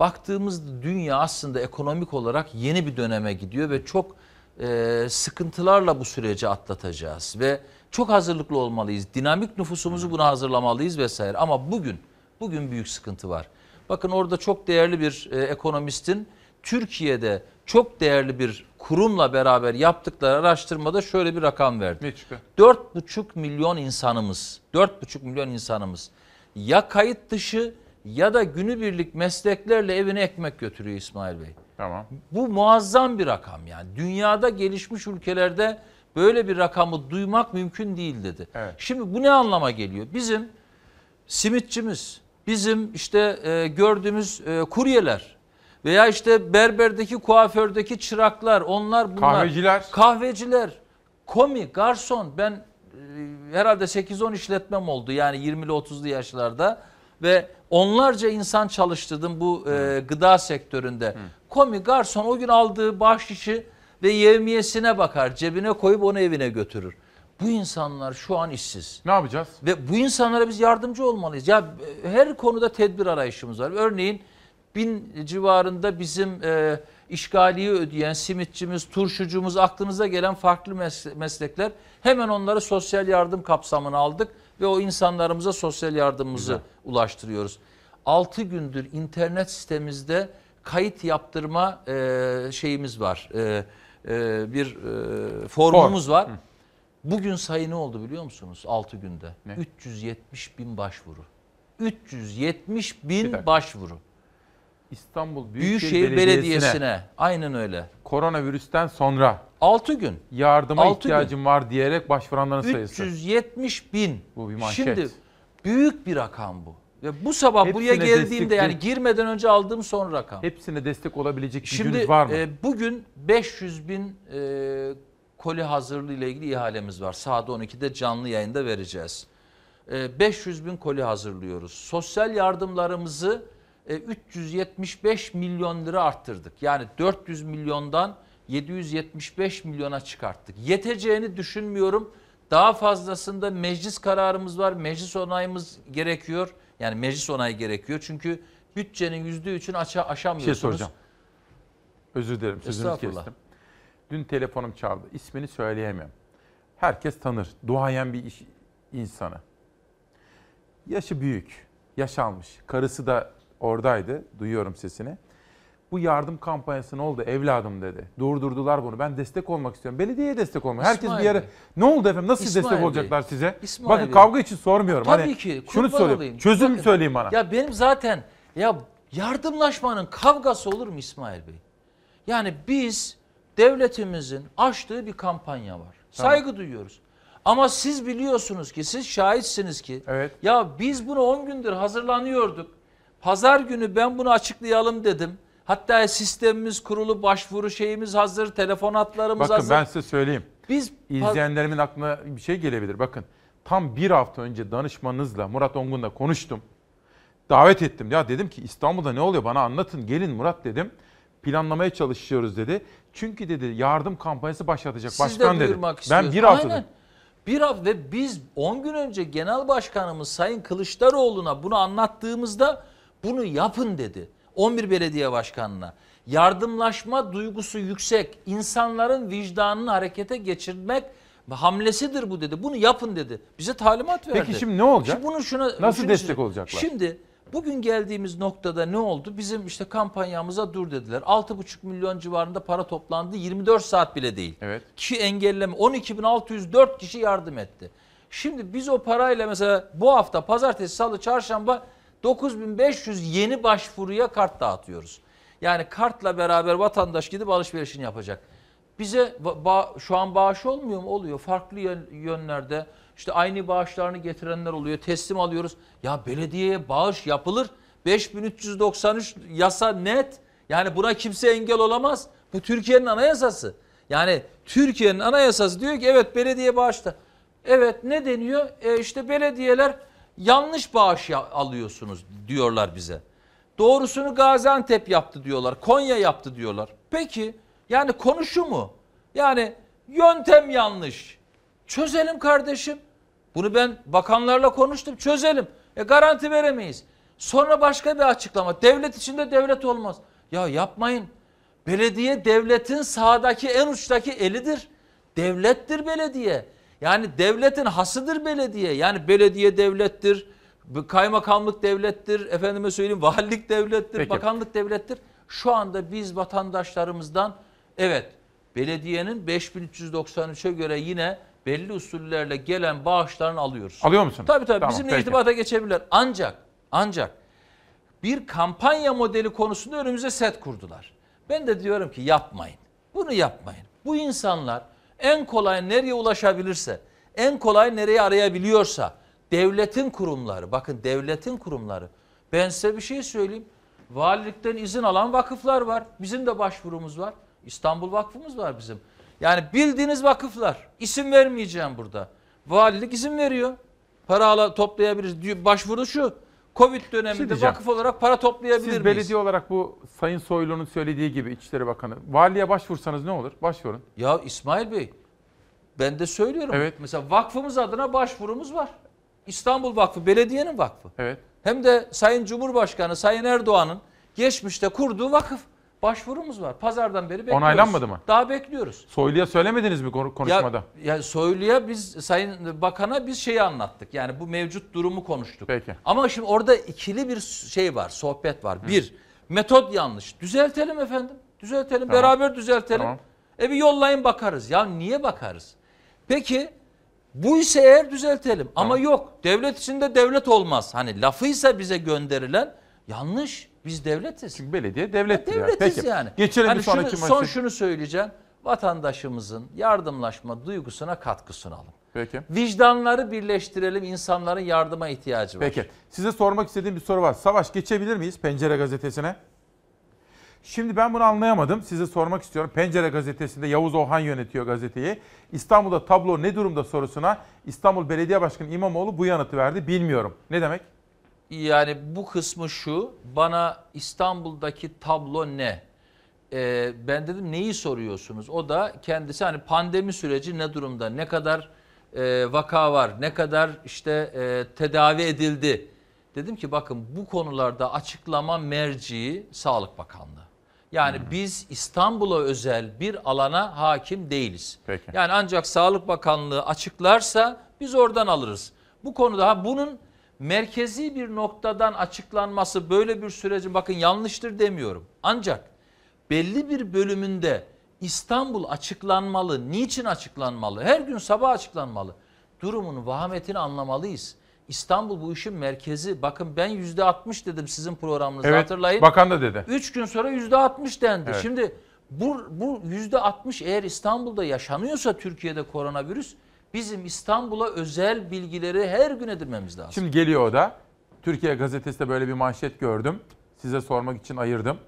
Baktığımızda dünya aslında ekonomik olarak yeni bir döneme gidiyor ve çok e, sıkıntılarla bu süreci atlatacağız ve çok hazırlıklı olmalıyız. Dinamik nüfusumuzu buna hazırlamalıyız vesaire. Ama bugün bugün büyük sıkıntı var. Bakın orada çok değerli bir e, ekonomistin Türkiye'de çok değerli bir kurumla beraber yaptıkları araştırmada şöyle bir rakam verdi. çıkıyor? 4,5 milyon insanımız, 4,5 milyon insanımız ya kayıt dışı ya da günübirlik mesleklerle evine ekmek götürüyor İsmail Bey. Tamam. Bu muazzam bir rakam yani. Dünyada gelişmiş ülkelerde böyle bir rakamı duymak mümkün değil dedi. Evet. Şimdi bu ne anlama geliyor? Bizim simitçimiz, bizim işte e, gördüğümüz e, kuryeler veya işte berberdeki kuafördeki çıraklar, onlar bunlar. Kahveciler. Kahveciler, komi, garson ben e, herhalde 8-10 işletmem oldu yani 20'li 30'lu yaşlarda ve onlarca insan çalıştırdım bu e, gıda sektöründe. Komi, garson o gün aldığı bahşişi ve yevmiyesine bakar, cebine koyup onu evine götürür. Bu insanlar şu an işsiz. Ne yapacağız? Ve bu insanlara biz yardımcı olmalıyız. Ya e, her konuda tedbir arayışımız var. Örneğin bin civarında bizim e, işgaliyi ödeyen simitçimiz, turşucumuz, aklınıza gelen farklı mes- meslekler hemen onları sosyal yardım kapsamına aldık ve o insanlarımıza sosyal yardımımızı ulaştırıyoruz. 6 gündür internet sitemizde kayıt yaptırma e, şeyimiz var. E, e, bir e, formumuz var. Bugün sayı ne oldu biliyor musunuz 6 günde? 370 bin başvuru. 370 Bir bin başvuru. İstanbul Büyükşehir, Büyükşehir Belediyesi'ne. Aynen öyle. Koronavirüsten sonra 6 gün. yardıma Altı ihtiyacım var diyerek başvuranların sayısı. 370 bin. Bu bir manşet. Şimdi büyük bir rakam bu. Ve bu sabah buraya Hepsine geldiğimde destekli- yani girmeden önce aldığım son rakam. Hepsine destek olabilecek gücünüz Şimdi var mı? e, bugün 500 bin e, koli hazırlığı ile ilgili ihalemiz var. Saat 12'de canlı yayında vereceğiz. E, 500 bin koli hazırlıyoruz. Sosyal yardımlarımızı 375 milyon lira arttırdık. Yani 400 milyondan 775 milyona çıkarttık. Yeteceğini düşünmüyorum. Daha fazlasında meclis kararımız var. Meclis onayımız gerekiyor. Yani meclis onayı gerekiyor. Çünkü bütçenin %3'ünü aşa bir aşamıyorsunuz. şey soracağım. Özür dilerim Estağfurullah. kestim. Dün telefonum çaldı. İsmini söyleyemem. Herkes tanır. Duayen bir iş insanı. Yaşı büyük. Yaş almış. Karısı da oradaydı. Duyuyorum sesini. Bu yardım kampanyası ne oldu evladım dedi. Durdurdular bunu. Ben destek olmak istiyorum. Belediyeye destek olmak. Herkes İsmail bir yere... Bey. Ne oldu efendim? Nasıl İsmail destek Bey. olacaklar size? İsmail Bakın Bey. kavga için sormuyorum. Tabii hani ki. Şunu söyleyeyim. olayım. Çözüm Bakın, söyleyin bana. Ya benim zaten ya yardımlaşmanın kavgası olur mu İsmail Bey? Yani biz devletimizin açtığı bir kampanya var. Saygı duyuyoruz. Ama siz biliyorsunuz ki siz şahitsiniz ki ya biz bunu 10 gündür hazırlanıyorduk. Pazar günü ben bunu açıklayalım dedim. Hatta sistemimiz kurulu, başvuru şeyimiz hazır, telefon hatlarımız Bakın hazır. ben size söyleyeyim. Biz izleyenlerimin aklına bir şey gelebilir. Bakın tam bir hafta önce danışmanınızla Murat Ongun'la konuştum. Davet ettim. Ya dedim ki İstanbul'da ne oluyor bana anlatın. Gelin Murat dedim. Planlamaya çalışıyoruz dedi. Çünkü dedi yardım kampanyası başlatacak Siz başkan de dedi. Ben bir. Aynen. Bir hafta ve biz 10 gün önce Genel Başkanımız Sayın Kılıçdaroğlu'na bunu anlattığımızda bunu yapın dedi. 11 belediye başkanına. Yardımlaşma duygusu yüksek, insanların vicdanını harekete geçirmek hamlesidir bu dedi. Bunu yapın dedi. Bize talimat verdi. Peki şimdi ne olacak? Şimdi bunu şuna, Nasıl şunu destek olacaklar? Şimdi bugün geldiğimiz noktada ne oldu? Bizim işte kampanyamıza dur dediler. 6,5 milyon civarında para toplandı. 24 saat bile değil. Evet. Ki engelleme 12.604 kişi yardım etti. Şimdi biz o parayla mesela bu hafta pazartesi, salı, çarşamba 9500 yeni başvuruya kart dağıtıyoruz. Yani kartla beraber vatandaş gidip alışverişini yapacak. Bize şu an bağış olmuyor mu? Oluyor. Farklı yön- yönlerde işte aynı bağışlarını getirenler oluyor. Teslim alıyoruz. Ya belediyeye bağış yapılır. 5393 yasa net. Yani buna kimse engel olamaz. Bu Türkiye'nin anayasası. Yani Türkiye'nin anayasası diyor ki evet belediye bağışta. Evet ne deniyor? E işte belediyeler yanlış bağış alıyorsunuz diyorlar bize. Doğrusunu Gaziantep yaptı diyorlar. Konya yaptı diyorlar. Peki yani konu şu mu? Yani yöntem yanlış. Çözelim kardeşim. Bunu ben bakanlarla konuştum. Çözelim. E garanti veremeyiz. Sonra başka bir açıklama. Devlet içinde devlet olmaz. Ya yapmayın. Belediye devletin sağdaki en uçtaki elidir. Devlettir belediye. Yani devletin hasıdır belediye. Yani belediye devlettir. Kaymakamlık devlettir. Efendime söyleyeyim valilik devlettir. Peki. Bakanlık devlettir. Şu anda biz vatandaşlarımızdan evet belediyenin 5393'e göre yine belli usullerle gelen bağışlarını alıyoruz. Alıyor musun? Tabii tabii Tamam, bizimle peki. irtibata geçebilirler. Ancak ancak bir kampanya modeli konusunda önümüze set kurdular. Ben de diyorum ki yapmayın. Bunu yapmayın. Bu insanlar en kolay nereye ulaşabilirse, en kolay nereye arayabiliyorsa devletin kurumları, bakın devletin kurumları. Ben size bir şey söyleyeyim. Valilikten izin alan vakıflar var. Bizim de başvurumuz var. İstanbul Vakfımız var bizim. Yani bildiğiniz vakıflar. İsim vermeyeceğim burada. Valilik izin veriyor. Para toplayabiliriz. Başvuru şu. Covid döneminde diyeceğim. vakıf olarak para toplayabilir Siz miyiz? belediye olarak bu Sayın Soylu'nun söylediği gibi İçişleri Bakanı valiye başvursanız ne olur? Başvurun. Ya İsmail Bey ben de söylüyorum. Evet. Mesela vakfımız adına başvurumuz var. İstanbul Vakfı belediyenin vakfı. Evet. Hem de Sayın Cumhurbaşkanı Sayın Erdoğan'ın geçmişte kurduğu vakıf. Başvurumuz var. Pazardan beri bekliyoruz. Onaylanmadı mı? Daha bekliyoruz. Soylu'ya söylemediniz mi konu- konuşmada? Ya, ya Soylu'ya biz Sayın Bakan'a biz şeyi anlattık. Yani bu mevcut durumu konuştuk. Peki. Ama şimdi orada ikili bir şey var, sohbet var. Bir, metot yanlış. Düzeltelim efendim. Düzeltelim, Tamam. beraber düzeltelim. Tamam. E bir yollayın bakarız. Ya niye bakarız? Peki bu ise eğer düzeltelim. Ama yok. Devlet içinde devlet olmaz. Hani lafıysa bize gönderilen yanlış. Biz devletiz. Çünkü belediye devlettir. ya. Devletiz Peki. yani. Geçelim Hani bir sonraki şunu, Son maçı. şunu söyleyeceğim. Vatandaşımızın yardımlaşma duygusuna katkı sunalım. Peki. Vicdanları birleştirelim. insanların yardıma ihtiyacı var. Peki. Size sormak istediğim bir soru var. Savaş geçebilir miyiz Pencere Gazetesi'ne? Şimdi ben bunu anlayamadım. Size sormak istiyorum. Pencere Gazetesi'nde Yavuz Ohan yönetiyor gazeteyi. İstanbul'da tablo ne durumda sorusuna İstanbul Belediye Başkanı İmamoğlu bu yanıtı verdi. Bilmiyorum. Ne demek? Yani bu kısmı şu. Bana İstanbul'daki tablo ne? Ee, ben dedim neyi soruyorsunuz? O da kendisi hani pandemi süreci ne durumda? Ne kadar e, vaka var? Ne kadar işte e, tedavi edildi? Dedim ki bakın bu konularda açıklama merciği Sağlık Bakanlığı. Yani biz İstanbul'a özel bir alana hakim değiliz. Peki. Yani ancak Sağlık Bakanlığı açıklarsa biz oradan alırız. Bu konuda ha bunun merkezi bir noktadan açıklanması böyle bir sürecin bakın yanlıştır demiyorum. Ancak belli bir bölümünde İstanbul açıklanmalı. Niçin açıklanmalı? Her gün sabah açıklanmalı. Durumun vahametini anlamalıyız. İstanbul bu işin merkezi. Bakın ben yüzde 60 dedim sizin programınızda Evet, hatırlayın. bakan da dedi. 3 gün sonra yüzde 60 dendi. Evet. Şimdi Bu, bu yüzde 60 eğer İstanbul'da yaşanıyorsa Türkiye'de koronavirüs bizim İstanbul'a özel bilgileri her gün edinmemiz lazım. Şimdi geliyor o da. Türkiye gazetesinde böyle bir manşet gördüm. Size sormak için ayırdım.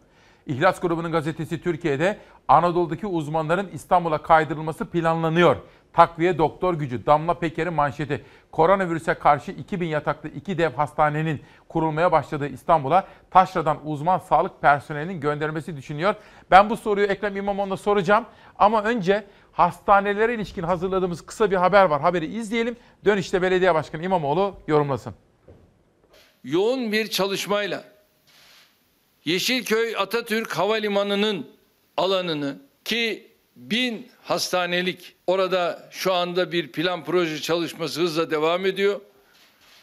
İhlas grubunun gazetesi Türkiye'de Anadolu'daki uzmanların İstanbul'a kaydırılması planlanıyor. Takviye doktor gücü Damla Peker'in manşeti. Koronavirüse karşı 2000 yataklı iki dev hastanenin kurulmaya başladığı İstanbul'a taşradan uzman sağlık personelinin göndermesi düşünüyor. Ben bu soruyu Ekrem İmamoğlu'na soracağım. Ama önce hastanelere ilişkin hazırladığımız kısa bir haber var. Haberi izleyelim. Dönüşte Belediye Başkanı İmamoğlu yorumlasın. yoğun bir çalışmayla Yeşilköy Atatürk Havalimanı'nın alanını ki bin hastanelik orada şu anda bir plan proje çalışması hızla devam ediyor.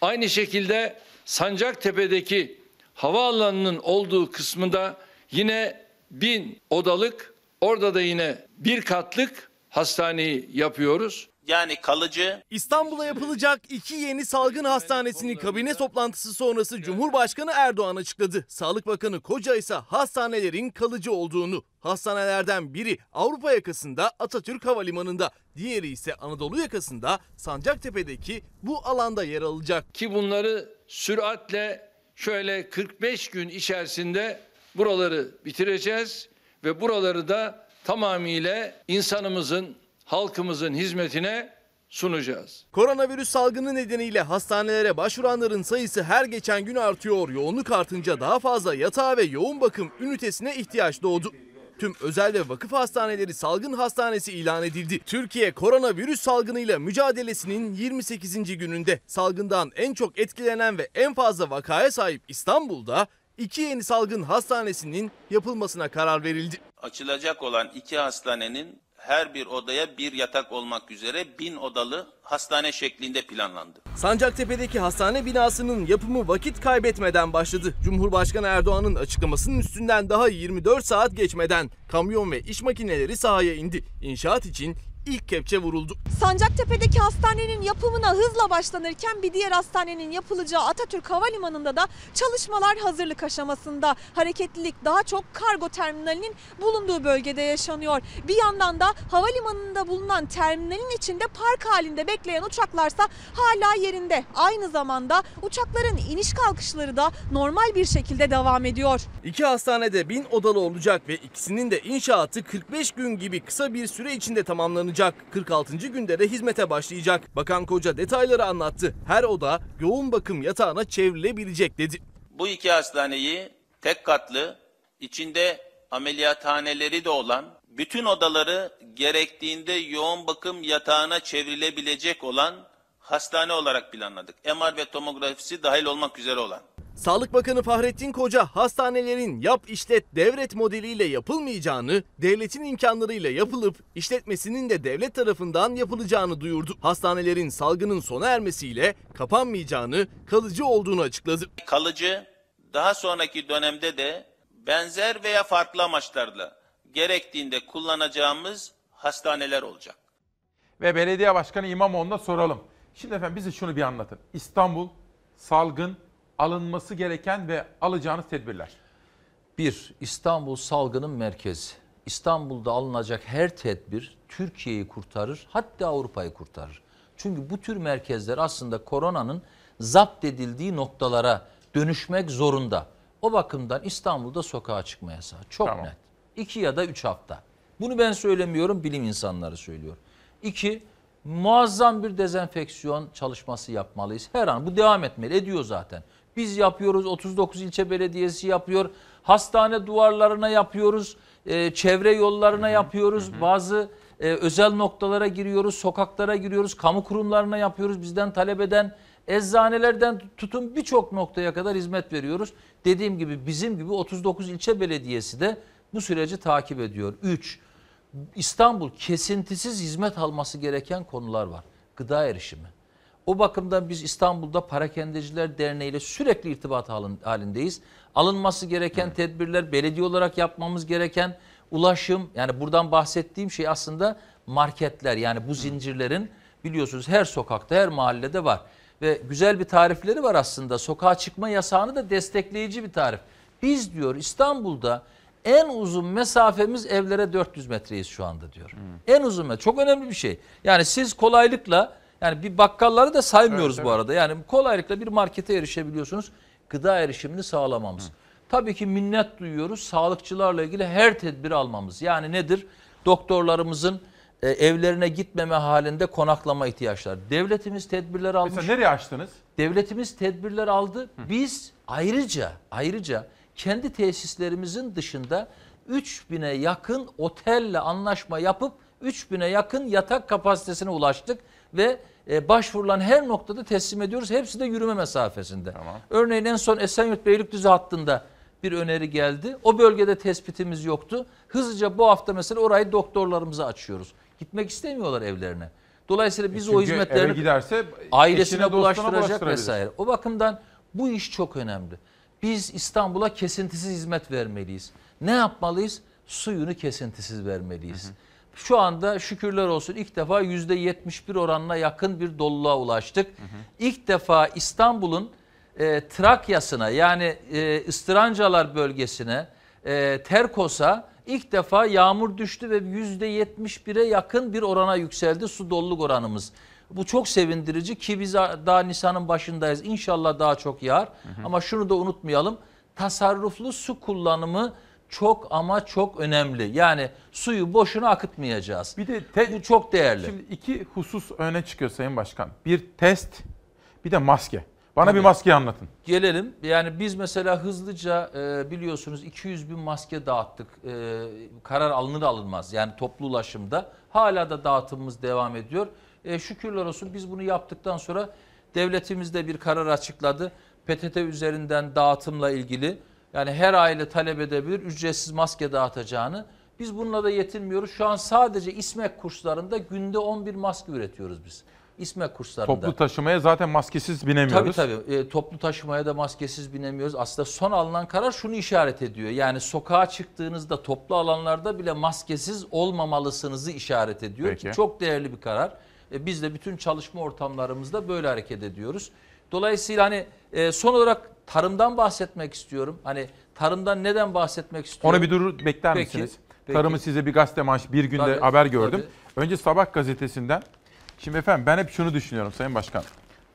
Aynı şekilde Sancaktepe'deki havaalanının olduğu kısmında yine bin odalık orada da yine bir katlık hastaneyi yapıyoruz. Yani kalıcı. İstanbul'a yapılacak iki yeni salgın hastanesini kabine toplantısı sonrası Cumhurbaşkanı Erdoğan açıkladı. Sağlık Bakanı Koca ise hastanelerin kalıcı olduğunu. Hastanelerden biri Avrupa yakasında Atatürk Havalimanı'nda, diğeri ise Anadolu yakasında Sancaktepe'deki bu alanda yer alacak. Ki bunları süratle şöyle 45 gün içerisinde buraları bitireceğiz ve buraları da tamamıyla insanımızın, halkımızın hizmetine sunacağız. Koronavirüs salgını nedeniyle hastanelere başvuranların sayısı her geçen gün artıyor. Yoğunluk artınca daha fazla yatağa ve yoğun bakım ünitesine ihtiyaç doğdu. Tüm özel ve vakıf hastaneleri salgın hastanesi ilan edildi. Türkiye koronavirüs salgınıyla mücadelesinin 28. gününde salgından en çok etkilenen ve en fazla vakaya sahip İstanbul'da iki yeni salgın hastanesinin yapılmasına karar verildi. Açılacak olan iki hastanenin her bir odaya bir yatak olmak üzere bin odalı hastane şeklinde planlandı. Sancaktepe'deki hastane binasının yapımı vakit kaybetmeden başladı. Cumhurbaşkanı Erdoğan'ın açıklamasının üstünden daha 24 saat geçmeden kamyon ve iş makineleri sahaya indi. İnşaat için ilk kepçe vuruldu. Sancaktepe'deki hastanenin yapımına hızla başlanırken bir diğer hastanenin yapılacağı Atatürk Havalimanı'nda da çalışmalar hazırlık aşamasında. Hareketlilik daha çok kargo terminalinin bulunduğu bölgede yaşanıyor. Bir yandan da havalimanında bulunan terminalin içinde park halinde bekleyen uçaklarsa hala yerinde. Aynı zamanda uçakların iniş kalkışları da normal bir şekilde devam ediyor. İki hastanede bin odalı olacak ve ikisinin de inşaatı 45 gün gibi kısa bir süre içinde tamamlanacak. 46. günde de hizmete başlayacak. Bakan Koca detayları anlattı. Her oda yoğun bakım yatağına çevrilebilecek dedi. Bu iki hastaneyi tek katlı, içinde ameliyathaneleri de olan, bütün odaları gerektiğinde yoğun bakım yatağına çevrilebilecek olan hastane olarak planladık. MR ve tomografisi dahil olmak üzere olan. Sağlık Bakanı Fahrettin Koca hastanelerin yap işlet devret modeliyle yapılmayacağını, devletin imkanlarıyla yapılıp işletmesinin de devlet tarafından yapılacağını duyurdu. Hastanelerin salgının sona ermesiyle kapanmayacağını, kalıcı olduğunu açıkladı. Kalıcı, daha sonraki dönemde de benzer veya farklı amaçlarla gerektiğinde kullanacağımız hastaneler olacak. Ve belediye başkanı İmamoğlu'na soralım. Şimdi efendim bize şunu bir anlatın. İstanbul salgın alınması gereken ve alacağınız tedbirler. Bir, İstanbul salgının merkezi. İstanbul'da alınacak her tedbir Türkiye'yi kurtarır, hatta Avrupa'yı kurtarır. Çünkü bu tür merkezler aslında koronanın zapt edildiği noktalara dönüşmek zorunda. O bakımdan İstanbul'da sokağa çıkma yasağı çok Tamam. net. İki ya da üç hafta. Bunu ben söylemiyorum, bilim insanları söylüyor. İki, muazzam bir dezenfeksiyon çalışması yapmalıyız. Her an bu devam etmeli, ediyor zaten. Biz yapıyoruz, 39 ilçe belediyesi yapıyor. Hastane duvarlarına yapıyoruz, e, çevre yollarına yapıyoruz. Bazı e, özel noktalara giriyoruz, sokaklara giriyoruz, kamu kurumlarına yapıyoruz. Bizden talep eden eczanelerden tutun birçok noktaya kadar hizmet veriyoruz. Dediğim gibi bizim gibi 39 ilçe belediyesi de bu süreci takip ediyor. 3. İstanbul kesintisiz hizmet alması gereken konular var. Gıda erişimi. O bakımdan biz İstanbul'da Parakendeciler Derneği ile sürekli irtibat halin- halindeyiz. Alınması gereken tedbirler, belediye olarak yapmamız gereken ulaşım, yani buradan bahsettiğim şey aslında marketler. Yani bu zincirlerin biliyorsunuz her sokakta, her mahallede var. Ve güzel bir tarifleri var aslında. Sokağa çıkma yasağını da destekleyici bir tarif. Biz diyor İstanbul'da En uzun mesafemiz evlere 400 metreyiz şu anda diyor. En uzun mesafe. Çok önemli bir şey. Yani siz kolaylıkla yani bir bakkalları da saymıyoruz Evet, bu evet. arada. Yani kolaylıkla bir markete erişebiliyorsunuz. Gıda erişimini sağlamamız. Tabii ki minnet duyuyoruz. Sağlıkçılarla ilgili her tedbiri almamız. Yani nedir? Doktorlarımızın e, evlerine gitmeme halinde konaklama ihtiyaçları. Devletimiz tedbirler almış. Mesela nereye açtınız? Devletimiz tedbirler aldı. Biz ayrıca ayrıca kendi tesislerimizin dışında 3000'e yakın otelle anlaşma yapıp 3000'e yakın yatak kapasitesine ulaştık ve e, başvurulan her noktada teslim ediyoruz. Hepsi de yürüme mesafesinde. Örneğin en son Esenyurt Beylikdüzü hattında bir öneri geldi. O bölgede tespitimiz yoktu. Hızlıca bu hafta mesela orayı doktorlarımıza açıyoruz. Gitmek istemiyorlar evlerine. Dolayısıyla biz o E Çünkü hizmetlerini eve giderse ailesine bulaştıracak vesaire. O bakımdan bu iş çok önemli. Biz İstanbul'a kesintisiz hizmet vermeliyiz. Ne yapmalıyız? Suyunu kesintisiz vermeliyiz. Şu anda şükürler olsun ilk defa %71 oranına yakın bir doluluğa ulaştık. İlk defa İstanbul'un e, Trakya'sına yani e, Istırancalar bölgesine, e, Terkos'a ilk defa yağmur düştü ve %71'e yakın bir orana yükseldi su doluluk oranımız. Bu çok sevindirici ki biz daha Nisan'ın başındayız. İnşallah daha çok yağar. Ama şunu da unutmayalım. Tasarruflu su kullanımı çok ama çok önemli. Yani suyu boşuna akıtmayacağız. Bir de Bu çok değerli. Şimdi iki husus öne çıkıyor Sayın Başkan. Bir test, bir de maske. Bana Tabii. bir maskeyi anlatın. Gelelim. Yani biz mesela hızlıca e, biliyorsunuz 200 bin maske dağıttık. E, karar alınır alınmaz yani toplu ulaşımda. Hala da dağıtımımız devam ediyor. E, şükürler olsun biz bunu yaptıktan sonra devletimiz de bir karar açıkladı. PTT üzerinden dağıtımla ilgili yani her aile talep edebilir ücretsiz maske dağıtacağını. Biz bununla da yetinmiyoruz. Şu an sadece İSMEK kurslarında günde 11 maske üretiyoruz biz. İSMEK kurslarında. Toplu taşımaya zaten maskesiz binemiyoruz. Tabii tabii. E, toplu taşımaya da maskesiz binemiyoruz. Aslında son alınan karar şunu işaret ediyor. Yani sokağa çıktığınızda toplu alanlarda bile maskesiz olmamalısınızı işaret ediyor Peki. ki çok değerli bir karar. E, biz de bütün çalışma ortamlarımızda böyle hareket ediyoruz. Dolayısıyla hani e, son olarak tarımdan bahsetmek istiyorum. Hani tarımdan neden bahsetmek istiyorum? Onu bir dur bekler Peki, misiniz? peki. Tarımı size bir gazete manş bir günde Tabii, haber gördüm. Önce Sabah gazetesinden. Şimdi efendim ben hep şunu düşünüyorum Sayın Başkan.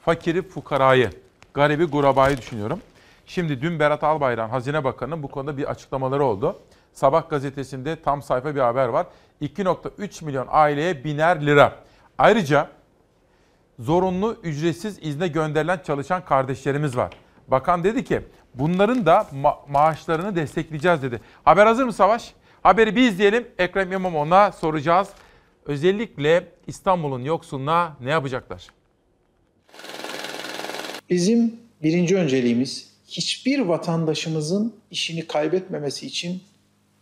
Fakiri, fukarayı, garibi, gurabayı düşünüyorum. Şimdi dün Berat Albayrak Hazine Bakanı'nın bu konuda bir açıklamaları oldu. Sabah gazetesinde tam sayfa bir haber var. 2.3 milyon aileye biner lira. Ayrıca zorunlu ücretsiz izne gönderilen çalışan kardeşlerimiz var. Bakan dedi ki bunların da ma- maaşlarını destekleyeceğiz dedi. Haber hazır mı Savaş? Haberi bir izleyelim. Ekrem İmamoğlu'na soracağız. Özellikle İstanbul'un yoksulluğuna ne yapacaklar? Bizim birinci önceliğimiz hiçbir vatandaşımızın işini kaybetmemesi için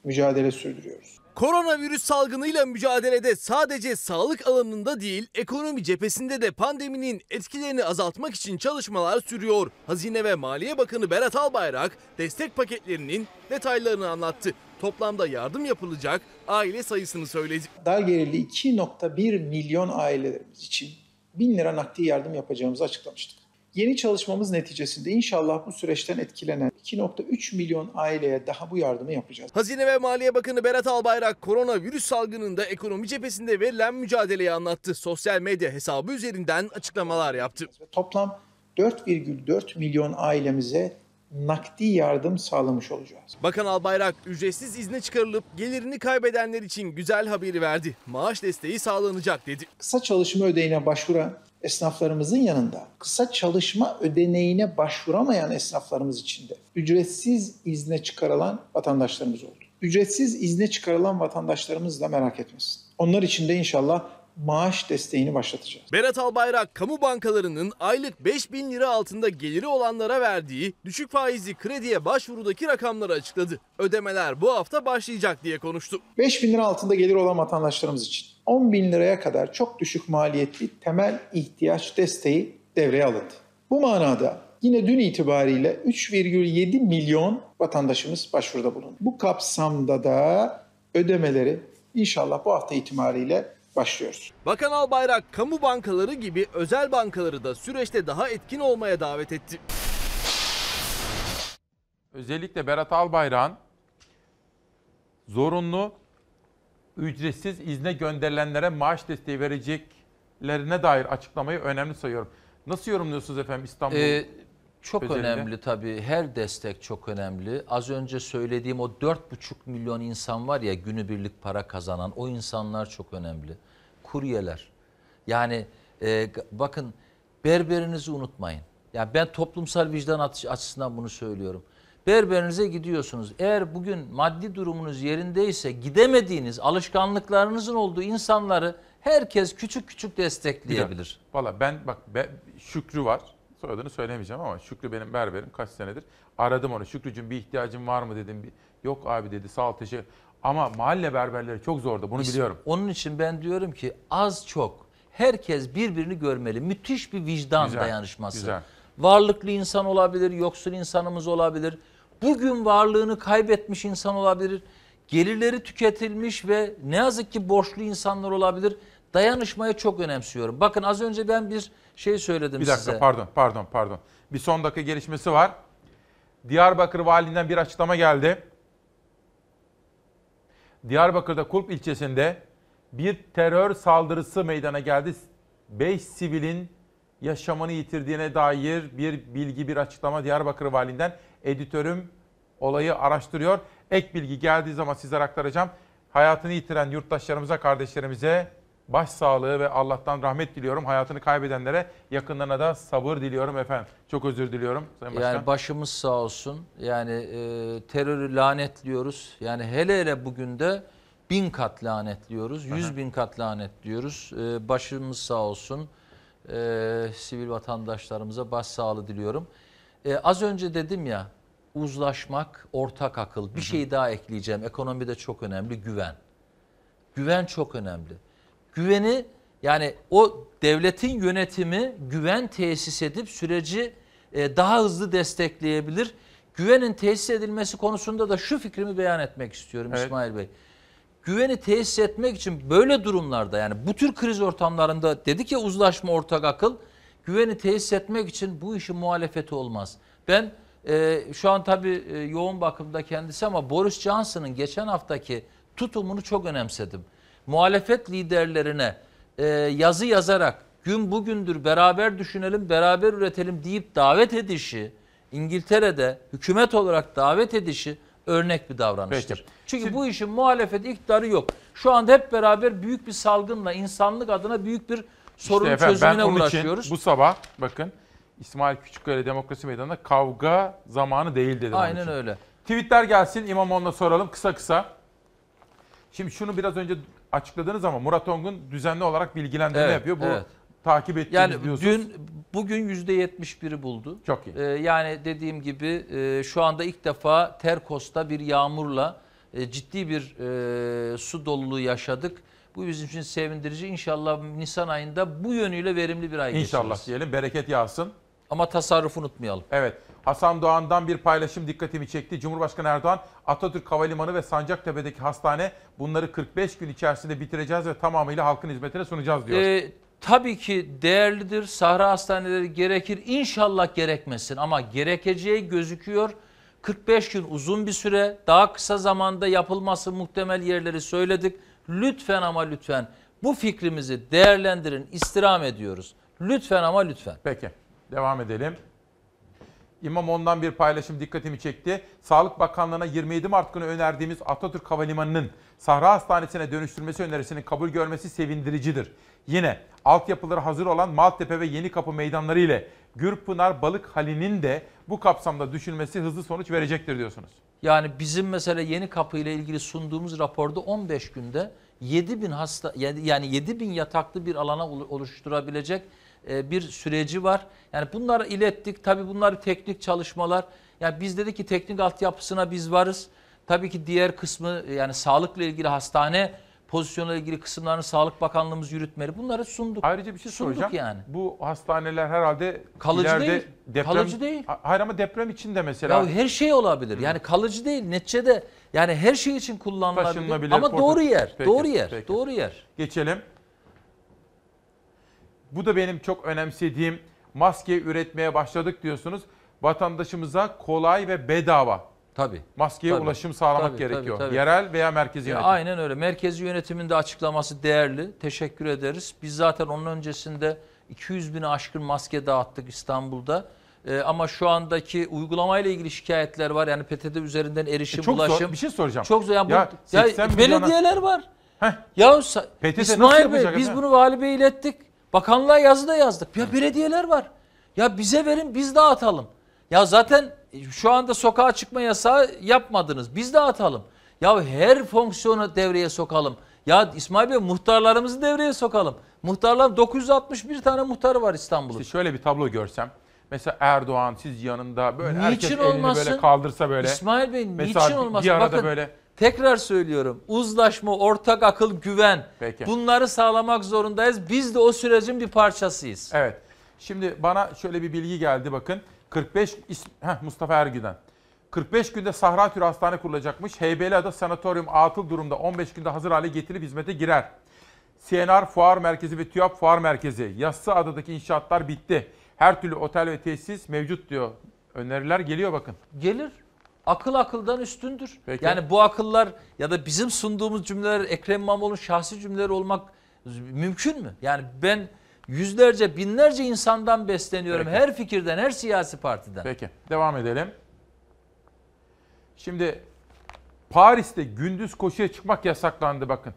mücadele sürdürüyoruz. Koronavirüs salgınıyla mücadelede sadece sağlık alanında değil, ekonomi cephesinde de pandeminin etkilerini azaltmak için çalışmalar sürüyor. Hazine ve Maliye Bakanı Berat Albayrak destek paketlerinin detaylarını anlattı. Toplamda yardım yapılacak aile sayısını söyledi. Dar gelirli 2.1 milyon ailelerimiz için 1000 lira nakdi yardım yapacağımızı açıklamıştık. Yeni çalışmamız neticesinde inşallah bu süreçten etkilenen 2.3 milyon aileye daha bu yardımı yapacağız. Hazine ve Maliye Bakanı Berat Albayrak koronavirüs salgınında ekonomi cephesinde verilen mücadeleyi anlattı. Sosyal medya hesabı üzerinden açıklamalar yaptı. Toplam 4,4 milyon ailemize nakdi yardım sağlamış olacağız. Bakan Albayrak ücretsiz izne çıkarılıp gelirini kaybedenler için güzel haberi verdi. Maaş desteği sağlanacak dedi. Kısa çalışma ödeneğine başvuran esnaflarımızın yanında kısa çalışma ödeneğine başvuramayan esnaflarımız için de ücretsiz izne çıkarılan vatandaşlarımız oldu. Ücretsiz izne çıkarılan vatandaşlarımız da merak etmesin. Onlar için de inşallah maaş desteğini başlatacağız. Berat Albayrak, kamu bankalarının aylık 5 bin lira altında geliri olanlara verdiği düşük faizli krediye başvurudaki rakamları açıkladı. Ödemeler bu hafta başlayacak diye konuştu. 5 bin lira altında gelir olan vatandaşlarımız için 10 bin liraya kadar çok düşük maliyetli temel ihtiyaç desteği devreye alındı. Bu manada yine dün itibariyle 3,7 milyon vatandaşımız başvuruda bulundu. Bu kapsamda da ödemeleri inşallah bu hafta itibariyle başlıyoruz. Bakan Albayrak, kamu bankaları gibi özel bankaları da süreçte daha etkin olmaya davet etti. Özellikle Berat Albayrak'ın zorunlu ücretsiz izne gönderilenlere maaş desteği vereceklerine dair açıklamayı önemli sayıyorum. Nasıl yorumluyorsunuz efendim İstanbul? Ee, çok özelinde? önemli tabii. Her destek çok önemli. Az önce söylediğim o 4,5 milyon insan var ya günübirlik para kazanan o insanlar çok önemli. Kuryeler. Yani e, bakın berberinizi unutmayın. Ya ben toplumsal vicdan açısından bunu söylüyorum. Berberinize gidiyorsunuz. Eğer bugün maddi durumunuz yerindeyse gidemediğiniz alışkanlıklarınızın olduğu insanları herkes küçük küçük destekleyebilir. Valla ben bak be- Şükrü var. Soyadını söylemeyeceğim ama Şükrü benim berberim kaç senedir. Aradım onu. Şükrücüğüm bir ihtiyacın var mı dedim. Yok abi dedi sağ ol teşekkür. Ama mahalle berberleri çok zordu bunu Biz- biliyorum. Onun için ben diyorum ki az çok herkes birbirini görmeli. Müthiş bir vicdan Güzel, dayanışması. güzel. Varlıklı insan olabilir, yoksul insanımız olabilir. Bugün varlığını kaybetmiş insan olabilir. Gelirleri tüketilmiş ve ne yazık ki borçlu insanlar olabilir. Dayanışmayı çok önemsiyorum. Bakın az önce ben bir şey söyledim Bir dakika size. pardon pardon pardon. Bir son dakika gelişmesi var. Diyarbakır Valiliğinden bir açıklama geldi. Diyarbakır'da Kulp ilçesinde bir terör saldırısı meydana geldi. 5 sivilin yaşamını yitirdiğine dair bir bilgi, bir açıklama Diyarbakır Valiliğinden. Editörüm olayı araştırıyor. Ek bilgi geldiği zaman sizlere aktaracağım. Hayatını yitiren yurttaşlarımıza, kardeşlerimize başsağlığı ve Allah'tan rahmet diliyorum. Hayatını kaybedenlere, yakınlarına da sabır diliyorum efendim. Çok özür diliyorum Sayın Başkan. Yani başımız sağ olsun. Yani e, terörü lanetliyoruz. Yani hele hele bugün de bin kat lanetliyoruz. Yüz Aha. bin kat lanetliyoruz. E, başımız sağ olsun. E, sivil vatandaşlarımıza başsağlığı diliyorum. E, az önce dedim ya uzlaşmak, ortak akıl. Bir şey daha ekleyeceğim. Ekonomide çok önemli güven. Güven çok önemli. Güveni yani o devletin yönetimi güven tesis edip süreci e, daha hızlı destekleyebilir. Güvenin tesis edilmesi konusunda da şu fikrimi beyan etmek istiyorum Evet. İsmail Bey. Güveni tesis etmek için böyle durumlarda yani bu tür kriz ortamlarında dedik ya uzlaşma ortak akıl. Güveni tesis etmek için bu işin muhalefeti olmaz. Ben e, şu an tabii e, yoğun bakımda kendisi ama Boris Johnson'ın geçen haftaki tutumunu çok önemsedim. Muhalefet liderlerine e, yazı yazarak gün bugündür beraber düşünelim, beraber üretelim deyip davet edişi, İngiltere'de hükümet olarak davet edişi örnek bir davranıştır. Peki. Çünkü bu işin muhalefet iktidarı yok. Şu anda hep beraber büyük bir salgınla insanlık adına büyük bir sorunun İşte efendim, çözümüne ben onun uğraşıyoruz. Için bu sabah bakın İsmail Küçükkaya Demokrasi Meydanı'nda kavga zamanı değil dedim. Aynen öyle. Tweetler gelsin İmamoğlu'na soralım kısa kısa. Şimdi şunu biraz önce açıkladınız ama Murat Ongun düzenli olarak bilgilendirme Evet, yapıyor. Bu evet. takip ettiğiniz Yani diyorsunuz. dün bugün yüzde 71'i buldu. Çok iyi. Ee, yani dediğim gibi e, şu anda ilk defa Terkos'ta bir yağmurla e, ciddi bir e, su doluluğu yaşadık. Bu bizim için sevindirici. İnşallah Nisan ayında bu yönüyle verimli bir ay İnşallah geçiririz. diyelim bereket yağsın. Ama tasarrufu unutmayalım. Evet. Hasan Doğan'dan bir paylaşım dikkatimi çekti. Cumhurbaşkanı Erdoğan Atatürk Havalimanı ve Sancaktepe'deki hastane bunları 45 gün içerisinde bitireceğiz ve tamamıyla halkın hizmetine sunacağız diyor. Ee, tabii ki değerlidir. Sahra hastaneleri gerekir. İnşallah gerekmesin ama gerekeceği gözüküyor. 45 gün uzun bir süre. Daha kısa zamanda yapılması muhtemel yerleri söyledik. Lütfen ama lütfen bu fikrimizi değerlendirin. istirham ediyoruz. Lütfen ama lütfen. Peki. Devam edelim. İmamoğlu'ndan bir paylaşım dikkatimi çekti. Sağlık Bakanlığı'na 27 Mart günü önerdiğimiz Atatürk Havalimanı'nın Sahra Hastanesi'ne dönüştürmesi önerisinin kabul görmesi sevindiricidir. Yine altyapıları hazır olan Maltepe ve Yenikapı meydanları ile Gürpınar Balık Hali'nin de bu kapsamda düşünmesi hızlı sonuç verecektir diyorsunuz. Yani bizim mesela yeni kapı ile ilgili sunduğumuz raporda 15 günde 7000 hasta yani yani 7000 yataklı bir alana olu- oluşturabilecek e, bir süreci var. Yani bunları ilettik. Tabii bunlar teknik çalışmalar. Yani biz dedik ki teknik altyapısına biz varız. Tabii ki diğer kısmı yani sağlıkla ilgili hastane pozisyonuyla ilgili kısımlarını Sağlık Bakanlığımız yürütmeli. Bunları sunduk. Ayrıca bir şey Sunduk soracağım. yani. Bu hastaneler herhalde Kalıcı ileride değil. deprem Kalıcı değil. Ha- Hayır ama deprem için de mesela Ya her şey olabilir. Yani kalıcı değil. Neticede yani her şey için kullanılabilir. Taşınabilir, Ama porta- doğru yer. Peki, doğru yer. peki. Doğru yer. Geçelim. Bu da benim çok önemsediğim maske üretmeye başladık diyorsunuz. Vatandaşımıza kolay ve bedava Tabii. Maskeye Tabii. ulaşım sağlamak Tabii, gerekiyor. tabii, tabii. Yerel veya merkezi Ya yönetim. aynen öyle. Merkezi yönetimin de açıklaması değerli. Teşekkür ederiz. Biz zaten onun öncesinde 200 bini aşkın maske dağıttık İstanbul'da. Ee, ama şu andaki uygulamayla ilgili şikayetler var. Yani PTT üzerinden erişim, E çok zor. ulaşım. Bir şey soracağım. Çok zor. Yani bu- Ya ya 80 milyona- belediyeler var. Ya sa- PTT İsmail Bey biz efendim? bunu vali bey ilettik. Bakanlığa yazı da yazdık. Ya belediyeler var. Ya bize verin biz dağıtalım. Ya zaten şu anda sokağa çıkma yasağı yapmadınız. Biz dağıtalım. Ya her fonksiyonu devreye sokalım. Ya İsmail Bey muhtarlarımızı devreye sokalım. Muhtarlar 961 tane muhtarı var İstanbul'un. İşte şöyle bir tablo görsem. Mesela Erdoğan siz yanında böyle Niçin herkes elini olmasın? böyle kaldırsa böyle. İsmail Bey niçin olmasın? Bir arada Bakın, böyle Tekrar söylüyorum. Uzlaşma, ortak akıl, güven. Peki. Bunları sağlamak zorundayız. Biz de o sürecin bir parçasıyız. Evet. Şimdi bana şöyle bir bilgi geldi bakın. 45 is- Heh, Mustafa Ergüden. 45 günde Sahra Türü Hastane kurulacakmış. Heybeliada Sanatoryum atıl durumda 15 günde hazır hale getirilip hizmete girer. CNR Fuar Merkezi ve TÜYAP Fuar Merkezi. Yassıada'daki inşaatlar bitti. Her türlü otel ve tesis mevcut diyor. Öneriler geliyor bakın. Gelir. Akıl akıldan üstündür. Peki. Yani bu akıllar ya da bizim sunduğumuz cümleler Ekrem İmamoğlu'nun şahsi cümleleri olmak mümkün mü? Yani ben yüzlerce, binlerce insandan besleniyorum. Peki. Her fikirden, her siyasi partiden. Peki devam edelim. Şimdi Paris'te gündüz koşuya çıkmak yasaklandı bakın.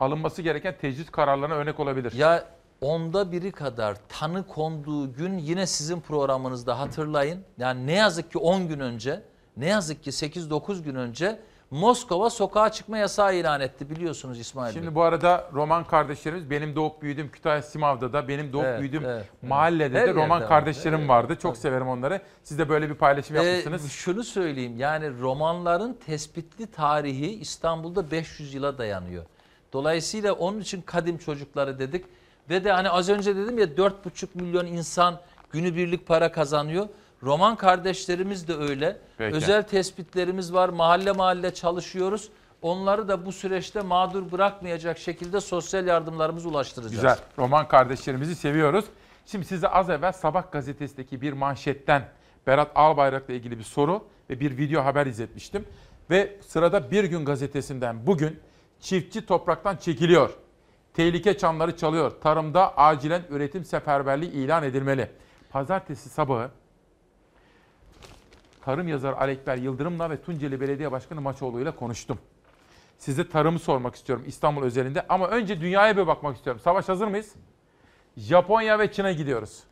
Alınması gereken tecrit kararlarına örnek olabilir. Ya onda biri kadar tanı konduğu gün yine sizin programınızda hatırlayın. Yani ne yazık ki 10 gün önce, ne yazık ki 8-9 gün önce Moskova sokağa çıkma yasağı ilan etti biliyorsunuz İsmail Bey. Şimdi bu arada Roman kardeşlerimiz benim doğup büyüdüğüm Kütahya Simav'da da benim doğup Evet, büyüdüğüm evet, mahallede evet. de Roman var. kardeşlerim Evet, vardı. Çok severim onları. Siz de böyle bir paylaşım Ee, yapmışsınız. şunu söyleyeyim yani romanların tespitli tarihi İstanbul'da 500 yıla dayanıyor. Dolayısıyla onun için kadim çocukları dedik. Ve de hani az önce dedim ya 4,5 milyon insan günübirlik para kazanıyor. Roman kardeşlerimiz de öyle. Peki. Özel tespitlerimiz var. Mahalle mahalle çalışıyoruz. Onları da bu süreçte mağdur bırakmayacak şekilde sosyal yardımlarımızı ulaştıracağız. Güzel. Roman kardeşlerimizi seviyoruz. Şimdi size az evvel Sabah gazetesindeki bir manşetten Berat Albayrak'la ilgili bir soru ve bir video haber izletmiştim. Ve sırada Bir Gün gazetesinden bugün çiftçi topraktan çekiliyor. Tehlike çanları çalıyor. Tarımda acilen üretim seferberliği ilan edilmeli. Pazartesi sabahı tarım yazarı Alekber Yıldırım'la ve Tunceli Belediye Başkanı Maçoğlu'yla konuştum. Size tarımı sormak istiyorum İstanbul özelinde ama önce dünyaya bir bakmak istiyorum. Savaş hazır mıyız? Japonya ve Çin'e gidiyoruz.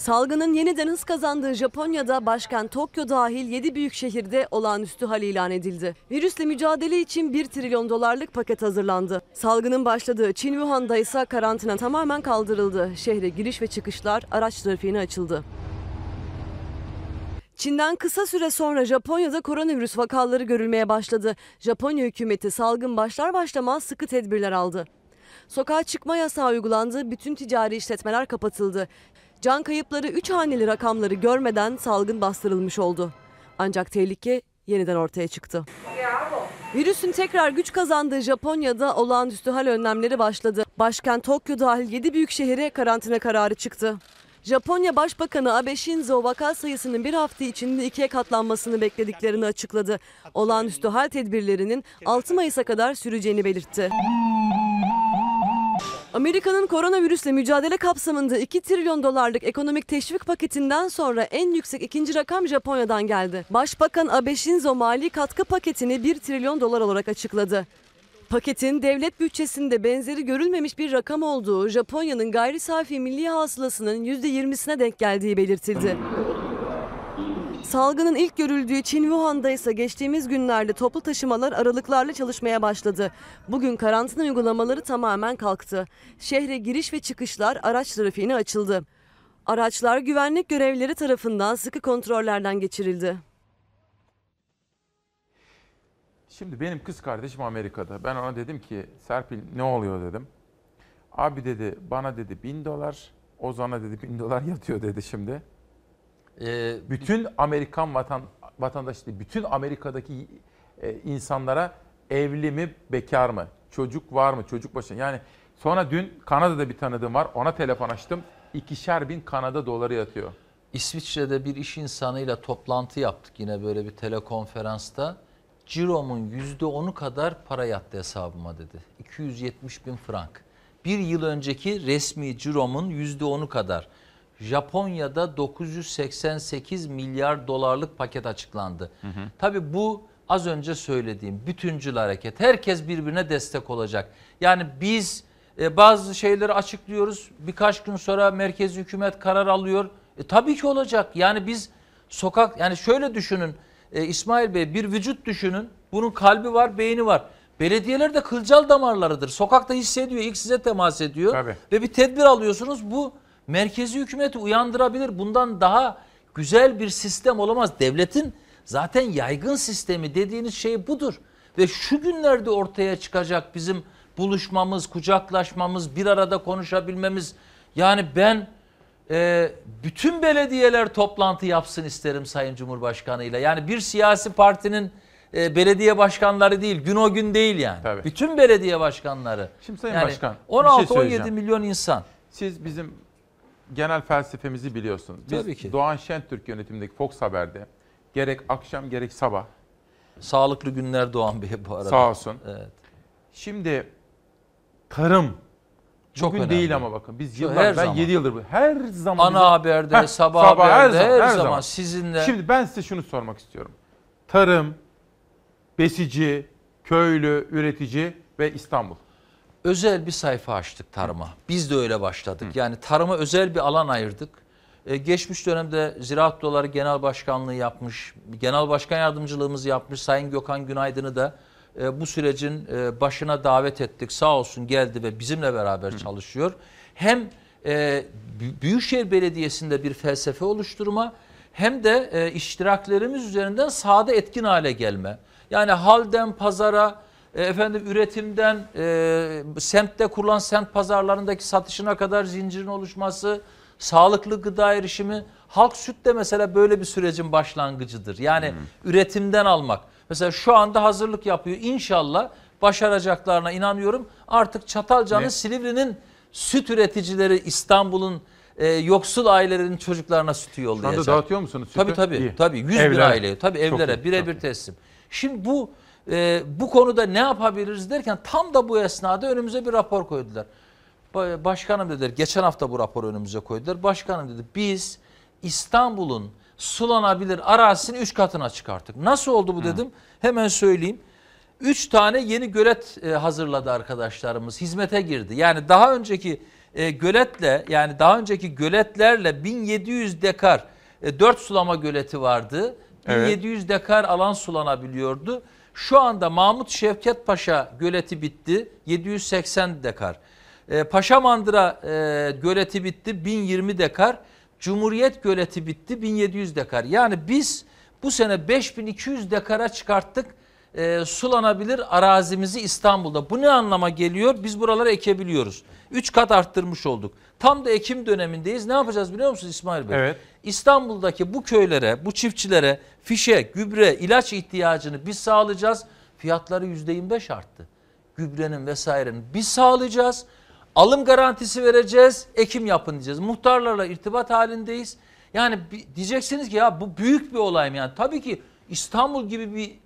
Salgının yeniden hız kazandığı Japonya'da başkent Tokyo dahil 7 büyük şehirde olağanüstü hal ilan edildi. Virüsle mücadele için 1 trilyon dolarlık paket hazırlandı. Salgının başladığı Çin Wuhan'da ise karantina tamamen kaldırıldı. Şehre giriş ve çıkışlar araç trafiğine açıldı. Çin'den kısa süre sonra Japonya'da koronavirüs vakaları görülmeye başladı. Japonya hükümeti salgın başlar başlamaz sıkı tedbirler aldı. Sokağa çıkma yasağı uygulandı, bütün ticari işletmeler kapatıldı. Can kayıpları 3 haneli rakamları görmeden salgın bastırılmış oldu. Ancak tehlike yeniden ortaya çıktı. Virüsün tekrar güç kazandığı Japonya'da olağanüstü hal önlemleri başladı. Başkent Tokyo dahil 7 büyük şehire karantina kararı çıktı. Japonya Başbakanı Abe Shinzo vaka sayısının bir hafta içinde ikiye katlanmasını beklediklerini açıkladı. Olağanüstü hal tedbirlerinin 6 Mayıs'a kadar süreceğini belirtti. Amerika'nın koronavirüsle mücadele kapsamında 2 trilyon dolarlık ekonomik teşvik paketinden sonra en yüksek ikinci rakam Japonya'dan geldi. Başbakan Abe Shinzo mali katkı paketini 1 trilyon dolar olarak açıkladı. Paketin devlet bütçesinde benzeri görülmemiş bir rakam olduğu, Japonya'nın gayri safi milli hasılasının %20'sine denk geldiği belirtildi. Salgının ilk görüldüğü Çin Wuhan'da ise geçtiğimiz günlerde toplu taşımalar aralıklarla çalışmaya başladı. Bugün karantina uygulamaları tamamen kalktı. Şehre giriş ve çıkışlar araç trafiğine açıldı. Araçlar güvenlik görevlileri tarafından sıkı kontrollerden geçirildi. Şimdi benim kız kardeşim Amerika'da. Ben ona dedim ki Serpil ne oluyor dedim. Abi dedi bana dedi bin dolar, Ozan'a dedi bin dolar yatıyor dedi şimdi. Ee, bütün Amerikan vatan vatandaşı değil, bütün Amerika'daki e, insanlara evli mi, bekar mı, çocuk var mı, çocuk başı. Yani sonra dün Kanada'da bir tanıdığım var, ona telefon açtım. İkişer bin Kanada doları yatıyor. İsviçre'de bir iş insanıyla toplantı yaptık yine böyle bir telekonferansta. Ciromun %10'u kadar para yattı hesabıma dedi. 270 bin frank. Bir yıl önceki resmi ciromun %10'u kadar. Japonya'da 988 milyar dolarlık paket açıklandı. Tabii bu az önce söylediğim bütüncül hareket. Herkes birbirine destek olacak. Yani biz e, bazı şeyleri açıklıyoruz. Birkaç gün sonra merkezi hükümet karar alıyor. E, tabii ki olacak. Yani biz sokak yani şöyle düşünün e, İsmail Bey bir vücut düşünün. Bunun kalbi var, beyni var. Belediyeler de kılcal damarlarıdır. Sokakta hissediyor, ilk size temas ediyor. Tabii. Ve bir tedbir alıyorsunuz. Bu merkezi hükümeti uyandırabilir. Bundan daha güzel bir sistem olamaz. Devletin zaten yaygın sistemi dediğiniz şey budur. Ve şu günlerde ortaya çıkacak bizim buluşmamız, kucaklaşmamız, bir arada konuşabilmemiz. Yani ben e, bütün belediyeler toplantı yapsın isterim Sayın Cumhurbaşkanı ile. Yani bir siyasi partinin e, belediye başkanları değil, gün o gün değil yani. Tabii. Bütün belediye başkanları. Şimdi Sayın Yani Başkan bir şey 16-17 söyleyeceğim. milyon insan. Siz bizim genel felsefemizi biliyorsunuz. Biz Tabii ki. Doğan Şentürk yönetimindeki Fox Haber'de gerek akşam gerek sabah Sağlıklı günler Doğan Bey bu arada. Sağ olsun. Evet. Şimdi tarım Çok bugün önemli. değil ama bakın biz yıllar her ben zaman. 7 yıldır bu- her zaman Ana bizim- haberde, Heh, sabah haberde, her zaman sizinle- Şimdi ben size şunu sormak istiyorum. Tarım, besici, köylü, üretici ve İstanbul. Özel bir sayfa açtık tarıma. Biz de öyle başladık. Yani tarıma özel bir alan ayırdık. Ee, geçmiş dönemde Ziraat Odaları Genel Başkanlığı yapmış, Genel Başkan Yardımcılığımızı yapmış Sayın Gökhan Günaydın'ı da e, bu sürecin e, başına davet ettik. Sağ olsun geldi ve bizimle beraber çalışıyor. Hem e, Bü- Büyükşehir Belediyesi'nde bir felsefe oluşturma hem de e, iştiraklerimiz üzerinden sahada etkin hale gelme. Yani halden pazara, e, efendim üretimden e, semtte kurulan semt pazarlarındaki satışına kadar zincirin oluşması, sağlıklı gıda erişimi. Halk süt de mesela böyle bir sürecin başlangıcıdır. Yani üretimden almak. Mesela şu anda hazırlık yapıyor. İnşallah başaracaklarına inanıyorum. Artık Çatalca'nın? Silivri'nin süt üreticileri İstanbul'un e, yoksul ailelerin çocuklarına sütü yollayacak. dağıtıyor musunuz sütü? Tabii tabii. İyi. Tabii 100 bin Evlere. aileye. Tabii evlere birebir teslim. Şimdi bu e, bu konuda ne yapabiliriz derken tam da bu esnada önümüze bir rapor koydular. Ba- Başkanım dediler geçen hafta bu raporu önümüze koydular. Başkanım dedi biz İstanbul'un sulanabilir arazisini 3 katına çıkarttık. Nasıl oldu bu dedim. Hemen söyleyeyim. 3 tane yeni gölet e, hazırladı arkadaşlarımız. Hizmete girdi. Yani daha önceki e, göletle yani daha önceki göletlerle 1700 dekar 4 sulama göleti vardı. Evet. 1700 dekar alan sulanabiliyordu. Şu anda Mahmut Şevket Paşa göleti bitti. 780 dekar. E, Paşamandıra e, göleti bitti. 1020 dekar. Cumhuriyet göleti bitti. 1700 dekar. Yani biz bu sene 5200 dekara çıkarttık e, sulanabilir arazimizi İstanbul'da. Bu ne anlama geliyor? Biz buraları ekebiliyoruz. 3 kat arttırmış olduk. Tam da ekim dönemindeyiz. Ne yapacağız biliyor musunuz İsmail Bey? Evet. İstanbul'daki bu köylere, bu çiftçilere fişe, gübre, ilaç ihtiyacını biz sağlayacağız. Fiyatları %25 arttı. Gübrenin vesairenin biz sağlayacağız. Alım garantisi vereceğiz, ekim yapın diyeceğiz. Muhtarlarla irtibat halindeyiz. Yani diyeceksiniz ki ya bu büyük bir olay mı? Yani tabii ki İstanbul gibi bir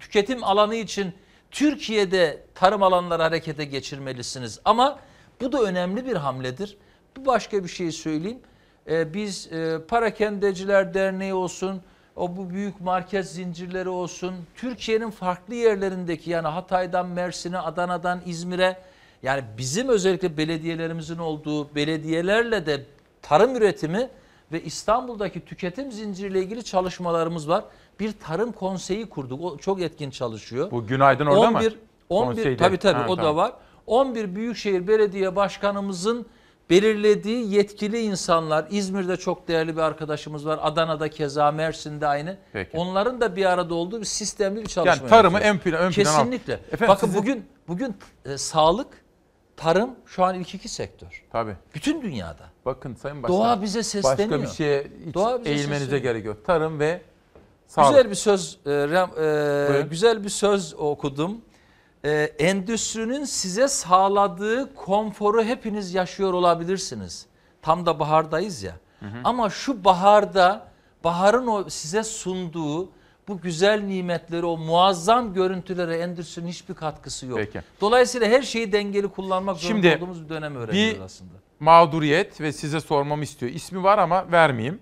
tüketim alanı için Türkiye'de tarım alanları harekete geçirmelisiniz. Ama bu da önemli bir hamledir. Bir başka bir şey söyleyeyim. Ee, biz e, Parakendeciler Derneği olsun, o bu büyük market zincirleri olsun, Türkiye'nin farklı yerlerindeki yani Hatay'dan Mersin'e, Adana'dan İzmir'e yani bizim özellikle belediyelerimizin olduğu belediyelerle de tarım üretimi ve İstanbul'daki tüketim zinciriyle ilgili çalışmalarımız var. Bir tarım konseyi kurduk. O çok etkin çalışıyor. Bu Günaydın orada mı? 11 11 Konseyde. tabii tabii Ha, o da tamam. var. 11 Büyükşehir Belediye Başkanımızın belirlediği yetkili insanlar İzmir'de çok değerli bir arkadaşımız var. Adana'da keza Mersin'de aynı. Peki. Onların da bir arada olduğu bir sistemli bir çalışma. Yani tarımı yürütüyoruz. ön plana- ön plana. Kesinlikle. Efendim Bakın sizin- bugün bugün e, sağlık, tarım şu an ilk iki sektör. Tabii. Bütün dünyada. Bakın Sayın Başkan. Doğa bize sesleniyor. Başka bir şeye hiç eğilmenize sesleniyor. gerek yok. Tarım ve sağlık. Güzel bir söz, e, Rem- e, Buyurun. güzel bir söz okudum. E, endüstrinin size sağladığı konforu hepiniz yaşıyor olabilirsiniz. Tam da bahardayız ya. Ama şu baharda baharın o size sunduğu bu güzel nimetleri, o muazzam görüntülere endüstrinin hiçbir katkısı yok. Peki. Dolayısıyla her şeyi dengeli kullanmak zorunda Şimdi olduğumuz bir dönem öğreniyoruz bir aslında. mağduriyet ve size sormamı istiyor. İsmi var ama vermeyeyim.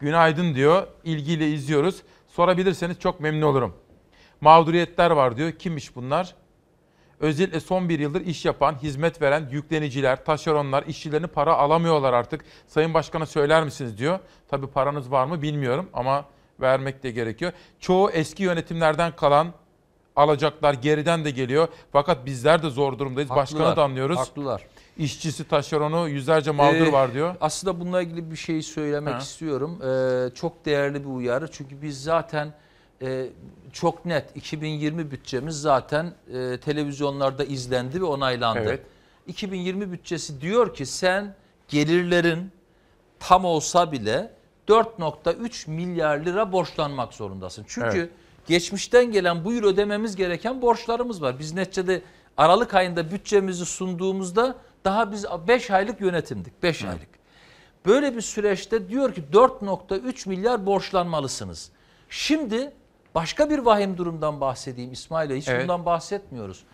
Günaydın diyor. İlgiyle izliyoruz. Sorabilirseniz çok memnun olurum. Mağduriyetler var diyor. Kimmiş bunlar? Özellikle son bir yıldır iş yapan, hizmet veren yükleniciler, taşeronlar, işçilerini para alamıyorlar artık. Sayın Başkan'a söyler misiniz diyor. Tabii paranız var mı bilmiyorum ama vermek de gerekiyor. Çoğu eski yönetimlerden kalan alacaklar geriden de geliyor. Fakat bizler de zor durumdayız. Başkanı Haklılar, da anlıyoruz. Haklılar. İşçisi, taşeronu yüzlerce mağdur Ee, var diyor. Aslında bununla ilgili bir şey söylemek Ha. istiyorum. Ee, çok değerli bir uyarı. Çünkü biz zaten e, çok net 2020 bütçemiz zaten e, televizyonlarda izlendi ve onaylandı. Evet. 2020 bütçesi diyor ki sen gelirlerin tam olsa bile 4.3 milyar lira borçlanmak zorundasın. Çünkü Evet. geçmişten gelen bu yıl ödememiz gereken borçlarımız var. Biz neticede Aralık ayında bütçemizi sunduğumuzda daha biz 5 aylık yönetimdik. 5 aylık. Böyle bir süreçte diyor ki 4.3 milyar borçlanmalısınız. Şimdi başka bir vahim durumdan bahsedeyim İsmail'e. Hiç Evet. bundan bahsetmiyoruz.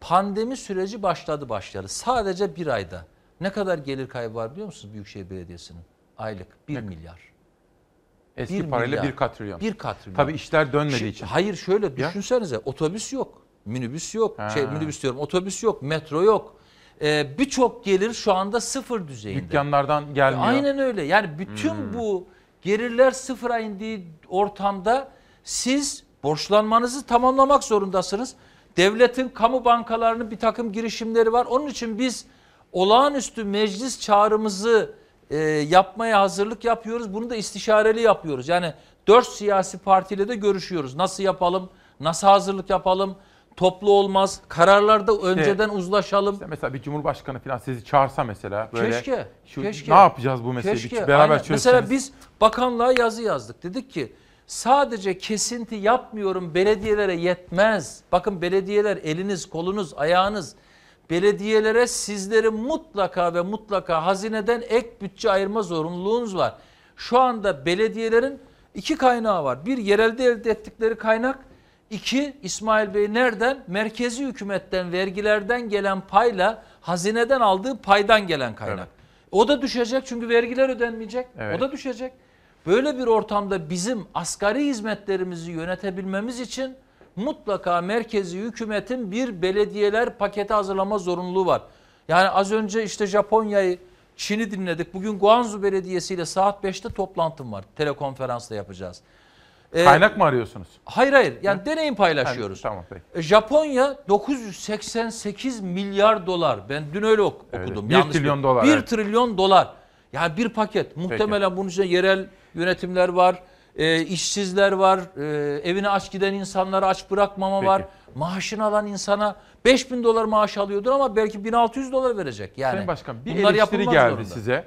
Pandemi süreci başladı başladı. Sadece bir ayda. Ne kadar gelir kaybı var biliyor musunuz Büyükşehir Belediyesi'nin? Aylık 1 milyar. Eski Bir parayla milyar. bir katrilyon. Bir katrilyon. Tabii işler dönmediği için. Hayır şöyle Ya. düşünsenize otobüs yok, minibüs yok, Ha. şey minibüs diyorum otobüs yok, metro yok. Ee, Birçok gelir şu anda sıfır düzeyinde. Dükkanlardan gelmiyor. Aynen öyle. Yani bütün Hmm. bu gelirler sıfıra indiği ortamda siz borçlanmanızı tamamlamak zorundasınız. Devletin kamu bankalarının bir takım girişimleri var. Onun için biz olağanüstü meclis çağrımızı e, yapmaya hazırlık yapıyoruz. Bunu da istişareli yapıyoruz. Yani dört siyasi partiyle de görüşüyoruz. Nasıl yapalım? Nasıl hazırlık yapalım? Toplu olmaz. Kararlarda önceden uzlaşalım. İşte mesela bir cumhurbaşkanı falan sizi çağırsa mesela böyle keşke, şu, keşke. ne yapacağız bu meseleyi Keşke, beraber aynen. çözseniz. Mesela biz bakanlığa yazı yazdık. Dedik ki sadece kesinti yapmıyorum belediyelere yetmez. Bakın belediyeler eliniz, kolunuz, ayağınız. Belediyelere sizlerin mutlaka ve mutlaka hazineden ek bütçe ayırma zorunluluğunuz var. Şu anda belediyelerin iki kaynağı var. Bir yerelde elde ettikleri kaynak. İki İsmail Bey nereden? Merkezi hükümetten, vergilerden gelen payla hazineden aldığı paydan gelen kaynak. O da düşecek çünkü vergiler ödenmeyecek. Evet. O da düşecek. Böyle bir ortamda bizim asgari hizmetlerimizi yönetebilmemiz için mutlaka merkezi hükümetin bir belediyeler paketi hazırlama zorunluluğu var. Yani az önce işte Japonya'yı, Çin'i dinledik. Bugün Guangzhou Belediyesi ile saat 5'te toplantım var. Telekonferansla yapacağız. Ee, Kaynak mı arıyorsunuz? Hayır hayır. Yani deneyim paylaşıyoruz. Tamam peki. E, Japonya 988 milyar dolar. Ben dün öyle ok- Evet, okudum. bir Yanlış trilyon bir- dolar, Bir evet. trilyon dolar. Yani bir paket. Muhtemelen bunun içinde yerel yönetimler var. e, işsizler var. e, evine aç giden insanları aç bırakmama Peki. var. Maaşını alan insana 5000 dolar maaş alıyordur ama belki 1600 dolar verecek. Yani Sayın Başkan bir bunlar eleştiri geldi zorunda. size.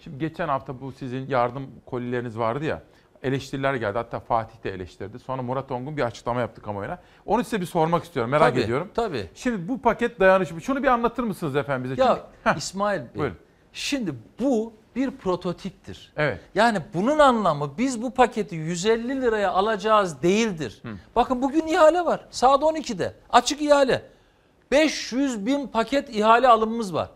Şimdi geçen hafta bu sizin yardım kolileriniz vardı ya. Eleştiriler geldi. Hatta Fatih de eleştirdi. Sonra Murat Ongun bir açıklama yaptı kamuoyuna. Onu size bir sormak istiyorum. Merak Tabii, ediyorum. Tabii. Şimdi bu paket dayanışma. Şunu bir anlatır mısınız efendim bize? Ya Çünkü- İsmail Bey, Buyurun. şimdi bu bir prototiptir. Evet. Yani bunun anlamı biz bu paketi 150 liraya alacağız değildir. Bakın bugün ihale var. Saat 12'de. Açık ihale. 500 bin paket ihale alımımız var.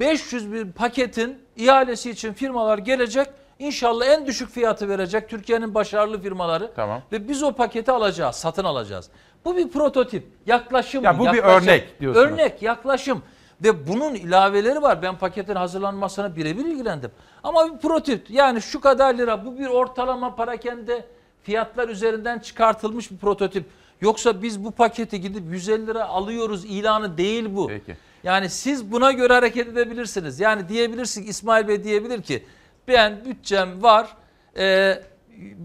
500 bin paketin ihalesi için firmalar gelecek. İnşallah en düşük fiyatı verecek Türkiye'nin başarılı firmaları. Tamam. Ve biz o paketi alacağız, satın alacağız. Bu bir prototip, yaklaşım. Ya bu bir yaklaşım. örnek diyorsunuz. Örnek, yaklaşım. Ve bunun ilaveleri var. Ben paketin hazırlanmasına birebir ilgilendim. Ama bir prototip. Yani şu kadar lira bu bir ortalama parakende fiyatlar üzerinden çıkartılmış bir prototip. Yoksa biz bu paketi gidip 150 lira alıyoruz ilanı değil bu. Peki. Yani siz buna göre hareket edebilirsiniz. Yani diyebilirsiniz İsmail Bey diyebilir ki ben bütçem var e,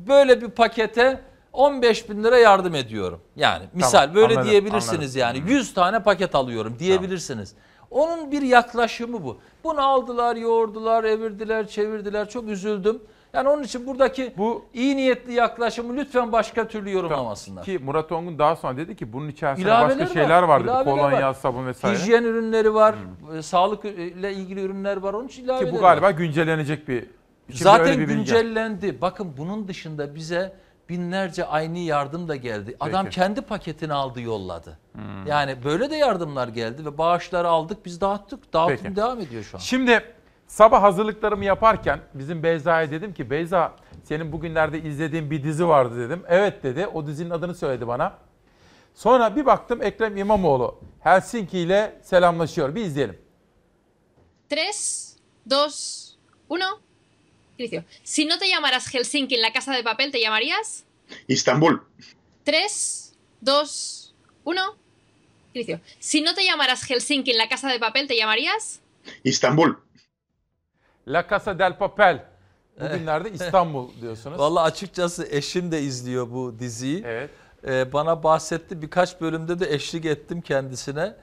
böyle bir pakete 15 bin lira yardım ediyorum. Yani misal böyle anladım, diyebilirsiniz anladım. yani 100 tane paket alıyorum diyebilirsiniz. Onun bir yaklaşımı bu. Bunu aldılar, yoğurdular, evirdiler, çevirdiler. Çok üzüldüm. Yani onun için buradaki bu iyi niyetli yaklaşımı lütfen başka türlü yorumlamasınlar. Ki Murat Ongun daha sonra dedi ki bunun içerisinde İlaveler başka şeyler var dedi. ilaveler Kolonya, var. sabun vesaire. Hijyen ürünleri var, e, sağlık ile ilgili ürünler var. Onun için ilaveler Ki bu var. galiba güncellenecek bir Şimdi Zaten bir bilgi. güncellendi. Bakın bunun dışında bize binlerce aynı yardım da geldi. Adam Peki. kendi paketini aldı yolladı. Hmm. Yani böyle de yardımlar geldi ve bağışları aldık biz dağıttık. Dağıtım Peki. devam ediyor şu an. Şimdi sabah hazırlıklarımı yaparken bizim Beyza'ya dedim ki Beyza senin bugünlerde izlediğin bir dizi vardı dedim. Evet dedi. O dizinin adını söyledi bana. Sonra bir baktım Ekrem İmamoğlu Helsinki ile selamlaşıyor. Bir izleyelim. 3, 2, 1. Inicio. Si no te llamaras Helsinki en la casa de papel, ¿te llamarías? Istanbul. 3, 2, 1. Inicio. Si no te llamaras Helsinki en la casa de papel, ¿te llamarías? Istanbul. La Casa del Papel. Bugünlerde İstanbul diyorsunuz. Vallahi açıkçası eşim de izliyor bu diziyi. Evet. Ee, bana bahsetti birkaç bölümde de eşlik ettim kendisine.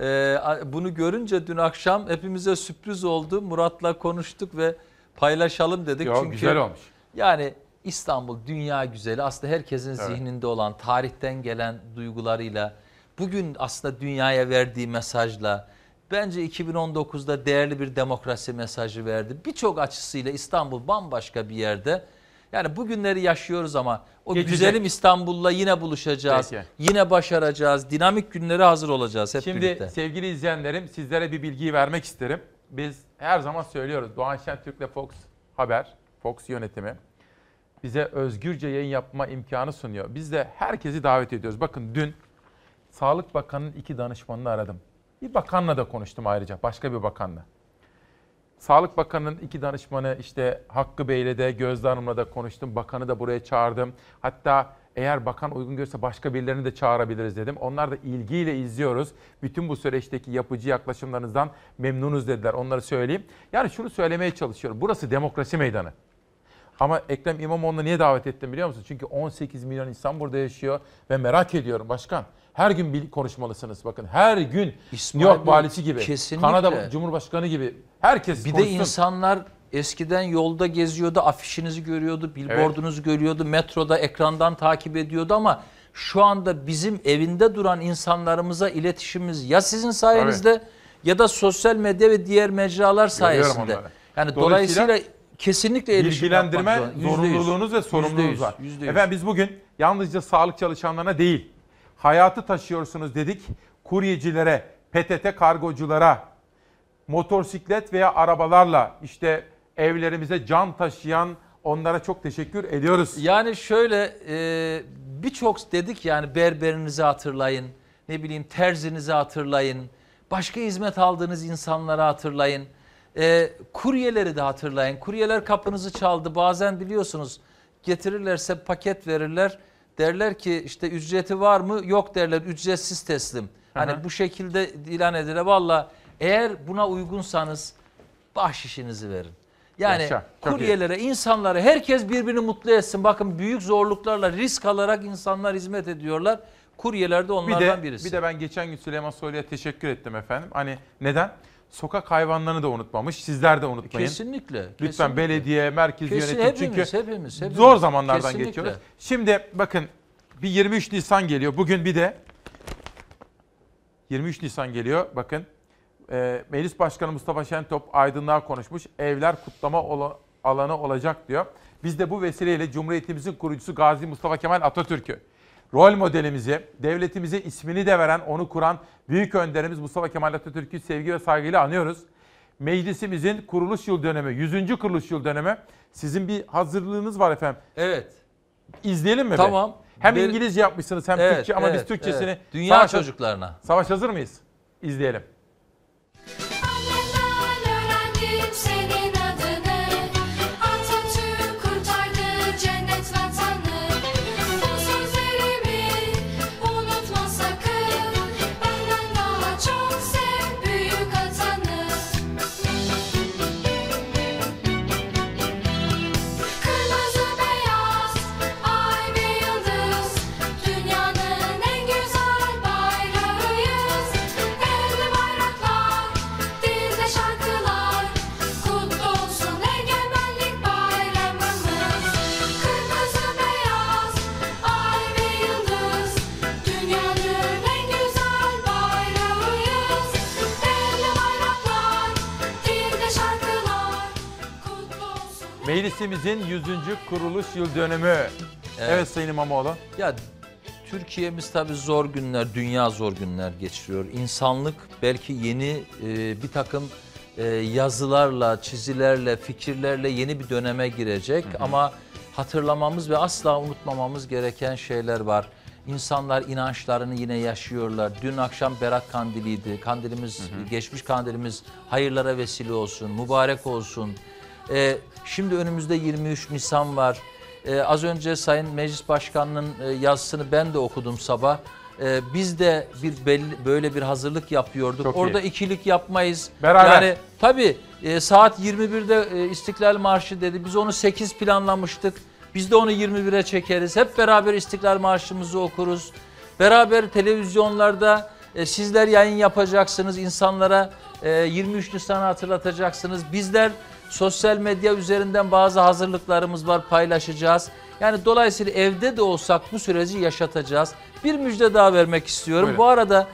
Ee, bunu görünce dün akşam hepimize sürpriz oldu. Murat'la konuştuk ve paylaşalım dedik. Yo, Çünkü güzel olmuş. Yani İstanbul dünya güzeli aslında herkesin Evet. zihninde olan tarihten gelen duygularıyla bugün aslında dünyaya verdiği mesajla bence 2019'da değerli bir demokrasi mesajı verdi. Birçok açısıyla İstanbul bambaşka bir yerde. Yani bugünleri yaşıyoruz ama o Geçecek. güzelim İstanbul'la yine buluşacağız. Peki. Yine başaracağız. Dinamik günlere hazır olacağız hep Şimdi birlikte. sevgili izleyenlerim sizlere bir bilgiyi vermek isterim. Biz her zaman söylüyoruz Doğan Şentürk'le Fox Haber, Fox yönetimi bize özgürce yayın yapma imkanı sunuyor. Biz de herkesi davet ediyoruz. Bakın dün Sağlık Bakanı'nın iki danışmanını aradım. Bir bakanla da konuştum ayrıca, başka bir bakanla. Sağlık Bakanı'nın iki danışmanı işte Hakkı Bey'le de Gözde Hanım'la da konuştum. Bakanı da buraya çağırdım. Hatta eğer bakan uygun görürse başka birilerini de çağırabiliriz dedim. Onlar da ilgiyle izliyoruz. Bütün bu süreçteki yapıcı yaklaşımlarınızdan memnunuz dediler. Onları söyleyeyim. Yani şunu söylemeye çalışıyorum. Burası demokrasi meydanı. Ama Ekrem İmamoğlu'nu niye davet ettim biliyor musun? Çünkü 18 milyon insan burada yaşıyor ve merak ediyorum başkan. Her gün bir konuşmalısınız bakın. Her gün İsmail New York Bey, valisi gibi, kesinlikle. Kanada Cumhurbaşkanı gibi herkes Bir de konuşsun. insanlar eskiden yolda geziyordu, afişinizi görüyordu, billboardunuzu görüyordu, metroda ekrandan takip ediyordu ama şu anda bizim evinde duran insanlarımıza iletişimimiz ya sizin sayenizde ya da sosyal medya ve diğer mecralar sayesinde. Yani Dolayısıyla dolayısıyla kesinlikle bilgilendirme zorunluluğunuz ve sorumluluğunuz var. yüzde yüz. Efendim biz bugün yalnızca sağlık çalışanlarına değil, hayatı taşıyorsunuz dedik. Kuryecilere, PTT kargoculara, motosiklet veya arabalarla işte evlerimize can taşıyan onlara çok teşekkür ediyoruz. Yani şöyle e, birçok dedik yani berberinizi hatırlayın, ne bileyim terzinizi hatırlayın, başka hizmet aldığınız insanları hatırlayın, e, kuryeleri de hatırlayın. Kuryeler kapınızı çaldı bazen biliyorsunuz getirirlerse paket verirler. Derler ki işte ücreti var mı? Yok derler ücretsiz teslim. Hani hı. bu şekilde ilan edilir. Valla eğer buna uygunsanız bahşişinizi verin. Yani Yaşa, çok iyi. kuryelere, insanlara herkes birbirini mutlu etsin. Bakın büyük zorluklarla risk alarak insanlar hizmet ediyorlar. Kuryeler de Bir onlardan de, birisi. bir de ben geçen gün Süleyman Soylu'ya teşekkür ettim efendim. Hani neden? Sokak hayvanlarını da unutmamış. Sizler de unutmayın. Kesinlikle, Lütfen kesinlikle. belediye, merkez Kesin, yönetim çünkü hepimiz, hepimiz, hepimiz. zor zamanlardan Kesinlikle. geçiyoruz. Şimdi bakın bir 23 Nisan geliyor. Bugün bir de 23 Nisan geliyor. Bakın e, Meclis Başkanı Mustafa Şentop aydınlığa konuşmuş. Evler kutlama ola- alanı olacak diyor. Biz de bu vesileyle Cumhuriyetimizin kurucusu Gazi Mustafa Kemal Atatürk'ü, rol modelimizi, devletimize ismini de veren, onu kuran büyük önderimiz Mustafa Kemal Atatürk'ü sevgi ve saygıyla anıyoruz. Meclisimizin kuruluş yıl dönemi, 100. kuruluş yıl dönemi. Sizin bir hazırlığınız var efendim. Evet. İzleyelim mi? be? Tamam. Hem Bir- İngilizce yapmışsınız hem Evet, Türkçe ama evet, biz Türkçesini... evet. Dünya Savaş- çocuklarına. Savaş hazır mıyız? İzleyelim. Meclisimizin 100. kuruluş yıl dönümü. Evet, Sayın İmamoğlu. Ya Türkiye'miz tabii zor günler, dünya zor günler geçiriyor. İnsanlık belki yeni e, bir takım e, yazılarla, çizilerle, fikirlerle yeni bir döneme girecek. Ama hatırlamamız ve asla unutmamamız gereken şeyler var. İnsanlar inançlarını yine yaşıyorlar. Dün akşam Berat Kandili'ydi. Kandilimiz, geçmiş kandilimiz hayırlara vesile olsun, mübarek olsun. Ee, şimdi önümüzde 23 Nisan var. Ee, az önce Sayın Meclis Başkanı'nın e, yazısını ben de okudum sabah. Ee, biz de bir belli, böyle bir hazırlık yapıyorduk. Çok iyi. Orada ikilik yapmayız. Beraber. Yani tabii e, saat 21'de e, İstiklal Marşı dedi. Biz onu 8 planlamıştık. Biz de onu 21'e çekeriz. Hep beraber İstiklal Marşımızı okuruz. Beraber televizyonlarda e, sizler yayın yapacaksınız. insanlara e, 23 Nisan'ı hatırlatacaksınız. Bizler sosyal medya üzerinden bazı hazırlıklarımız var paylaşacağız. Yani dolayısıyla evde de olsak bu süreci yaşatacağız. Bir müjde daha vermek istiyorum. Buyurun. Bu arada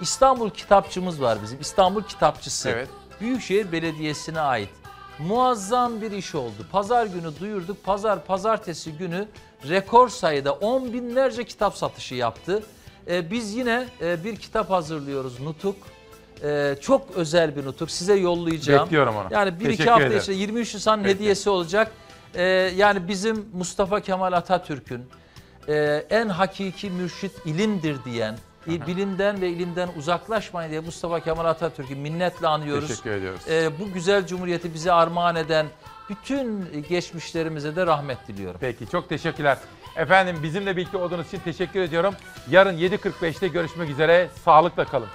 İstanbul kitapçımız var bizim. İstanbul Kitapçısı. Evet. Büyükşehir Belediyesi'ne ait. Muazzam bir iş oldu. Pazar günü duyurduk. Pazar, pazartesi günü rekor sayıda on binlerce kitap satışı yaptı. Ee, biz yine e, bir kitap hazırlıyoruz. Nutuk. Ee, çok özel bir nutuk. Size yollayacağım. Bekliyorum onu. Yani bir iki Teşekkür hafta ederim. içinde 23 Nisan Peki. hediyesi olacak. Ee, yani bizim Mustafa Kemal Atatürk'ün e, en hakiki mürşit ilimdir diyen, Aha. bilimden ve ilimden uzaklaşmayın diye Mustafa Kemal Atatürk'ü minnetle anıyoruz. Teşekkür ediyoruz. Ee, bu güzel cumhuriyeti bize armağan eden bütün geçmişlerimize de rahmet diliyorum. Peki çok teşekkürler. Efendim bizimle birlikte olduğunuz için teşekkür ediyorum. Yarın 7.45'te görüşmek üzere. Sağlıkla kalın.